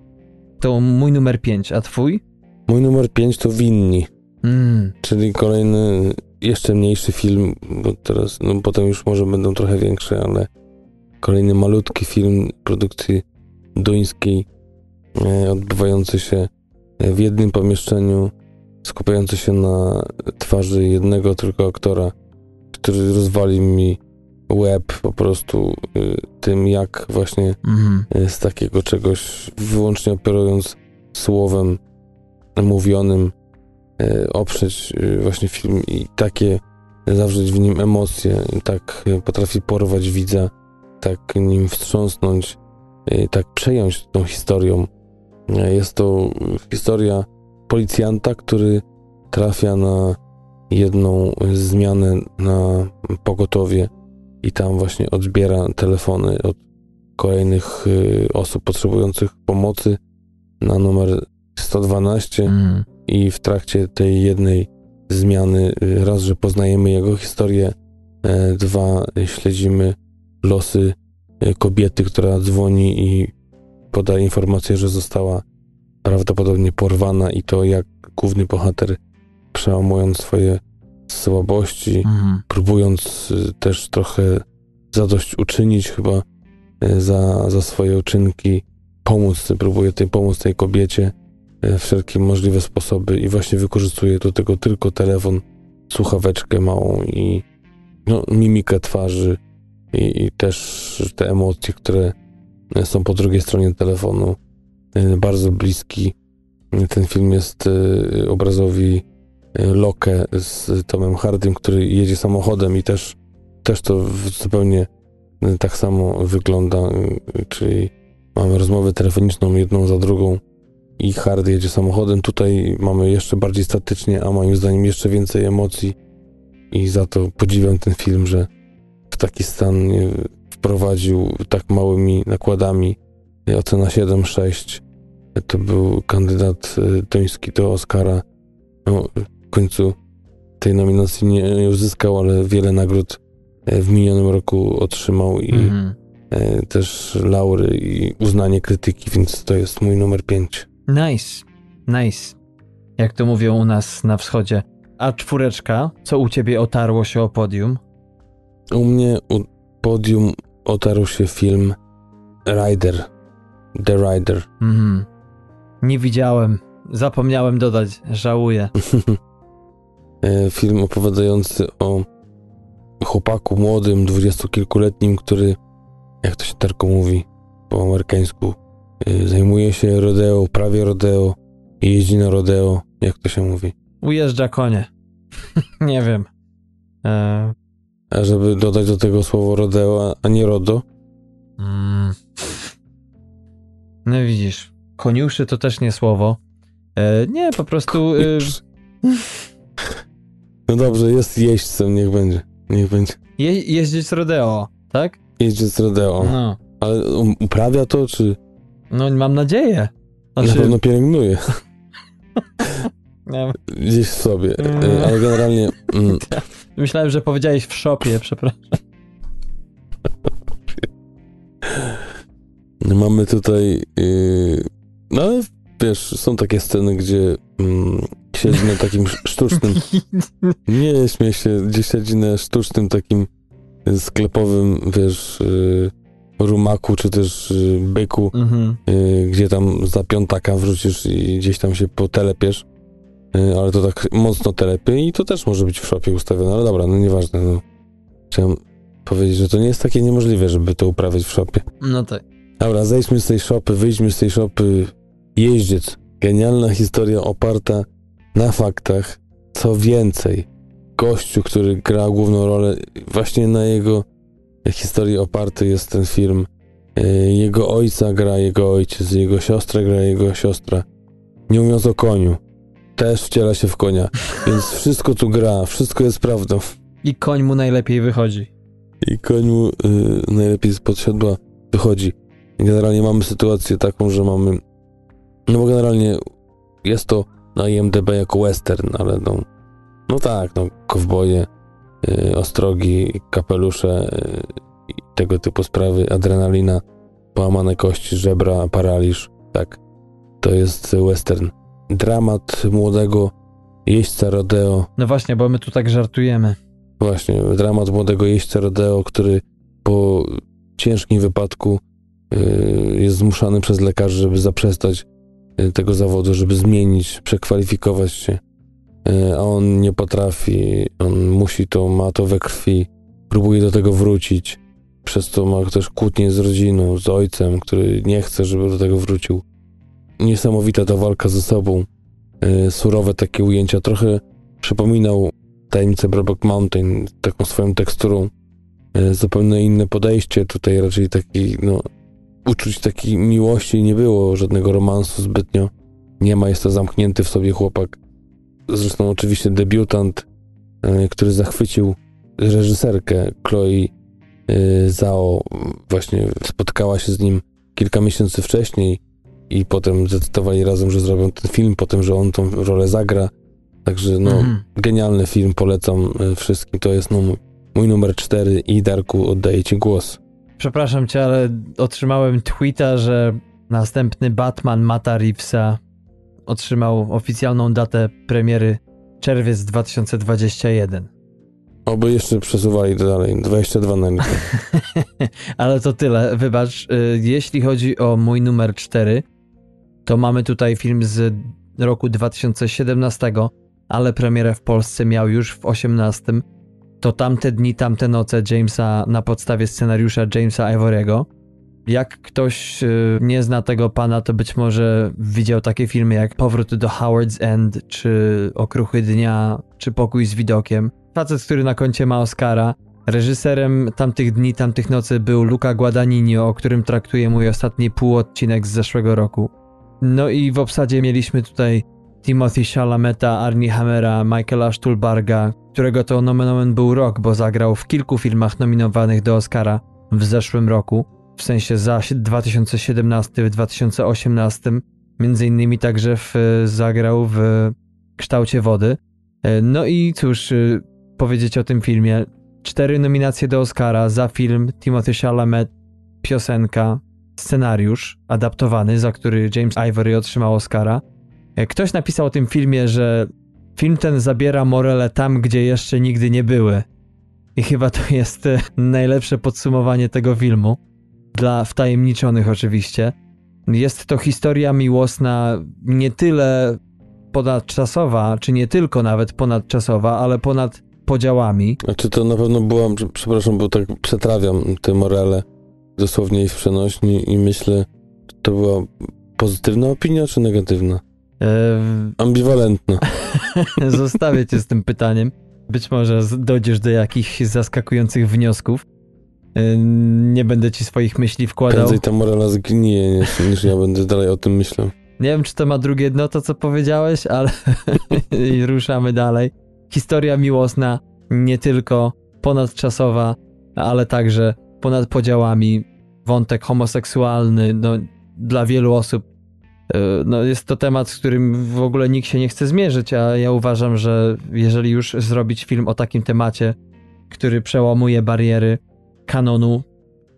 To mój numer 5, a twój? Mój numer 5 to Winni. Mm, Czyli kolejny, jeszcze mniejszy film, bo teraz, no potem już może będą trochę większe, ale kolejny malutki film produkcji duńskiej, e, odbywający się w jednym pomieszczeniu, skupiający się na twarzy jednego tylko aktora, który rozwalił mi łeb po prostu y, tym, jak właśnie Mhm. y, z takiego czegoś, wyłącznie operując słowem mówionym, y, oprzeć właśnie film i takie zawrzeć w nim emocje, tak potrafi porwać widza, tak nim wstrząsnąć, tak przejąć tą historią. Y, Jest to historia policjanta, który trafia na jedną zmianę na pogotowie i tam właśnie odbiera telefony od kolejnych y, osób potrzebujących pomocy na numer 112 Mhm. i w trakcie tej jednej zmiany y, raz, że poznajemy jego historię, e, dwa, y, śledzimy losy y, kobiety, która dzwoni i podaje informację, że została prawdopodobnie porwana i to jak główny bohater przełamując swoje słabości, Mhm. próbując y, też trochę zadośćuczynić chyba y, za, za swoje uczynki, pomóc, próbuje tej, pomóc tej kobiecie y, wszelkie możliwe sposoby i właśnie wykorzystuje do tego tylko telefon, słuchaweczkę małą i no, mimikę twarzy i, i też te emocje, które są po drugiej stronie telefonu. Y, Bardzo bliski ten film jest y, obrazowi y, Lokę z Tomem Hardym, który jedzie samochodem i też, też to zupełnie tak samo wygląda, czyli mamy rozmowę telefoniczną jedną za drugą i Hardy jedzie samochodem. Tutaj mamy jeszcze bardziej statycznie, a moim zdaniem jeszcze więcej emocji i za to podziwiam ten film, że taki stan wprowadził tak małymi nakładami. Ocena 7-6 to był kandydat y, toński do Oscara. No, w końcu tej nominacji nie, nie uzyskał, ale wiele nagród e, w minionym roku otrzymał i e, też laury i uznanie krytyki, więc to jest mój numer 5. Nice, nice. Jak to mówią u nas na wschodzie. A czwóreczka, co u ciebie otarło się o podium? U mnie u podium otarł się film Rider. The Rider. Mhm. Nie widziałem. Zapomniałem dodać. Żałuję. <laughs> E, film opowiadający o chłopaku młodym, dwudziestokilkuletnim, który, jak to się tarko mówi po amerykańsku, e, zajmuje się rodeo, prawie rodeo i jeździ na rodeo, jak to się mówi. Ujeżdża konie. <laughs> nie wiem. E, żeby dodać do tego słowo rodeo, a- nie rodo, mm. No widzisz. Koniuszy to też nie słowo. E, nie, po prostu... E, no dobrze, jest jeźdźcem, niech będzie. Niech będzie. je, jeździć rodeo, tak? Jeździec rodeo. No. Ale um, uprawia to, czy No mam nadzieję. na Znaczy, pewno pielęgnuje <laughs> gdzieś w sobie. Mm. E, Ale generalnie mm, <laughs> myślałem, że powiedziałeś w szopie, przepraszam. Mamy tutaj. Yy, no ale wiesz, są takie sceny, gdzie mm, siedzi na takim sz- sztucznym. <laughs> Nie śmiej się, gdzie siedzi na sztucznym takim sklepowym, wiesz, yy, rumaku, czy też byku, mhm. yy, gdzie tam za piątaka wrzucisz i gdzieś tam się potelepiesz. Yy, ale to tak mocno telepie i to też może być w szopie ustawione, ale dobra, no nieważne. No. Chciałem powiedzieć, że to nie jest takie niemożliwe, żeby to uprawiać w szopie. No tak. Dobra, zejdźmy z tej szopy, wyjdźmy z tej szopy. Jeździec. Genialna historia oparta na faktach. Co więcej, gościu, który gra główną rolę, właśnie na jego historii oparty jest ten film. Yy, Jego ojca gra jego ojciec, jego siostrę gra jego siostra. Nie mówiąc o koniu. Też wciela się w konia. Więc wszystko tu gra, wszystko jest prawdą. I koń mu najlepiej wychodzi. I koń mu y, najlepiej spod siodła wychodzi. Generalnie mamy sytuację taką, że mamy. No bo generalnie jest to na IMDB jako western, ale no. No tak, no, kowboje, y, ostrogi, kapelusze y, i tego typu sprawy, adrenalina, połamane kości, żebra, paraliż. Tak, to jest western. Dramat młodego jeźdźca rodeo, No właśnie, bo my tu tak żartujemy. Właśnie, dramat młodego jeźdźca rodeo, który po ciężkim wypadku y, jest zmuszany przez lekarzy, żeby zaprzestać y, tego zawodu, żeby zmienić, przekwalifikować się. Y, a on nie potrafi, on musi to, ma to we krwi próbuje do tego wrócić. Przez to ma też kłótnie z rodziną, z ojcem, który nie chce, żeby do tego wrócił. Niesamowita ta walka ze sobą. Yy, surowe takie ujęcia. Trochę przypominał tajemnicę Brokeback Mountain taką swoją teksturą. Yy, zupełnie inne podejście. Tutaj raczej taki, no, uczuć takiej miłości nie było, żadnego romansu zbytnio. Nie ma, jest to zamknięty w sobie chłopak. Zresztą oczywiście debiutant, yy, który zachwycił reżyserkę Chloe Zao właśnie spotkała się z nim kilka miesięcy wcześniej i potem zdecydowali razem, że zrobią ten film, potem, że on tą rolę zagra. Także no, mhm. genialny film, polecam y, wszystkim. To jest no, mój numer cztery i Darku oddaję ci głos. Przepraszam cię, ale otrzymałem tweeta, że następny Batman Mata Reevesa otrzymał oficjalną datę premiery czerwiec 2021. Oby jeszcze przesuwali dalej. 22 na. <laughs> Ale to tyle. Wybacz, y, jeśli chodzi o mój numer 4, to mamy tutaj film z roku 2017, ale premierę w Polsce miał już w 18. To tamte dni, tamte noce Jamesa na podstawie scenariusza Jamesa Ivory'ego. Jak ktoś y, nie zna tego pana, to być może widział takie filmy jak Powrót do Howard's End, czy Okruchy Dnia, czy Pokój z widokiem. Facet, który na koncie ma Oscara. Reżyserem tamtych dni, tamtych nocy był Luca Guadagnino, o którym traktuję mój ostatni półodcinek z zeszłego roku. No i w obsadzie mieliśmy tutaj Timothy Chalameta, Arnie Hammera, Michaela Stuhlbarga, którego to nomen omen był rok, bo zagrał w kilku filmach nominowanych do Oscara w zeszłym roku, w sensie za 2017, w 2018, między innymi także w, zagrał w kształcie wody. E, no i cóż, powiedzieć o tym filmie. Cztery nominacje do Oscara za film Timothy Chalamet, piosenka, scenariusz adaptowany, za który James Ivory otrzymał Oscara. E, ktoś napisał o tym filmie, że film ten zabiera morele tam, gdzie jeszcze nigdy nie były. I chyba to jest e, najlepsze podsumowanie tego filmu. Dla wtajemniczonych oczywiście. Jest to historia miłosna nie tyle ponadczasowa, czy nie tylko nawet ponadczasowa, ale ponad podziałami. Znaczy to na pewno była, przepraszam, bo tak przetrawiam te morale dosłownie i w przenośni i myślę, to była pozytywna opinia czy negatywna? E... Ambiwalentna. <laughs> Zostawię cię z tym pytaniem. Być może dojdziesz do jakichś zaskakujących wniosków. E, nie będę ci swoich myśli wkładał. Prędzej ta morala zgnije, niż, niż ja będę dalej o tym myślał. Nie wiem, czy to ma drugie dno, to co powiedziałeś, ale <laughs> ruszamy dalej historia miłosna nie tylko ponadczasowa, ale także ponad podziałami. Wątek homoseksualny, no, dla wielu osób e, no, jest to temat, z którym w ogóle nikt się nie chce zmierzyć, a ja uważam, że jeżeli już zrobić film o takim temacie, który przełamuje bariery kanonu,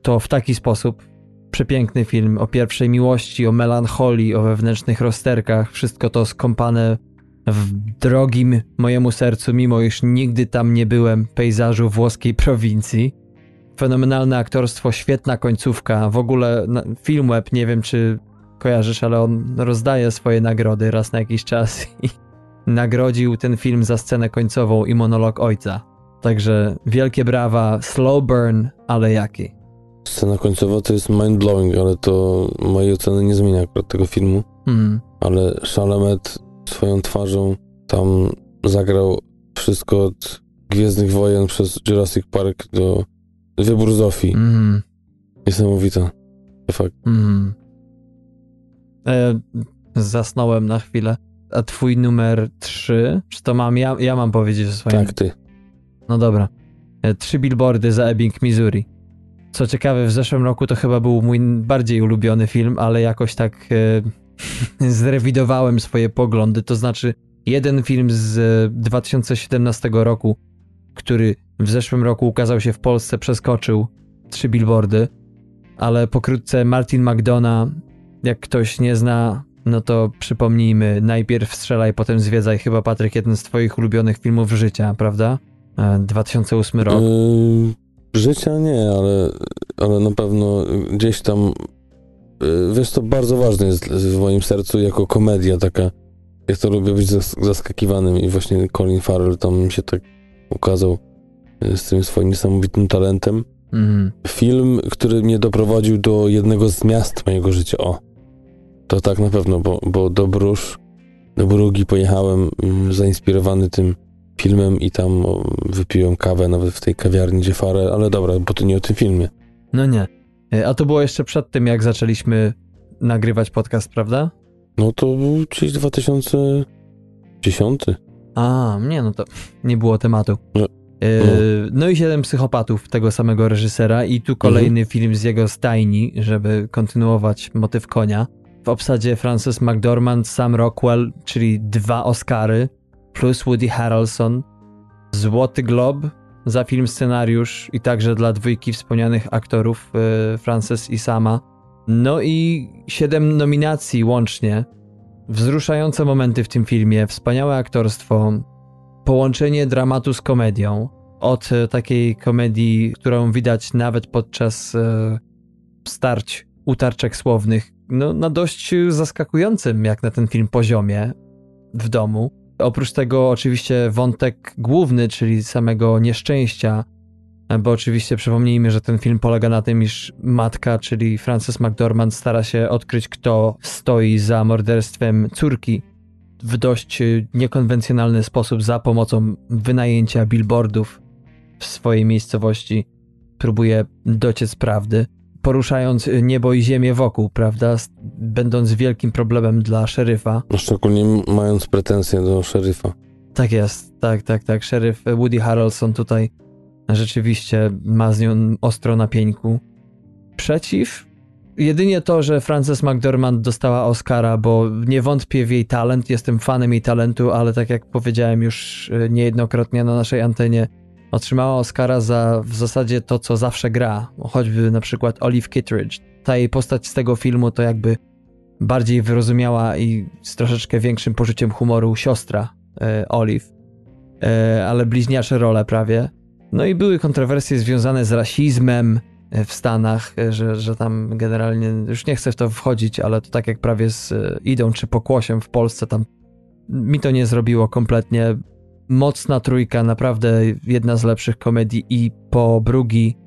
to w taki sposób przepiękny film o pierwszej miłości, o melancholii, o wewnętrznych rozterkach, wszystko to skąpane w drogim mojemu sercu, mimo iż nigdy tam nie byłem, pejzażu włoskiej prowincji. Fenomenalne aktorstwo, świetna końcówka. W ogóle film web, nie wiem czy kojarzysz, ale on rozdaje swoje nagrody raz na jakiś czas i <laughs> nagrodził ten film za scenę końcową i monolog ojca. Także wielkie brawa, slow burn, ale jaki. Scena końcowa to jest mind-blowing, ale to mojej oceny nie zmienia akurat tego filmu. Hmm. Ale Chalamet swoją twarzą tam zagrał wszystko od Gwiezdnych Wojen przez Jurassic Park do Wybór Zofii. Mm. Niesamowite. Fakt. Mm. E, zasnąłem na chwilę. A twój numer 3? Czy to mam ja? Ja mam powiedzieć o swoim. Tak, ty. No dobra. E, trzy billboardy za Ebbing, Missouri. Co ciekawe, w zeszłym roku to chyba był mój bardziej ulubiony film, ale jakoś tak e, <laughs> zrewidowałem swoje poglądy. To znaczy, jeden film z 2017 roku, który w zeszłym roku ukazał się w Polsce, przeskoczył trzy billboardy, ale pokrótce Martin McDonough, jak ktoś nie zna, no to przypomnijmy, najpierw strzelaj, potem zwiedzaj. Chyba Patryk, jeden z twoich ulubionych filmów życia, prawda? 2008 e, rok. Yy, życia nie, ale, ale na pewno gdzieś tam Y, wiesz, to bardzo ważne jest w moim sercu jako komedia taka. Ja to lubię być zaskakiwanym i właśnie Colin Farrell tam się tak ukazał y, z tym swoim niesamowitym talentem. Mhm. Film, który mnie doprowadził do jednego z miast mojego życia. O, to tak na pewno, bo, bo do Brusz, do Brugi pojechałem mm, zainspirowany tym filmem i tam wypiłem kawę nawet w tej kawiarni gdzie Farel, ale dobra, bo to nie o tym filmie. No nie. E, A to było jeszcze przed tym, jak zaczęliśmy nagrywać podcast, prawda? No to był gdzieś 2010. A, nie, no to nie było tematu. No. E, No i siedem psychopatów tego samego reżysera i tu kolejny film z jego stajni, żeby kontynuować motyw konia. W obsadzie Frances McDormand, Sam Rockwell, czyli dwa Oscary, plus Woody Harrelson, Złoty Glob za film scenariusz i także dla dwójki wspomnianych aktorów e, Frances i Sama. No i siedem nominacji łącznie. Wzruszające momenty w tym filmie, wspaniałe aktorstwo, połączenie dramatu z komedią. Od e, takiej komedii, którą widać nawet podczas e, starć, utarczek słownych, no, na dość zaskakującym, jak na ten film, poziomie w domu. Oprócz tego, oczywiście, wątek główny, czyli samego nieszczęścia, bo oczywiście przypomnijmy, że ten film polega na tym, iż matka, czyli Frances McDormand, stara się odkryć, kto stoi za morderstwem córki w dość y, niekonwencjonalny sposób za pomocą wynajęcia billboardów w swojej miejscowości. Próbuje dociec prawdy, poruszając y, niebo i ziemię wokół, prawda? Będąc wielkim problemem dla szeryfa. No szczególnie mając pretensje do szeryfa. Tak jest, tak, tak, tak. Szeryf Woody Harrelson tutaj rzeczywiście ma z nią ostro na pieńku. Przeciw? Jedynie to, że Frances McDormand dostała Oscara, bo nie wątpię w jej talent, jestem fanem jej talentu, ale tak jak powiedziałem już e, niejednokrotnie na naszej antenie, otrzymała Oscara za w zasadzie to, co zawsze gra. Choćby na przykład Olive Kittredge. Ta jej postać z tego filmu to jakby bardziej wyrozumiała i z troszeczkę większym poczuciem humoru siostra e, Olive, e, ale bliźniacze role prawie. No i były kontrowersje związane z rasizmem e, w Stanach, e, że, że tam generalnie, już nie chcę w to wchodzić, ale to tak jak prawie z e, Idą czy Pokłosiem w Polsce, tam mi to nie zrobiło kompletnie. Mocna trójka, naprawdę jedna z lepszych komedii i po Brugi,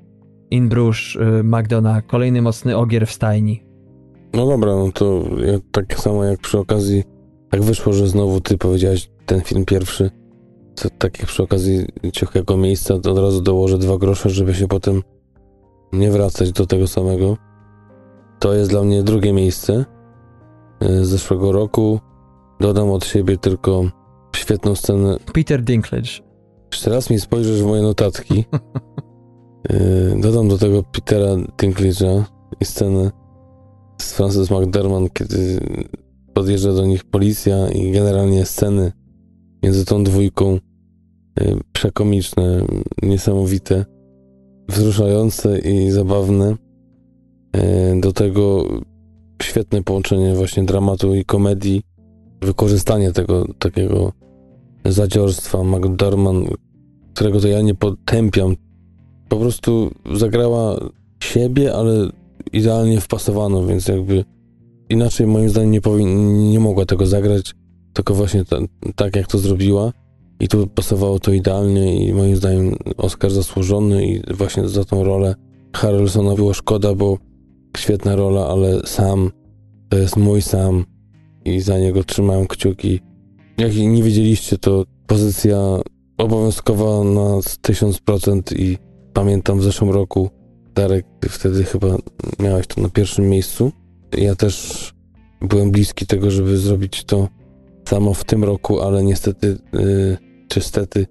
In Bruges, McDonough, kolejny mocny ogier w stajni. No dobra, no to ja, tak samo jak przy okazji, tak wyszło, że znowu ty powiedziałeś ten film pierwszy, to tak jak przy okazji cichego miejsca, to od razu dołożę dwa grosze, żeby się potem nie wracać do tego samego. To jest dla mnie drugie miejsce y, z zeszłego roku. Dodam od siebie tylko świetną scenę. Peter Dinklage. Jeszcze raz mi spojrzysz w moje notatki. Y, <laughs> Dodam do tego Petera Dinklage'a i scenę z Frances McDermott, kiedy podjeżdża do nich policja i generalnie sceny między tą dwójką y, przekomiczne, niesamowite, wzruszające i zabawne. Y, Do tego świetne połączenie właśnie dramatu i komedii, wykorzystanie tego takiego zadziorstwa McDormand, którego to ja nie potępiam. Po prostu zagrała siebie, ale idealnie wpasowano, więc jakby inaczej moim zdaniem nie, powin- nie mogła tego zagrać, tylko właśnie ta, tak jak to zrobiła i tu pasowało to idealnie i moim zdaniem Oscar zasłużony i właśnie za tą rolę Harrelsona było szkoda, bo świetna rola, ale sam to jest mój sam i za niego trzymałem kciuki. Jak nie wiedzieliście, to pozycja obowiązkowa na 1000% i pamiętam w zeszłym roku Darek, wtedy chyba miałeś to na pierwszym miejscu. Ja też byłem bliski tego, żeby zrobić to samo w tym roku, ale niestety, yy, czy stety,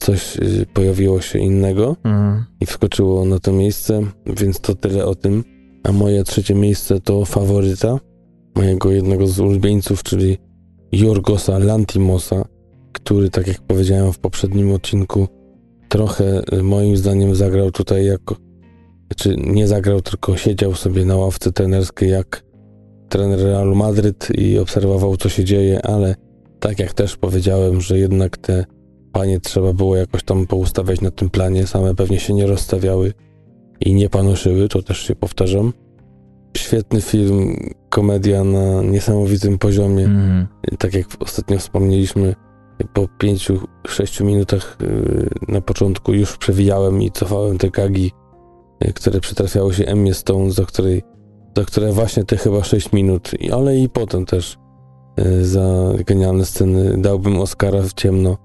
coś yy, pojawiło się innego Mhm. i wskoczyło na to miejsce, więc to tyle o tym. A moje trzecie miejsce to faworyta mojego jednego z ulubieńców, czyli Jorgosa Lantimosa, który, tak jak powiedziałem w poprzednim odcinku, trochę y, moim zdaniem zagrał tutaj jako, czy nie zagrał, tylko siedział sobie na ławce trenerskiej jak trener Realu Madryt i obserwował, co się dzieje, ale tak jak też powiedziałem, że jednak te panie trzeba było jakoś tam poustawiać na tym planie, same pewnie się nie rozstawiały i nie panoszyły, to też się powtarzam. Świetny film, komedia na niesamowitym poziomie Mhm. tak jak ostatnio wspomnieliśmy, po pięciu, sześciu minutach y, na początku już przewijałem i cofałem te gagi, y, które przytrafiały się Emmie Stone, za której za które właśnie te chyba 6 minut, ale i potem też y, za genialne sceny dałbym Oscara w ciemno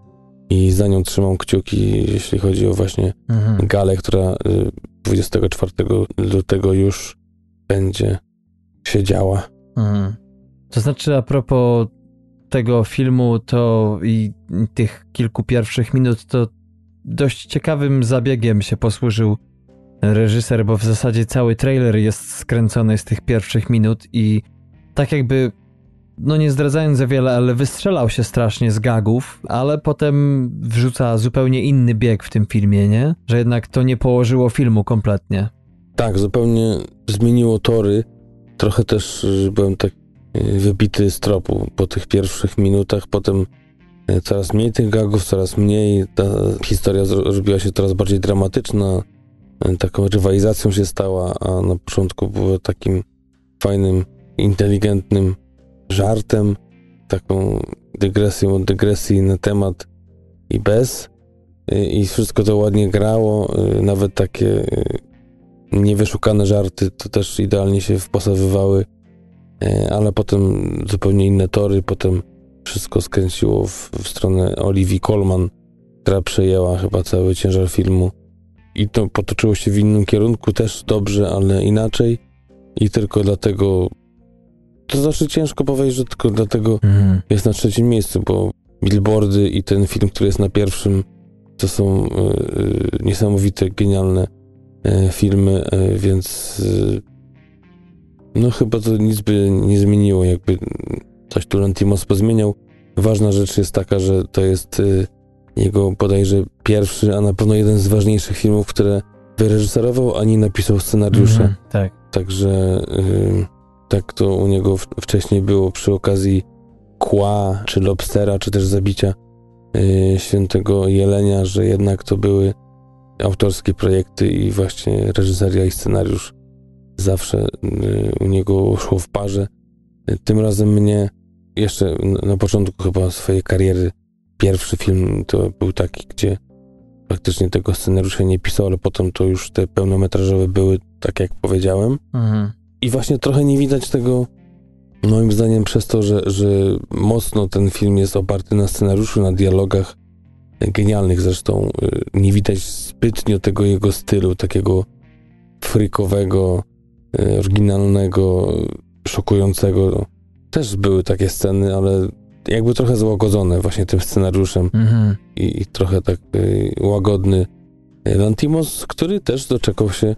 i za nią trzymam kciuki, jeśli chodzi o właśnie mhm. galę, która 24 lutego już będzie się działa. Mhm. To znaczy, a propos tego filmu, to i tych kilku pierwszych minut, to dość ciekawym zabiegiem się posłużył reżyser, bo w zasadzie cały trailer jest skręcony z tych pierwszych minut i tak jakby, no nie zdradzając za wiele, ale wystrzelał się strasznie z gagów, ale potem wrzuca zupełnie inny bieg w tym filmie, nie? Że jednak to nie położyło filmu kompletnie. Tak, zupełnie zmieniło tory. Trochę też byłem tak e, wybity z tropu po tych pierwszych minutach, potem e, coraz mniej tych gagów, coraz mniej. Ta historia zrobiła się coraz bardziej dramatyczna taką rywalizacją się stała, a na początku było takim fajnym, inteligentnym żartem, taką dygresją od dygresji na temat i bez. I wszystko to ładnie grało, nawet takie niewyszukane żarty to też idealnie się wpasowywały, ale potem zupełnie inne tory, potem wszystko skręciło w, w stronę Olivii Colman, która przejęła chyba cały ciężar filmu i to potoczyło się w innym kierunku też dobrze, ale inaczej i tylko dlatego to znaczy ciężko powiedzieć, że tylko dlatego mhm. jest na trzecim miejscu, bo billboardy i ten film, który jest na pierwszym, to są y, y, niesamowite, genialne y, filmy, więc no chyba to nic by nie zmieniło, jakby coś tu Lantimos pozmieniał. Ważna rzecz jest taka, że to jest jego bodajże pierwszy, a na pewno jeden z ważniejszych filmów, które wyreżyserował, ani napisał scenariusze. Mm, tak. Także y, tak to u niego w, wcześniej było przy okazji Kła, czy Lobstera, czy też zabicia y, świętego Jelenia, że jednak to były autorskie projekty i właśnie reżyseria i scenariusz zawsze y, u niego szło w parze. Tym razem mnie jeszcze na początku chyba swojej kariery pierwszy film to był taki, gdzie praktycznie tego scenariusza nie pisał, ale potem to już te pełnometrażowe były, tak jak powiedziałem. Mhm. I właśnie trochę nie widać tego, moim zdaniem, przez to, że, że mocno ten film jest oparty na scenariuszu, na dialogach genialnych zresztą. Y, nie widać zbytnio tego jego stylu, takiego frykowego, y, oryginalnego, szokującego. Też były takie sceny, ale jakby trochę złagodzone właśnie tym scenariuszem mhm. i, i, trochę tak y, łagodny Lantimos, który też doczekał się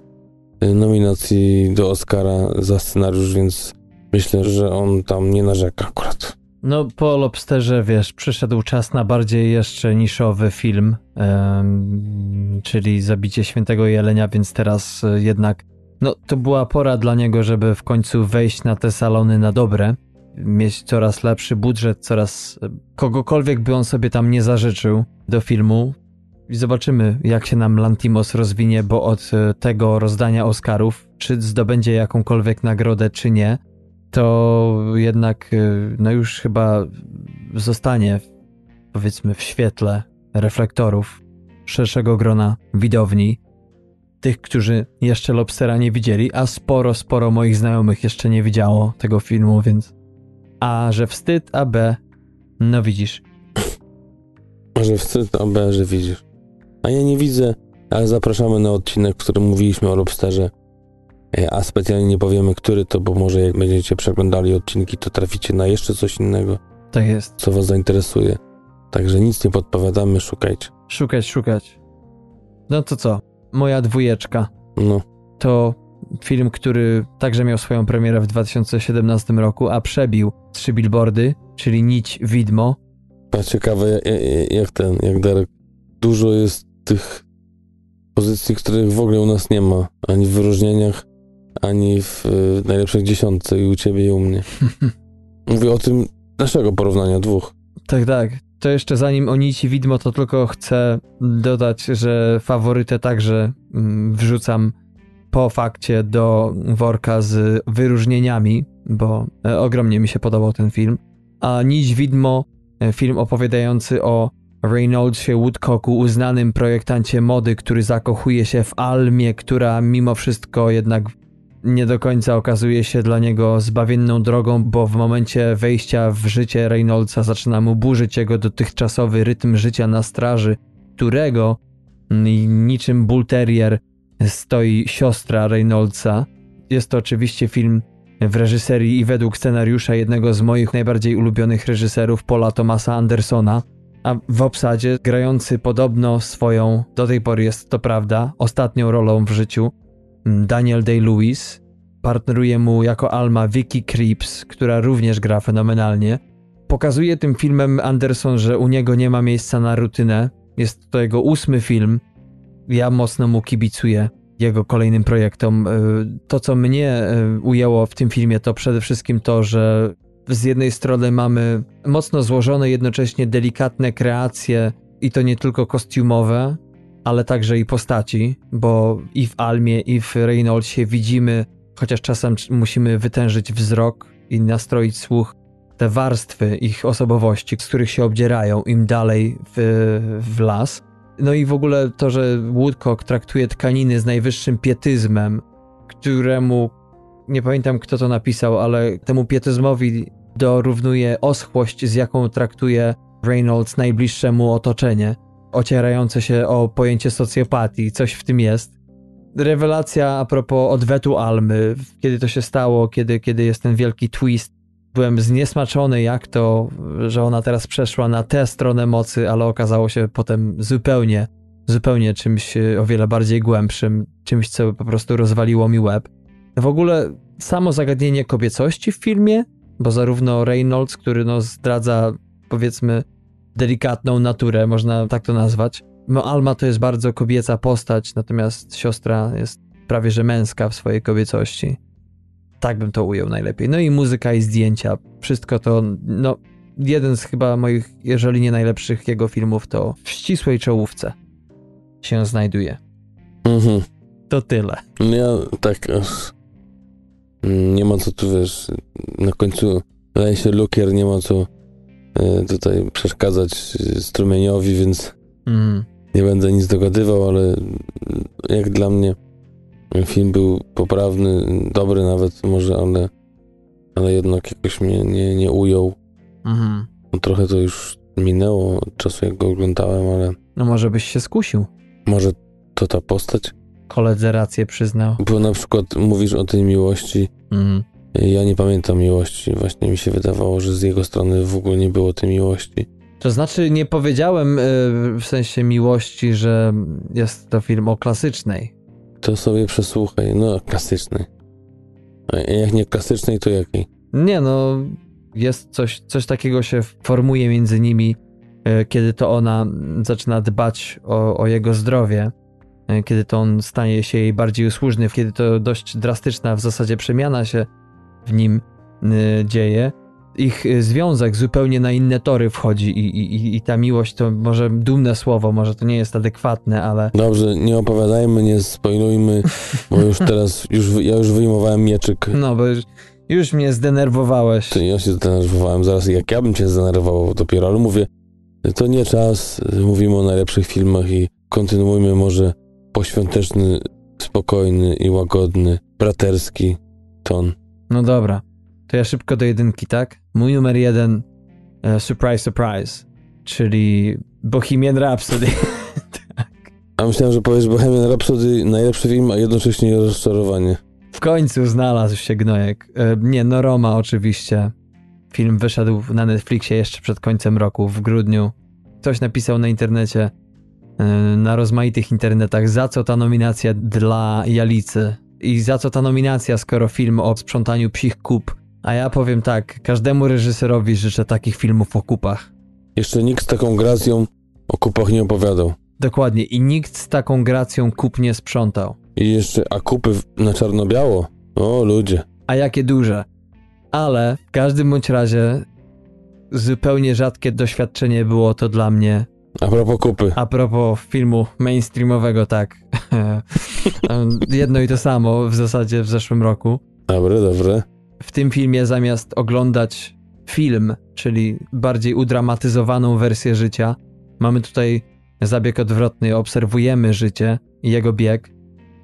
y, nominacji do Oscara za scenariusz, więc myślę, że on tam nie narzeka akurat. No, po Lobsterze, wiesz, przyszedł czas na bardziej jeszcze niszowy film, czyli Zabicie Świętego Jelenia, więc teraz y, jednak, no, to była pora dla niego, żeby w końcu wejść na te salony na dobre mieć coraz lepszy budżet, coraz kogokolwiek by on sobie tam nie zażyczył do filmu. I zobaczymy, jak się nam Lantimos rozwinie, bo od e, tego rozdania Oscarów, czy zdobędzie jakąkolwiek nagrodę, czy nie, to jednak e, no już chyba zostanie powiedzmy w świetle reflektorów szerszego grona widowni, tych, którzy jeszcze Lobstera nie widzieli, a sporo, sporo moich znajomych jeszcze nie widziało tego filmu, więc a że wstyd, a B, no widzisz. A że wstyd, a B, że widzisz. A ja nie widzę, ale zapraszamy na odcinek, w którym mówiliśmy o lobsterze. E, a specjalnie nie powiemy, który to, bo może jak będziecie przeglądali odcinki, to traficie na jeszcze coś innego. Tak jest. Co was zainteresuje. Także nic nie podpowiadamy, szukajcie. Szukać, szukać. No to co? Moja dwójeczka. No. To Film, który także miał swoją premierę w 2017 roku, a przebił trzy billboardy, czyli Nić Widmo. A ciekawe, jak ten, jak Darek. Dużo jest tych pozycji, których w ogóle u nas nie ma. Ani w wyróżnieniach, ani w najlepszych dziesiątce i u ciebie i u mnie. <laughs> Mówię o tym naszego porównania dwóch. Tak, tak. To jeszcze zanim o Nici Widmo, to tylko chcę dodać, że faworytę także mm, wrzucam po fakcie do worka z wyróżnieniami, bo e, ogromnie mi się podobał ten film. A Nić Widmo E, film opowiadający o Reynoldsie Woodcocku, uznanym projektancie mody, który zakochuje się w Almie, która mimo wszystko jednak nie do końca okazuje się dla niego zbawienną drogą, bo w momencie wejścia w życie Reynoldsa zaczyna mu burzyć jego dotychczasowy rytm życia na straży, którego niczym bull terrier stoi siostra Reynoldsa. Jest to oczywiście film w reżyserii i według scenariusza jednego z moich najbardziej ulubionych reżyserów, Paula Thomasa Andersona, a w obsadzie grający podobno swoją, do tej pory jest to prawda, ostatnią rolą w życiu, Daniel Day-Lewis. Partneruje mu jako Alma Vicky Creeps, która również gra fenomenalnie. Pokazuje tym filmem Anderson, że u niego nie ma miejsca na rutynę. Jest to jego ósmy film. Ja mocno mu kibicuję jego kolejnym projektom. E, to, co mnie e, ujęło w tym filmie, to przede wszystkim to, że z jednej strony mamy mocno złożone, jednocześnie delikatne kreacje, i to nie tylko kostiumowe, ale także i postaci, bo i w Almie, i w Reynoldsie widzimy, chociaż czasem musimy wytężyć wzrok i nastroić słuch, te warstwy ich osobowości, z których się obdzierają im dalej w, w las. No i w ogóle to, że Woodcock traktuje tkaniny z najwyższym pietyzmem, któremu nie pamiętam kto to napisał, ale temu pietyzmowi dorównuje oschłość, z jaką traktuje Reynolds najbliższemu otoczenie, ocierające się o pojęcie socjopatii, coś w tym jest. Rewelacja a propos odwetu Almy, kiedy to się stało, kiedy, kiedy jest ten wielki twist. Byłem zniesmaczony, jak to, że ona teraz przeszła na tę stronę mocy, ale okazało się potem zupełnie, zupełnie czymś o wiele bardziej głębszym, czymś, co po prostu rozwaliło mi łeb. W ogóle samo zagadnienie kobiecości w filmie, bo zarówno Reynolds, który no zdradza powiedzmy delikatną naturę, można tak to nazwać. No Alma to jest bardzo kobieca postać, natomiast siostra jest prawie że męska w swojej kobiecości. Tak bym to ujął najlepiej. No i muzyka i zdjęcia, wszystko to, no jeden z chyba moich, jeżeli nie najlepszych jego filmów, to w ścisłej czołówce się znajduje. Mhm. To tyle. No ja tak nie ma co tu, wiesz, na końcu wydaje się lukier, nie ma co e, tutaj przeszkadzać strumieniowi, więc mm. nie będę nic dogadywał, ale jak dla mnie film był poprawny, dobry nawet może, ale, ale jednak jakoś mnie nie, nie ujął. Mhm. No, trochę to już minęło od czasu, jak go oglądałem, ale... No może byś się skusił. Może to ta postać? koledze rację przyznał. Bo na przykład mówisz o tej miłości. Mm. Ja nie pamiętam miłości. Właśnie mi się wydawało, że z jego strony w ogóle nie było tej miłości. To znaczy, nie powiedziałem y, w sensie miłości, że jest to film o klasycznej. To sobie przesłuchaj. No, klasycznej. A jak nie klasycznej, to jakiej? Nie, no, jest coś, coś takiego się formuje między nimi, y, kiedy to ona zaczyna dbać o, o jego zdrowie E, kiedy to on stanie się jej bardziej usłużny, kiedy to dość drastyczna w zasadzie przemiana się w nim y, dzieje. Ich e, związek zupełnie na inne tory wchodzi i, i, i ta miłość to może dumne słowo, może to nie jest adekwatne, ale... Dobrze, nie opowiadajmy, nie spoilujmy, bo już <laughs> teraz, już, ja już wyjmowałem mieczyk. No, bo już, już mnie zdenerwowałeś. To ja się zdenerwowałem, zaraz jak ja bym cię zdenerwował dopiero, ale mówię, to nie czas, mówimy o najlepszych filmach i kontynuujmy może poświąteczny, spokojny i łagodny, braterski ton. No dobra, to ja szybko do jedynki, tak? Mój numer jeden, uh, surprise, surprise, czyli Bohemian Rhapsody. <laughs> tak. A myślałem, że powiesz Bohemian Rhapsody najlepszy film, a jednocześnie rozczarowanie. W końcu znalazł się gnojek. E, nie, no Roma oczywiście. Film wyszedł na Netflixie jeszcze przed końcem roku, w grudniu. Ktoś napisał na internecie, Y, na rozmaitych internetach, za co ta nominacja dla Jalicy i za co ta nominacja, skoro film o sprzątaniu psich kup. A ja powiem tak, każdemu reżyserowi życzę takich filmów o kupach. Jeszcze nikt z taką gracją o kupach nie opowiadał. Dokładnie, i nikt z taką gracją kup nie sprzątał. I jeszcze, a kupy na czarno-biało? O, ludzie. A jakie duże. Ale w każdym bądź razie zupełnie rzadkie doświadczenie było to dla mnie a propos kupy. A propos filmu mainstreamowego, tak. <laughs> <laughs> Jedno i to samo w zasadzie w zeszłym roku. Dobre, dobre. W tym filmie zamiast oglądać film, czyli bardziej udramatyzowaną wersję życia. Mamy tutaj zabieg odwrotny, obserwujemy życie i jego bieg.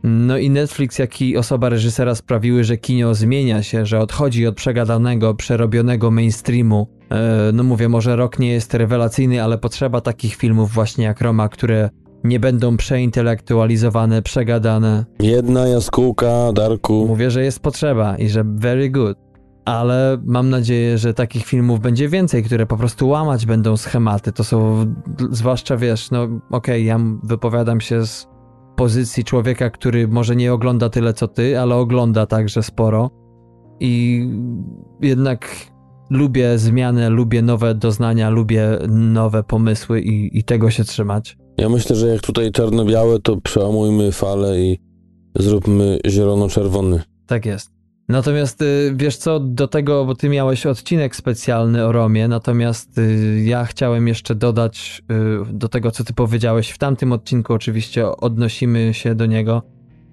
No i Netflix, jak i osoba reżysera sprawiły, że kino zmienia się, że odchodzi od przegadanego, przerobionego mainstreamu. E, no mówię, może rok nie jest rewelacyjny, ale potrzeba takich filmów właśnie jak Roma, które nie będą przeintelektualizowane, przegadane. Jedna jaskółka, Darku. Mówię, że jest potrzeba i że very good. Ale mam nadzieję, że takich filmów będzie więcej, które po prostu łamać będą schematy. To są, zwłaszcza wiesz, no okej, okay, ja wypowiadam się z pozycji człowieka, który może nie ogląda tyle co ty, ale ogląda także sporo. I jednak lubię zmianę, lubię nowe doznania, lubię nowe pomysły i, i tego się trzymać. Ja myślę, że jak tutaj czarno-białe, to przełamujmy falę i zróbmy zielono-czerwony. Tak jest. Natomiast y, wiesz co, do tego, bo ty miałeś odcinek specjalny o Romie, natomiast y, ja chciałem jeszcze dodać y, do tego, co ty powiedziałeś. W tamtym odcinku oczywiście odnosimy się do niego.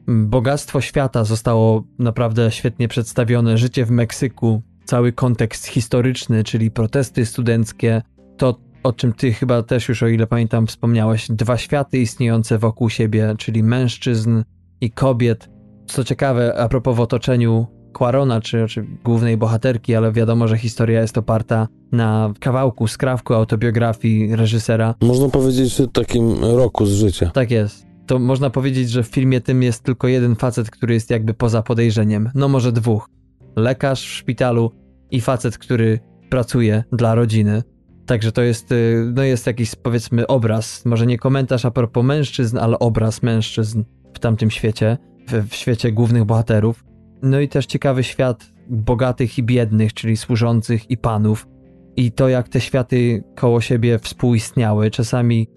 Bogactwo świata zostało naprawdę świetnie przedstawione. Życie w Meksyku, cały kontekst historyczny, czyli protesty studenckie, to o czym ty chyba też już, o ile pamiętam, wspomniałeś, dwa światy istniejące wokół siebie, czyli mężczyzn i kobiet. Co ciekawe, a propos w otoczeniu Quarona, czy, czy głównej bohaterki, ale wiadomo, że historia jest oparta na kawałku, skrawku autobiografii reżysera. Można powiedzieć, że takim roku z życia. Tak jest. To można powiedzieć, że w filmie tym jest tylko jeden facet, który jest jakby poza podejrzeniem. No może dwóch. Lekarz w szpitalu i facet, który pracuje dla rodziny. Także to jest, y, no jest jakiś powiedzmy obraz, może nie komentarz a propos mężczyzn, ale obraz mężczyzn w tamtym świecie, w, w świecie głównych bohaterów. No i też ciekawy świat bogatych i biednych, czyli służących i panów. I to, jak te światy koło siebie współistniały. Czasami,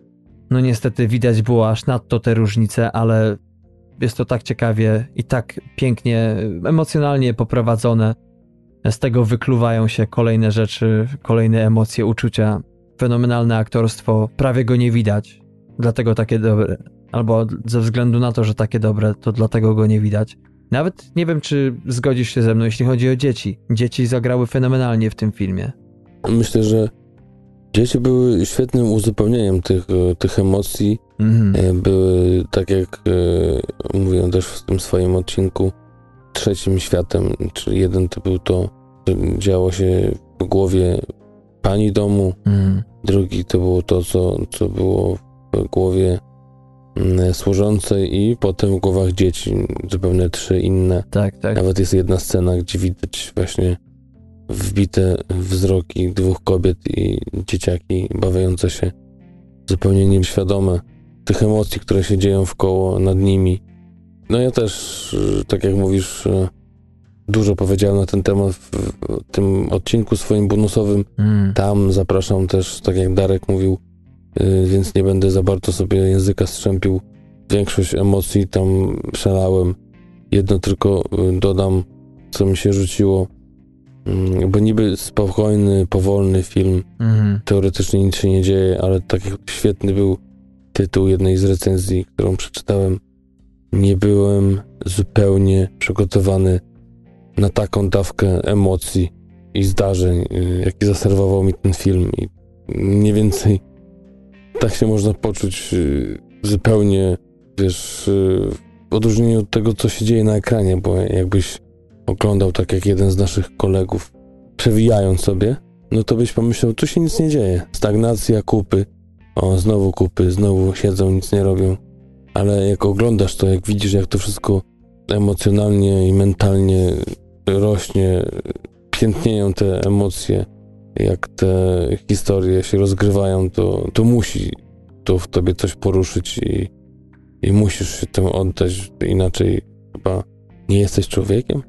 no niestety, widać było aż nadto te różnice, ale jest to tak ciekawie i tak pięknie, emocjonalnie poprowadzone. Z tego wykluwają się kolejne rzeczy, kolejne emocje, uczucia. Fenomenalne aktorstwo, prawie go nie widać, dlatego takie dobre. Albo ze względu na to, że takie dobre, to dlatego go nie widać. Nawet nie wiem, czy zgodzisz się ze mną, jeśli chodzi o dzieci. Dzieci zagrały fenomenalnie w tym filmie. Myślę, że dzieci były świetnym uzupełnieniem tych, e, tych emocji. Mhm. Były, tak jak e, mówiłem też w tym swoim odcinku, trzecim światem, czyli jeden to był to, działo się w głowie pani domu, mhm. drugi to było to, co, co było w głowie Mm, służącej i potem w głowach dzieci zupełnie trzy inne. Tak, tak. Nawet jest jedna scena, gdzie widać właśnie wbite wzroki dwóch kobiet i dzieciaki bawiące się zupełnie nieświadome tych emocji, które się dzieją w koło nad nimi. No ja też, tak jak mówisz, dużo powiedziałem na ten temat w tym odcinku swoim bonusowym. Mm. Tam zapraszam też, tak jak Darek mówił, Y, więc nie będę za bardzo sobie języka strzępił. Większość emocji tam przelałem. Jedno tylko y, dodam, co mi się rzuciło, mm, bo niby spokojny, powolny film, mhm. teoretycznie nic się nie dzieje, ale tak świetny był tytuł jednej z recenzji, którą przeczytałem. Nie byłem zupełnie przygotowany na taką dawkę emocji i zdarzeń, y, jaki zaserwował mi ten film. I mniej więcej tak się można poczuć y, zupełnie, wiesz, y, w odróżnieniu od tego, co się dzieje na ekranie, bo jakbyś oglądał tak jak jeden z naszych kolegów, przewijając sobie, no to byś pomyślał, tu się nic nie dzieje. Stagnacja, kupy, o, znowu kupy, znowu siedzą, nic nie robią. Ale jak oglądasz to, jak widzisz, jak to wszystko emocjonalnie i mentalnie rośnie, piętnieją te emocje, jak te historie się rozgrywają, to, to musi to w tobie coś poruszyć i, i musisz się temu oddać, inaczej chyba nie jesteś człowiekiem.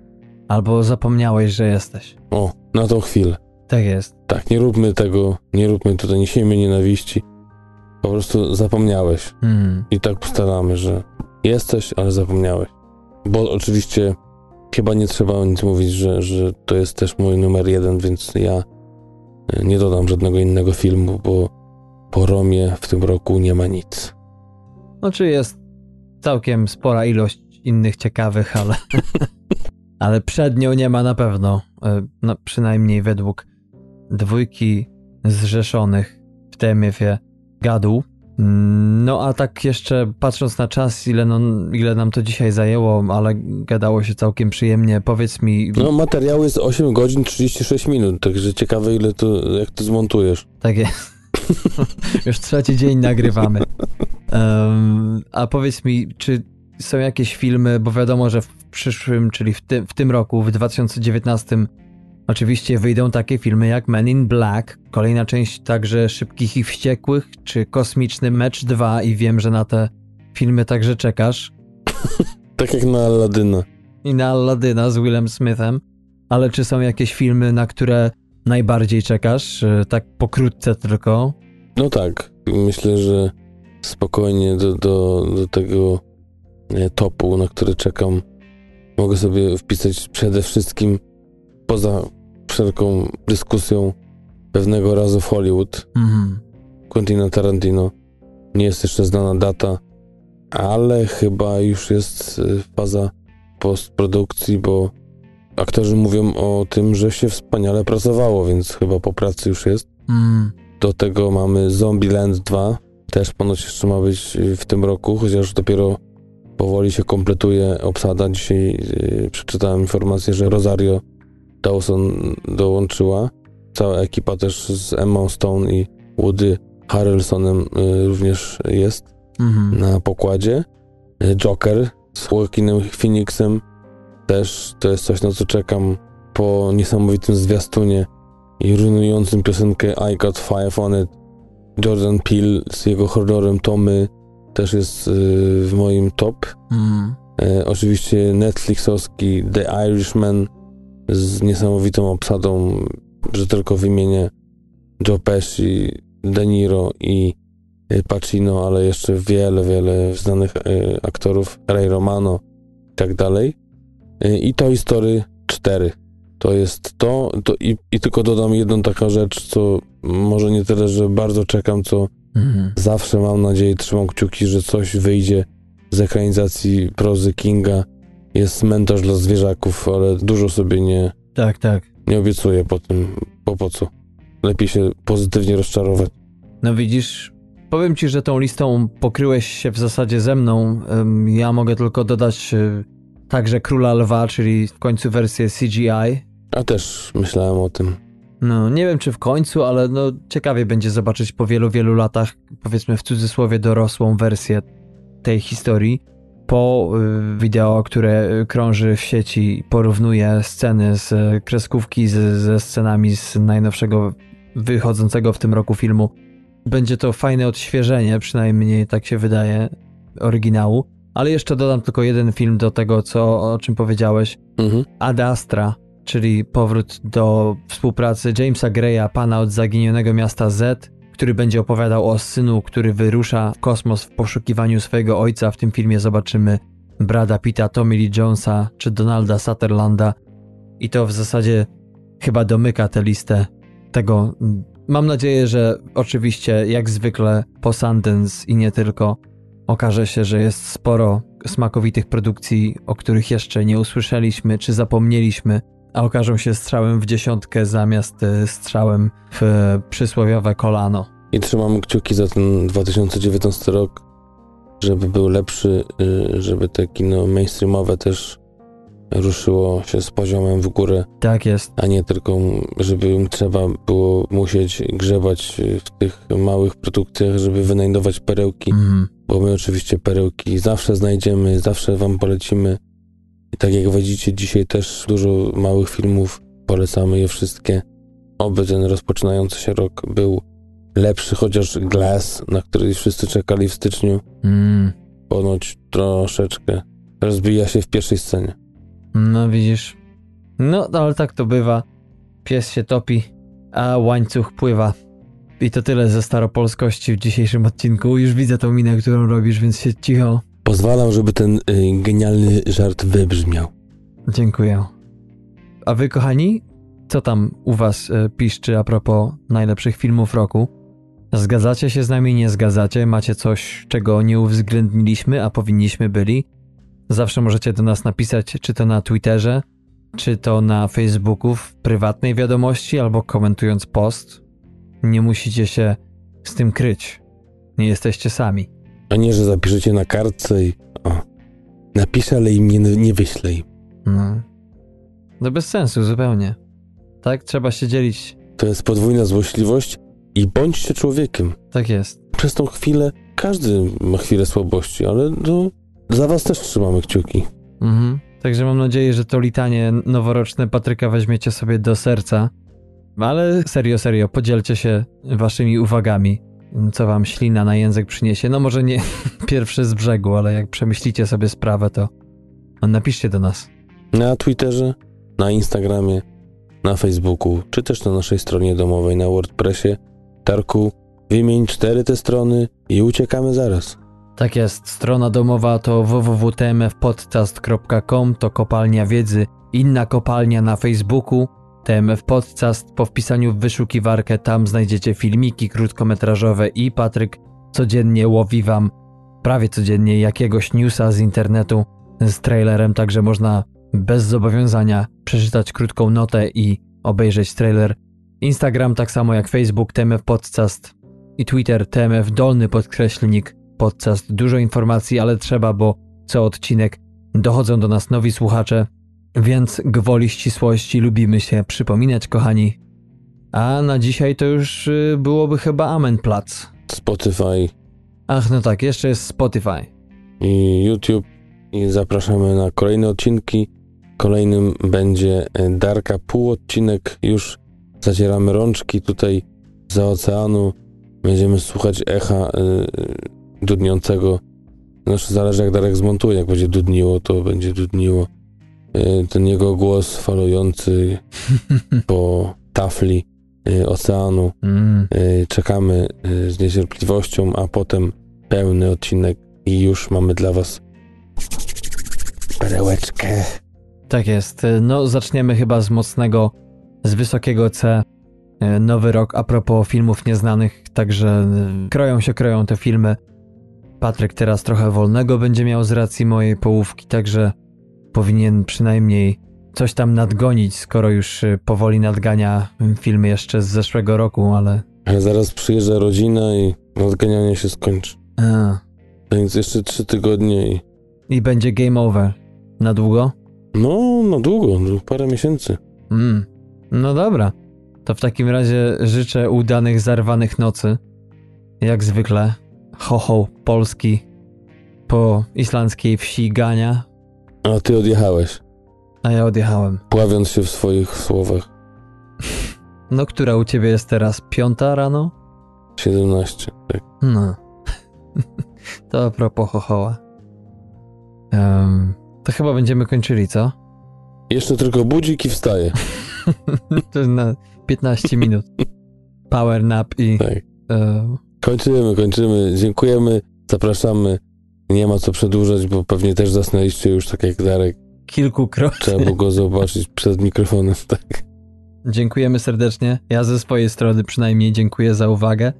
Albo zapomniałeś, że jesteś. O, na tą chwilę. Tak jest. Tak, nie róbmy tego, nie róbmy tutaj, nie siejmy nienawiści. Po prostu zapomniałeś. Hmm. I tak postaramy, że jesteś, ale zapomniałeś. Bo oczywiście chyba nie trzeba nic mówić, że, że to jest też mój numer jeden, więc ja nie dodam żadnego innego filmu, bo po Romie w tym roku nie ma nic. Znaczy jest całkiem spora ilość innych ciekawych, ale, <laughs> ale przed nią nie ma na pewno, e, no, przynajmniej według dwójki zrzeszonych w TMF-ie gadł. No a tak jeszcze patrząc na czas, ile, no, ile nam to dzisiaj zajęło, ale gadało się całkiem przyjemnie, powiedz mi... No materiał jest 8 godzin 36 minut, także ciekawe ile to, jak to zmontujesz. Tak jest. <laughs> Już trzeci dzień nagrywamy. Um, a powiedz mi, czy są jakieś filmy, bo wiadomo, że w przyszłym, czyli w, ty, w tym roku, w 2019 Oczywiście wyjdą takie filmy jak Men in Black, kolejna część także Szybkich i Wściekłych, czy Kosmiczny Mecz 2 i wiem, że na te filmy także czekasz. <laughs> tak jak na Aladyna. I na Aladyna z Willem Smithem. Ale czy są jakieś filmy, na które najbardziej czekasz? Tak pokrótce tylko. No tak. Myślę, że spokojnie do, do, do tego e, topu, na który czekam, mogę sobie wpisać przede wszystkim poza wszelką dyskusją pewnego razu w Hollywood. Mhm. Quentin Tarantino. Nie jest jeszcze znana data, ale chyba już jest y, faza postprodukcji, bo aktorzy mówią o tym, że się wspaniale pracowało, więc chyba po pracy już jest. Mm. Do tego mamy Zombieland 2, też ponoć jeszcze ma być y, w tym roku, chociaż dopiero powoli się kompletuje obsada. Dzisiaj yy, przeczytałem informację, że Rosario Dawson dołączyła. Cała ekipa też z Emma Stone i Woody Harrelsonem y, również jest mhm. na pokładzie. Joker z Joaquinem Phoenixem też to jest coś, na co czekam po niesamowitym zwiastunie i ruinującym piosenkę I Got Five On It. Jordan Peele z jego horrorem Tomy też jest y, w moim top. Mm. E, oczywiście Netflixowski The Irishman z niesamowitą obsadą, że tylko wymienię Joe Pesci, De Niro i y, Pacino, ale jeszcze wiele, wiele znanych y, aktorów, Ray Romano i tak dalej. Y, I Toy Story 4. To jest to, to i, i, tylko dodam jedną taką rzecz, co może nie tyle, że bardzo czekam, co mhm. zawsze mam nadzieję, trzymam kciuki, że coś wyjdzie z ekranizacji prozy Kinga jest mentor dla zwierzaków, ale dużo sobie nie. Tak, tak. Nie obiecuję po tym, bo po co? Lepiej się pozytywnie rozczarować. No widzisz, powiem ci, że tą listą pokryłeś się w zasadzie ze mną. Ja mogę tylko dodać e, także Króla Lwa, czyli w końcu wersję CGI. A też myślałem o tym. No, nie wiem czy w końcu, ale no ciekawie będzie zobaczyć po wielu, wielu latach, powiedzmy w cudzysłowie dorosłą wersję tej historii po y, wideo, które krąży w sieci, porównuje sceny z kreskówki z, ze scenami z najnowszego wychodzącego w tym roku filmu. Będzie to fajne odświeżenie, przynajmniej tak się wydaje, oryginału. Ale jeszcze dodam tylko jeden film do tego, co, o czym powiedziałeś. Mhm. Ad Astra, czyli powrót do współpracy Jamesa Greya, pana od zaginionego miasta Z, który będzie opowiadał o synu, który wyrusza w kosmos w poszukiwaniu swojego ojca. W tym filmie zobaczymy Brada Pitta, Tommy Lee Jonesa czy Donalda Sutherlanda. I to w zasadzie chyba domyka tę listę tego. Mam nadzieję, że oczywiście, jak zwykle, po Sundance i nie tylko, okaże się, że jest sporo smakowitych produkcji, o których jeszcze nie usłyszeliśmy czy zapomnieliśmy, a okażą się strzałem w dziesiątkę zamiast e, strzałem w przysłowiowe kolano. I trzymamy kciuki za ten 2019 rok, żeby był lepszy, y, żeby te kino mainstreamowe też ruszyło się z poziomem w górę. Tak jest. A nie tylko, żeby trzeba było musieć grzebać w tych małych produkcjach, żeby wynajdować perełki, mm. bo my oczywiście perełki zawsze znajdziemy, zawsze wam polecimy. I tak jak widzicie, dzisiaj też dużo małych filmów, polecamy je wszystkie. Oby ten rozpoczynający się rok był lepszy, chociaż Glass, na który wszyscy czekali w styczniu, mm. ponoć troszeczkę rozbija się w pierwszej scenie. No widzisz. No, ale tak to bywa. Pies się topi, a łańcuch pływa. I to tyle ze staropolskości w dzisiejszym odcinku. Już widzę tą minę, którą robisz, więc się cicho Pozwalam, żeby ten y, genialny żart wybrzmiał. Dziękuję. A wy, kochani, co tam u was y, piszczy a propos najlepszych filmów roku? Zgadzacie się z nami, nie zgadzacie? Macie coś, czego nie uwzględniliśmy, a powinniśmy byli? Zawsze możecie do nas napisać, czy to na Twitterze, czy to na Facebooku w prywatnej wiadomości, albo komentując post. Nie musicie się z tym kryć. Nie jesteście sami. A nie, że zapiszecie na kartce i o, napiszę, ale im nie, nie wyślę im. No. No bez sensu zupełnie. Tak, trzeba się dzielić. To jest podwójna złośliwość i bądźcie człowiekiem. Tak jest. Przez tą chwilę każdy ma chwilę słabości, ale no, za was też trzymamy kciuki. Mhm. Także mam nadzieję, że to litanie noworoczne Patryka weźmiecie sobie do serca. Ale serio, serio, podzielcie się waszymi uwagami, co wam ślina na język przyniesie. No może nie <laughs> pierwszy z brzegu, ale jak przemyślicie sobie sprawę, to napiszcie do nas. Na Twitterze, na Instagramie, na Facebooku, czy też na naszej stronie domowej na WordPressie. Tarku, wymień cztery te strony i uciekamy zaraz. Tak jest, strona domowa to www.tmfpodcast.com, to kopalnia wiedzy, inna kopalnia na Facebooku, TMF Podcast, po wpisaniu w wyszukiwarkę tam znajdziecie filmiki krótkometrażowe i Patryk codziennie łowi wam, prawie codziennie, jakiegoś newsa z internetu z trailerem, także można bez zobowiązania przeczytać krótką notę i obejrzeć trailer. Instagram tak samo jak Facebook, TMF Podcast i Twitter, TMF dolny podkreślnik podcast. Dużo informacji, ale trzeba, bo co odcinek dochodzą do nas nowi słuchacze, więc gwoli ścisłości lubimy się przypominać, kochani. A na dzisiaj to już y, byłoby chyba Amen Plac. Spotify Ach, no tak, jeszcze jest Spotify. i YouTube i zapraszamy na kolejne odcinki. Kolejnym będzie e, Darka pół odcinek. Już zacieramy rączki tutaj za oceanu. Będziemy słuchać echa y, dudniącego. Znaczy zależy jak Darek zmontuje. Jak będzie dudniło, to będzie dudniło. Y, ten jego głos falujący <laughs> po tafli y, oceanu. Mm, Y, czekamy z niecierpliwością, a potem pełny odcinek i już mamy dla was perełeczkę. tak jest. No, zaczniemy chyba z mocnego, z wysokiego C. Nowy rok a propos filmów nieznanych, także kroją się, kroją te filmy. Patryk teraz trochę wolnego będzie miał z racji mojej połówki, także powinien przynajmniej coś tam nadgonić, skoro już y, powoli nadgania filmy jeszcze z zeszłego roku, ale. Ale zaraz przyjeżdża rodzina i odganianie się skończy. A, Więc jeszcze trzy tygodnie i I będzie game over. Na długo? no, no długo, parę miesięcy. Mm. No dobra. To w takim razie życzę udanych, zarwanych nocy. Jak zwykle. Ho, ho, Polski. Po islandzkiej wsi Gania, A ty odjechałeś, a ja odjechałem. pławiąc się w swoich słowach. <laughs> No, która u ciebie jest teraz? Piąta rano? 17, tak. No. <laughs> to a propos chochoła. Em, to chyba będziemy kończyli, co? Jeszcze tylko budzik i wstaje. <laughs> to jest na 15 minut. Power nap i... Tak. e, Kończymy, kończymy. Dziękujemy, zapraszamy. Nie ma co przedłużać, bo pewnie też zasnęliście już tak jak Darek. kilkukrotnie. Trzeba go <laughs> zobaczyć przed mikrofonem, tak. Dziękujemy serdecznie. Ja ze swojej strony przynajmniej dziękuję za uwagę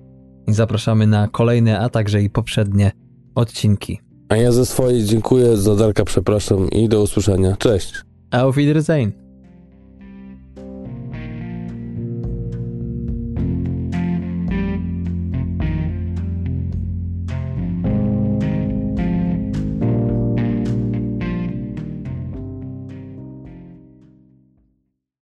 i zapraszamy na kolejne, a także i poprzednie odcinki. A ja ze swojej dziękuję, za Darka przepraszam i do usłyszenia. Cześć. Auf Wiedersehen.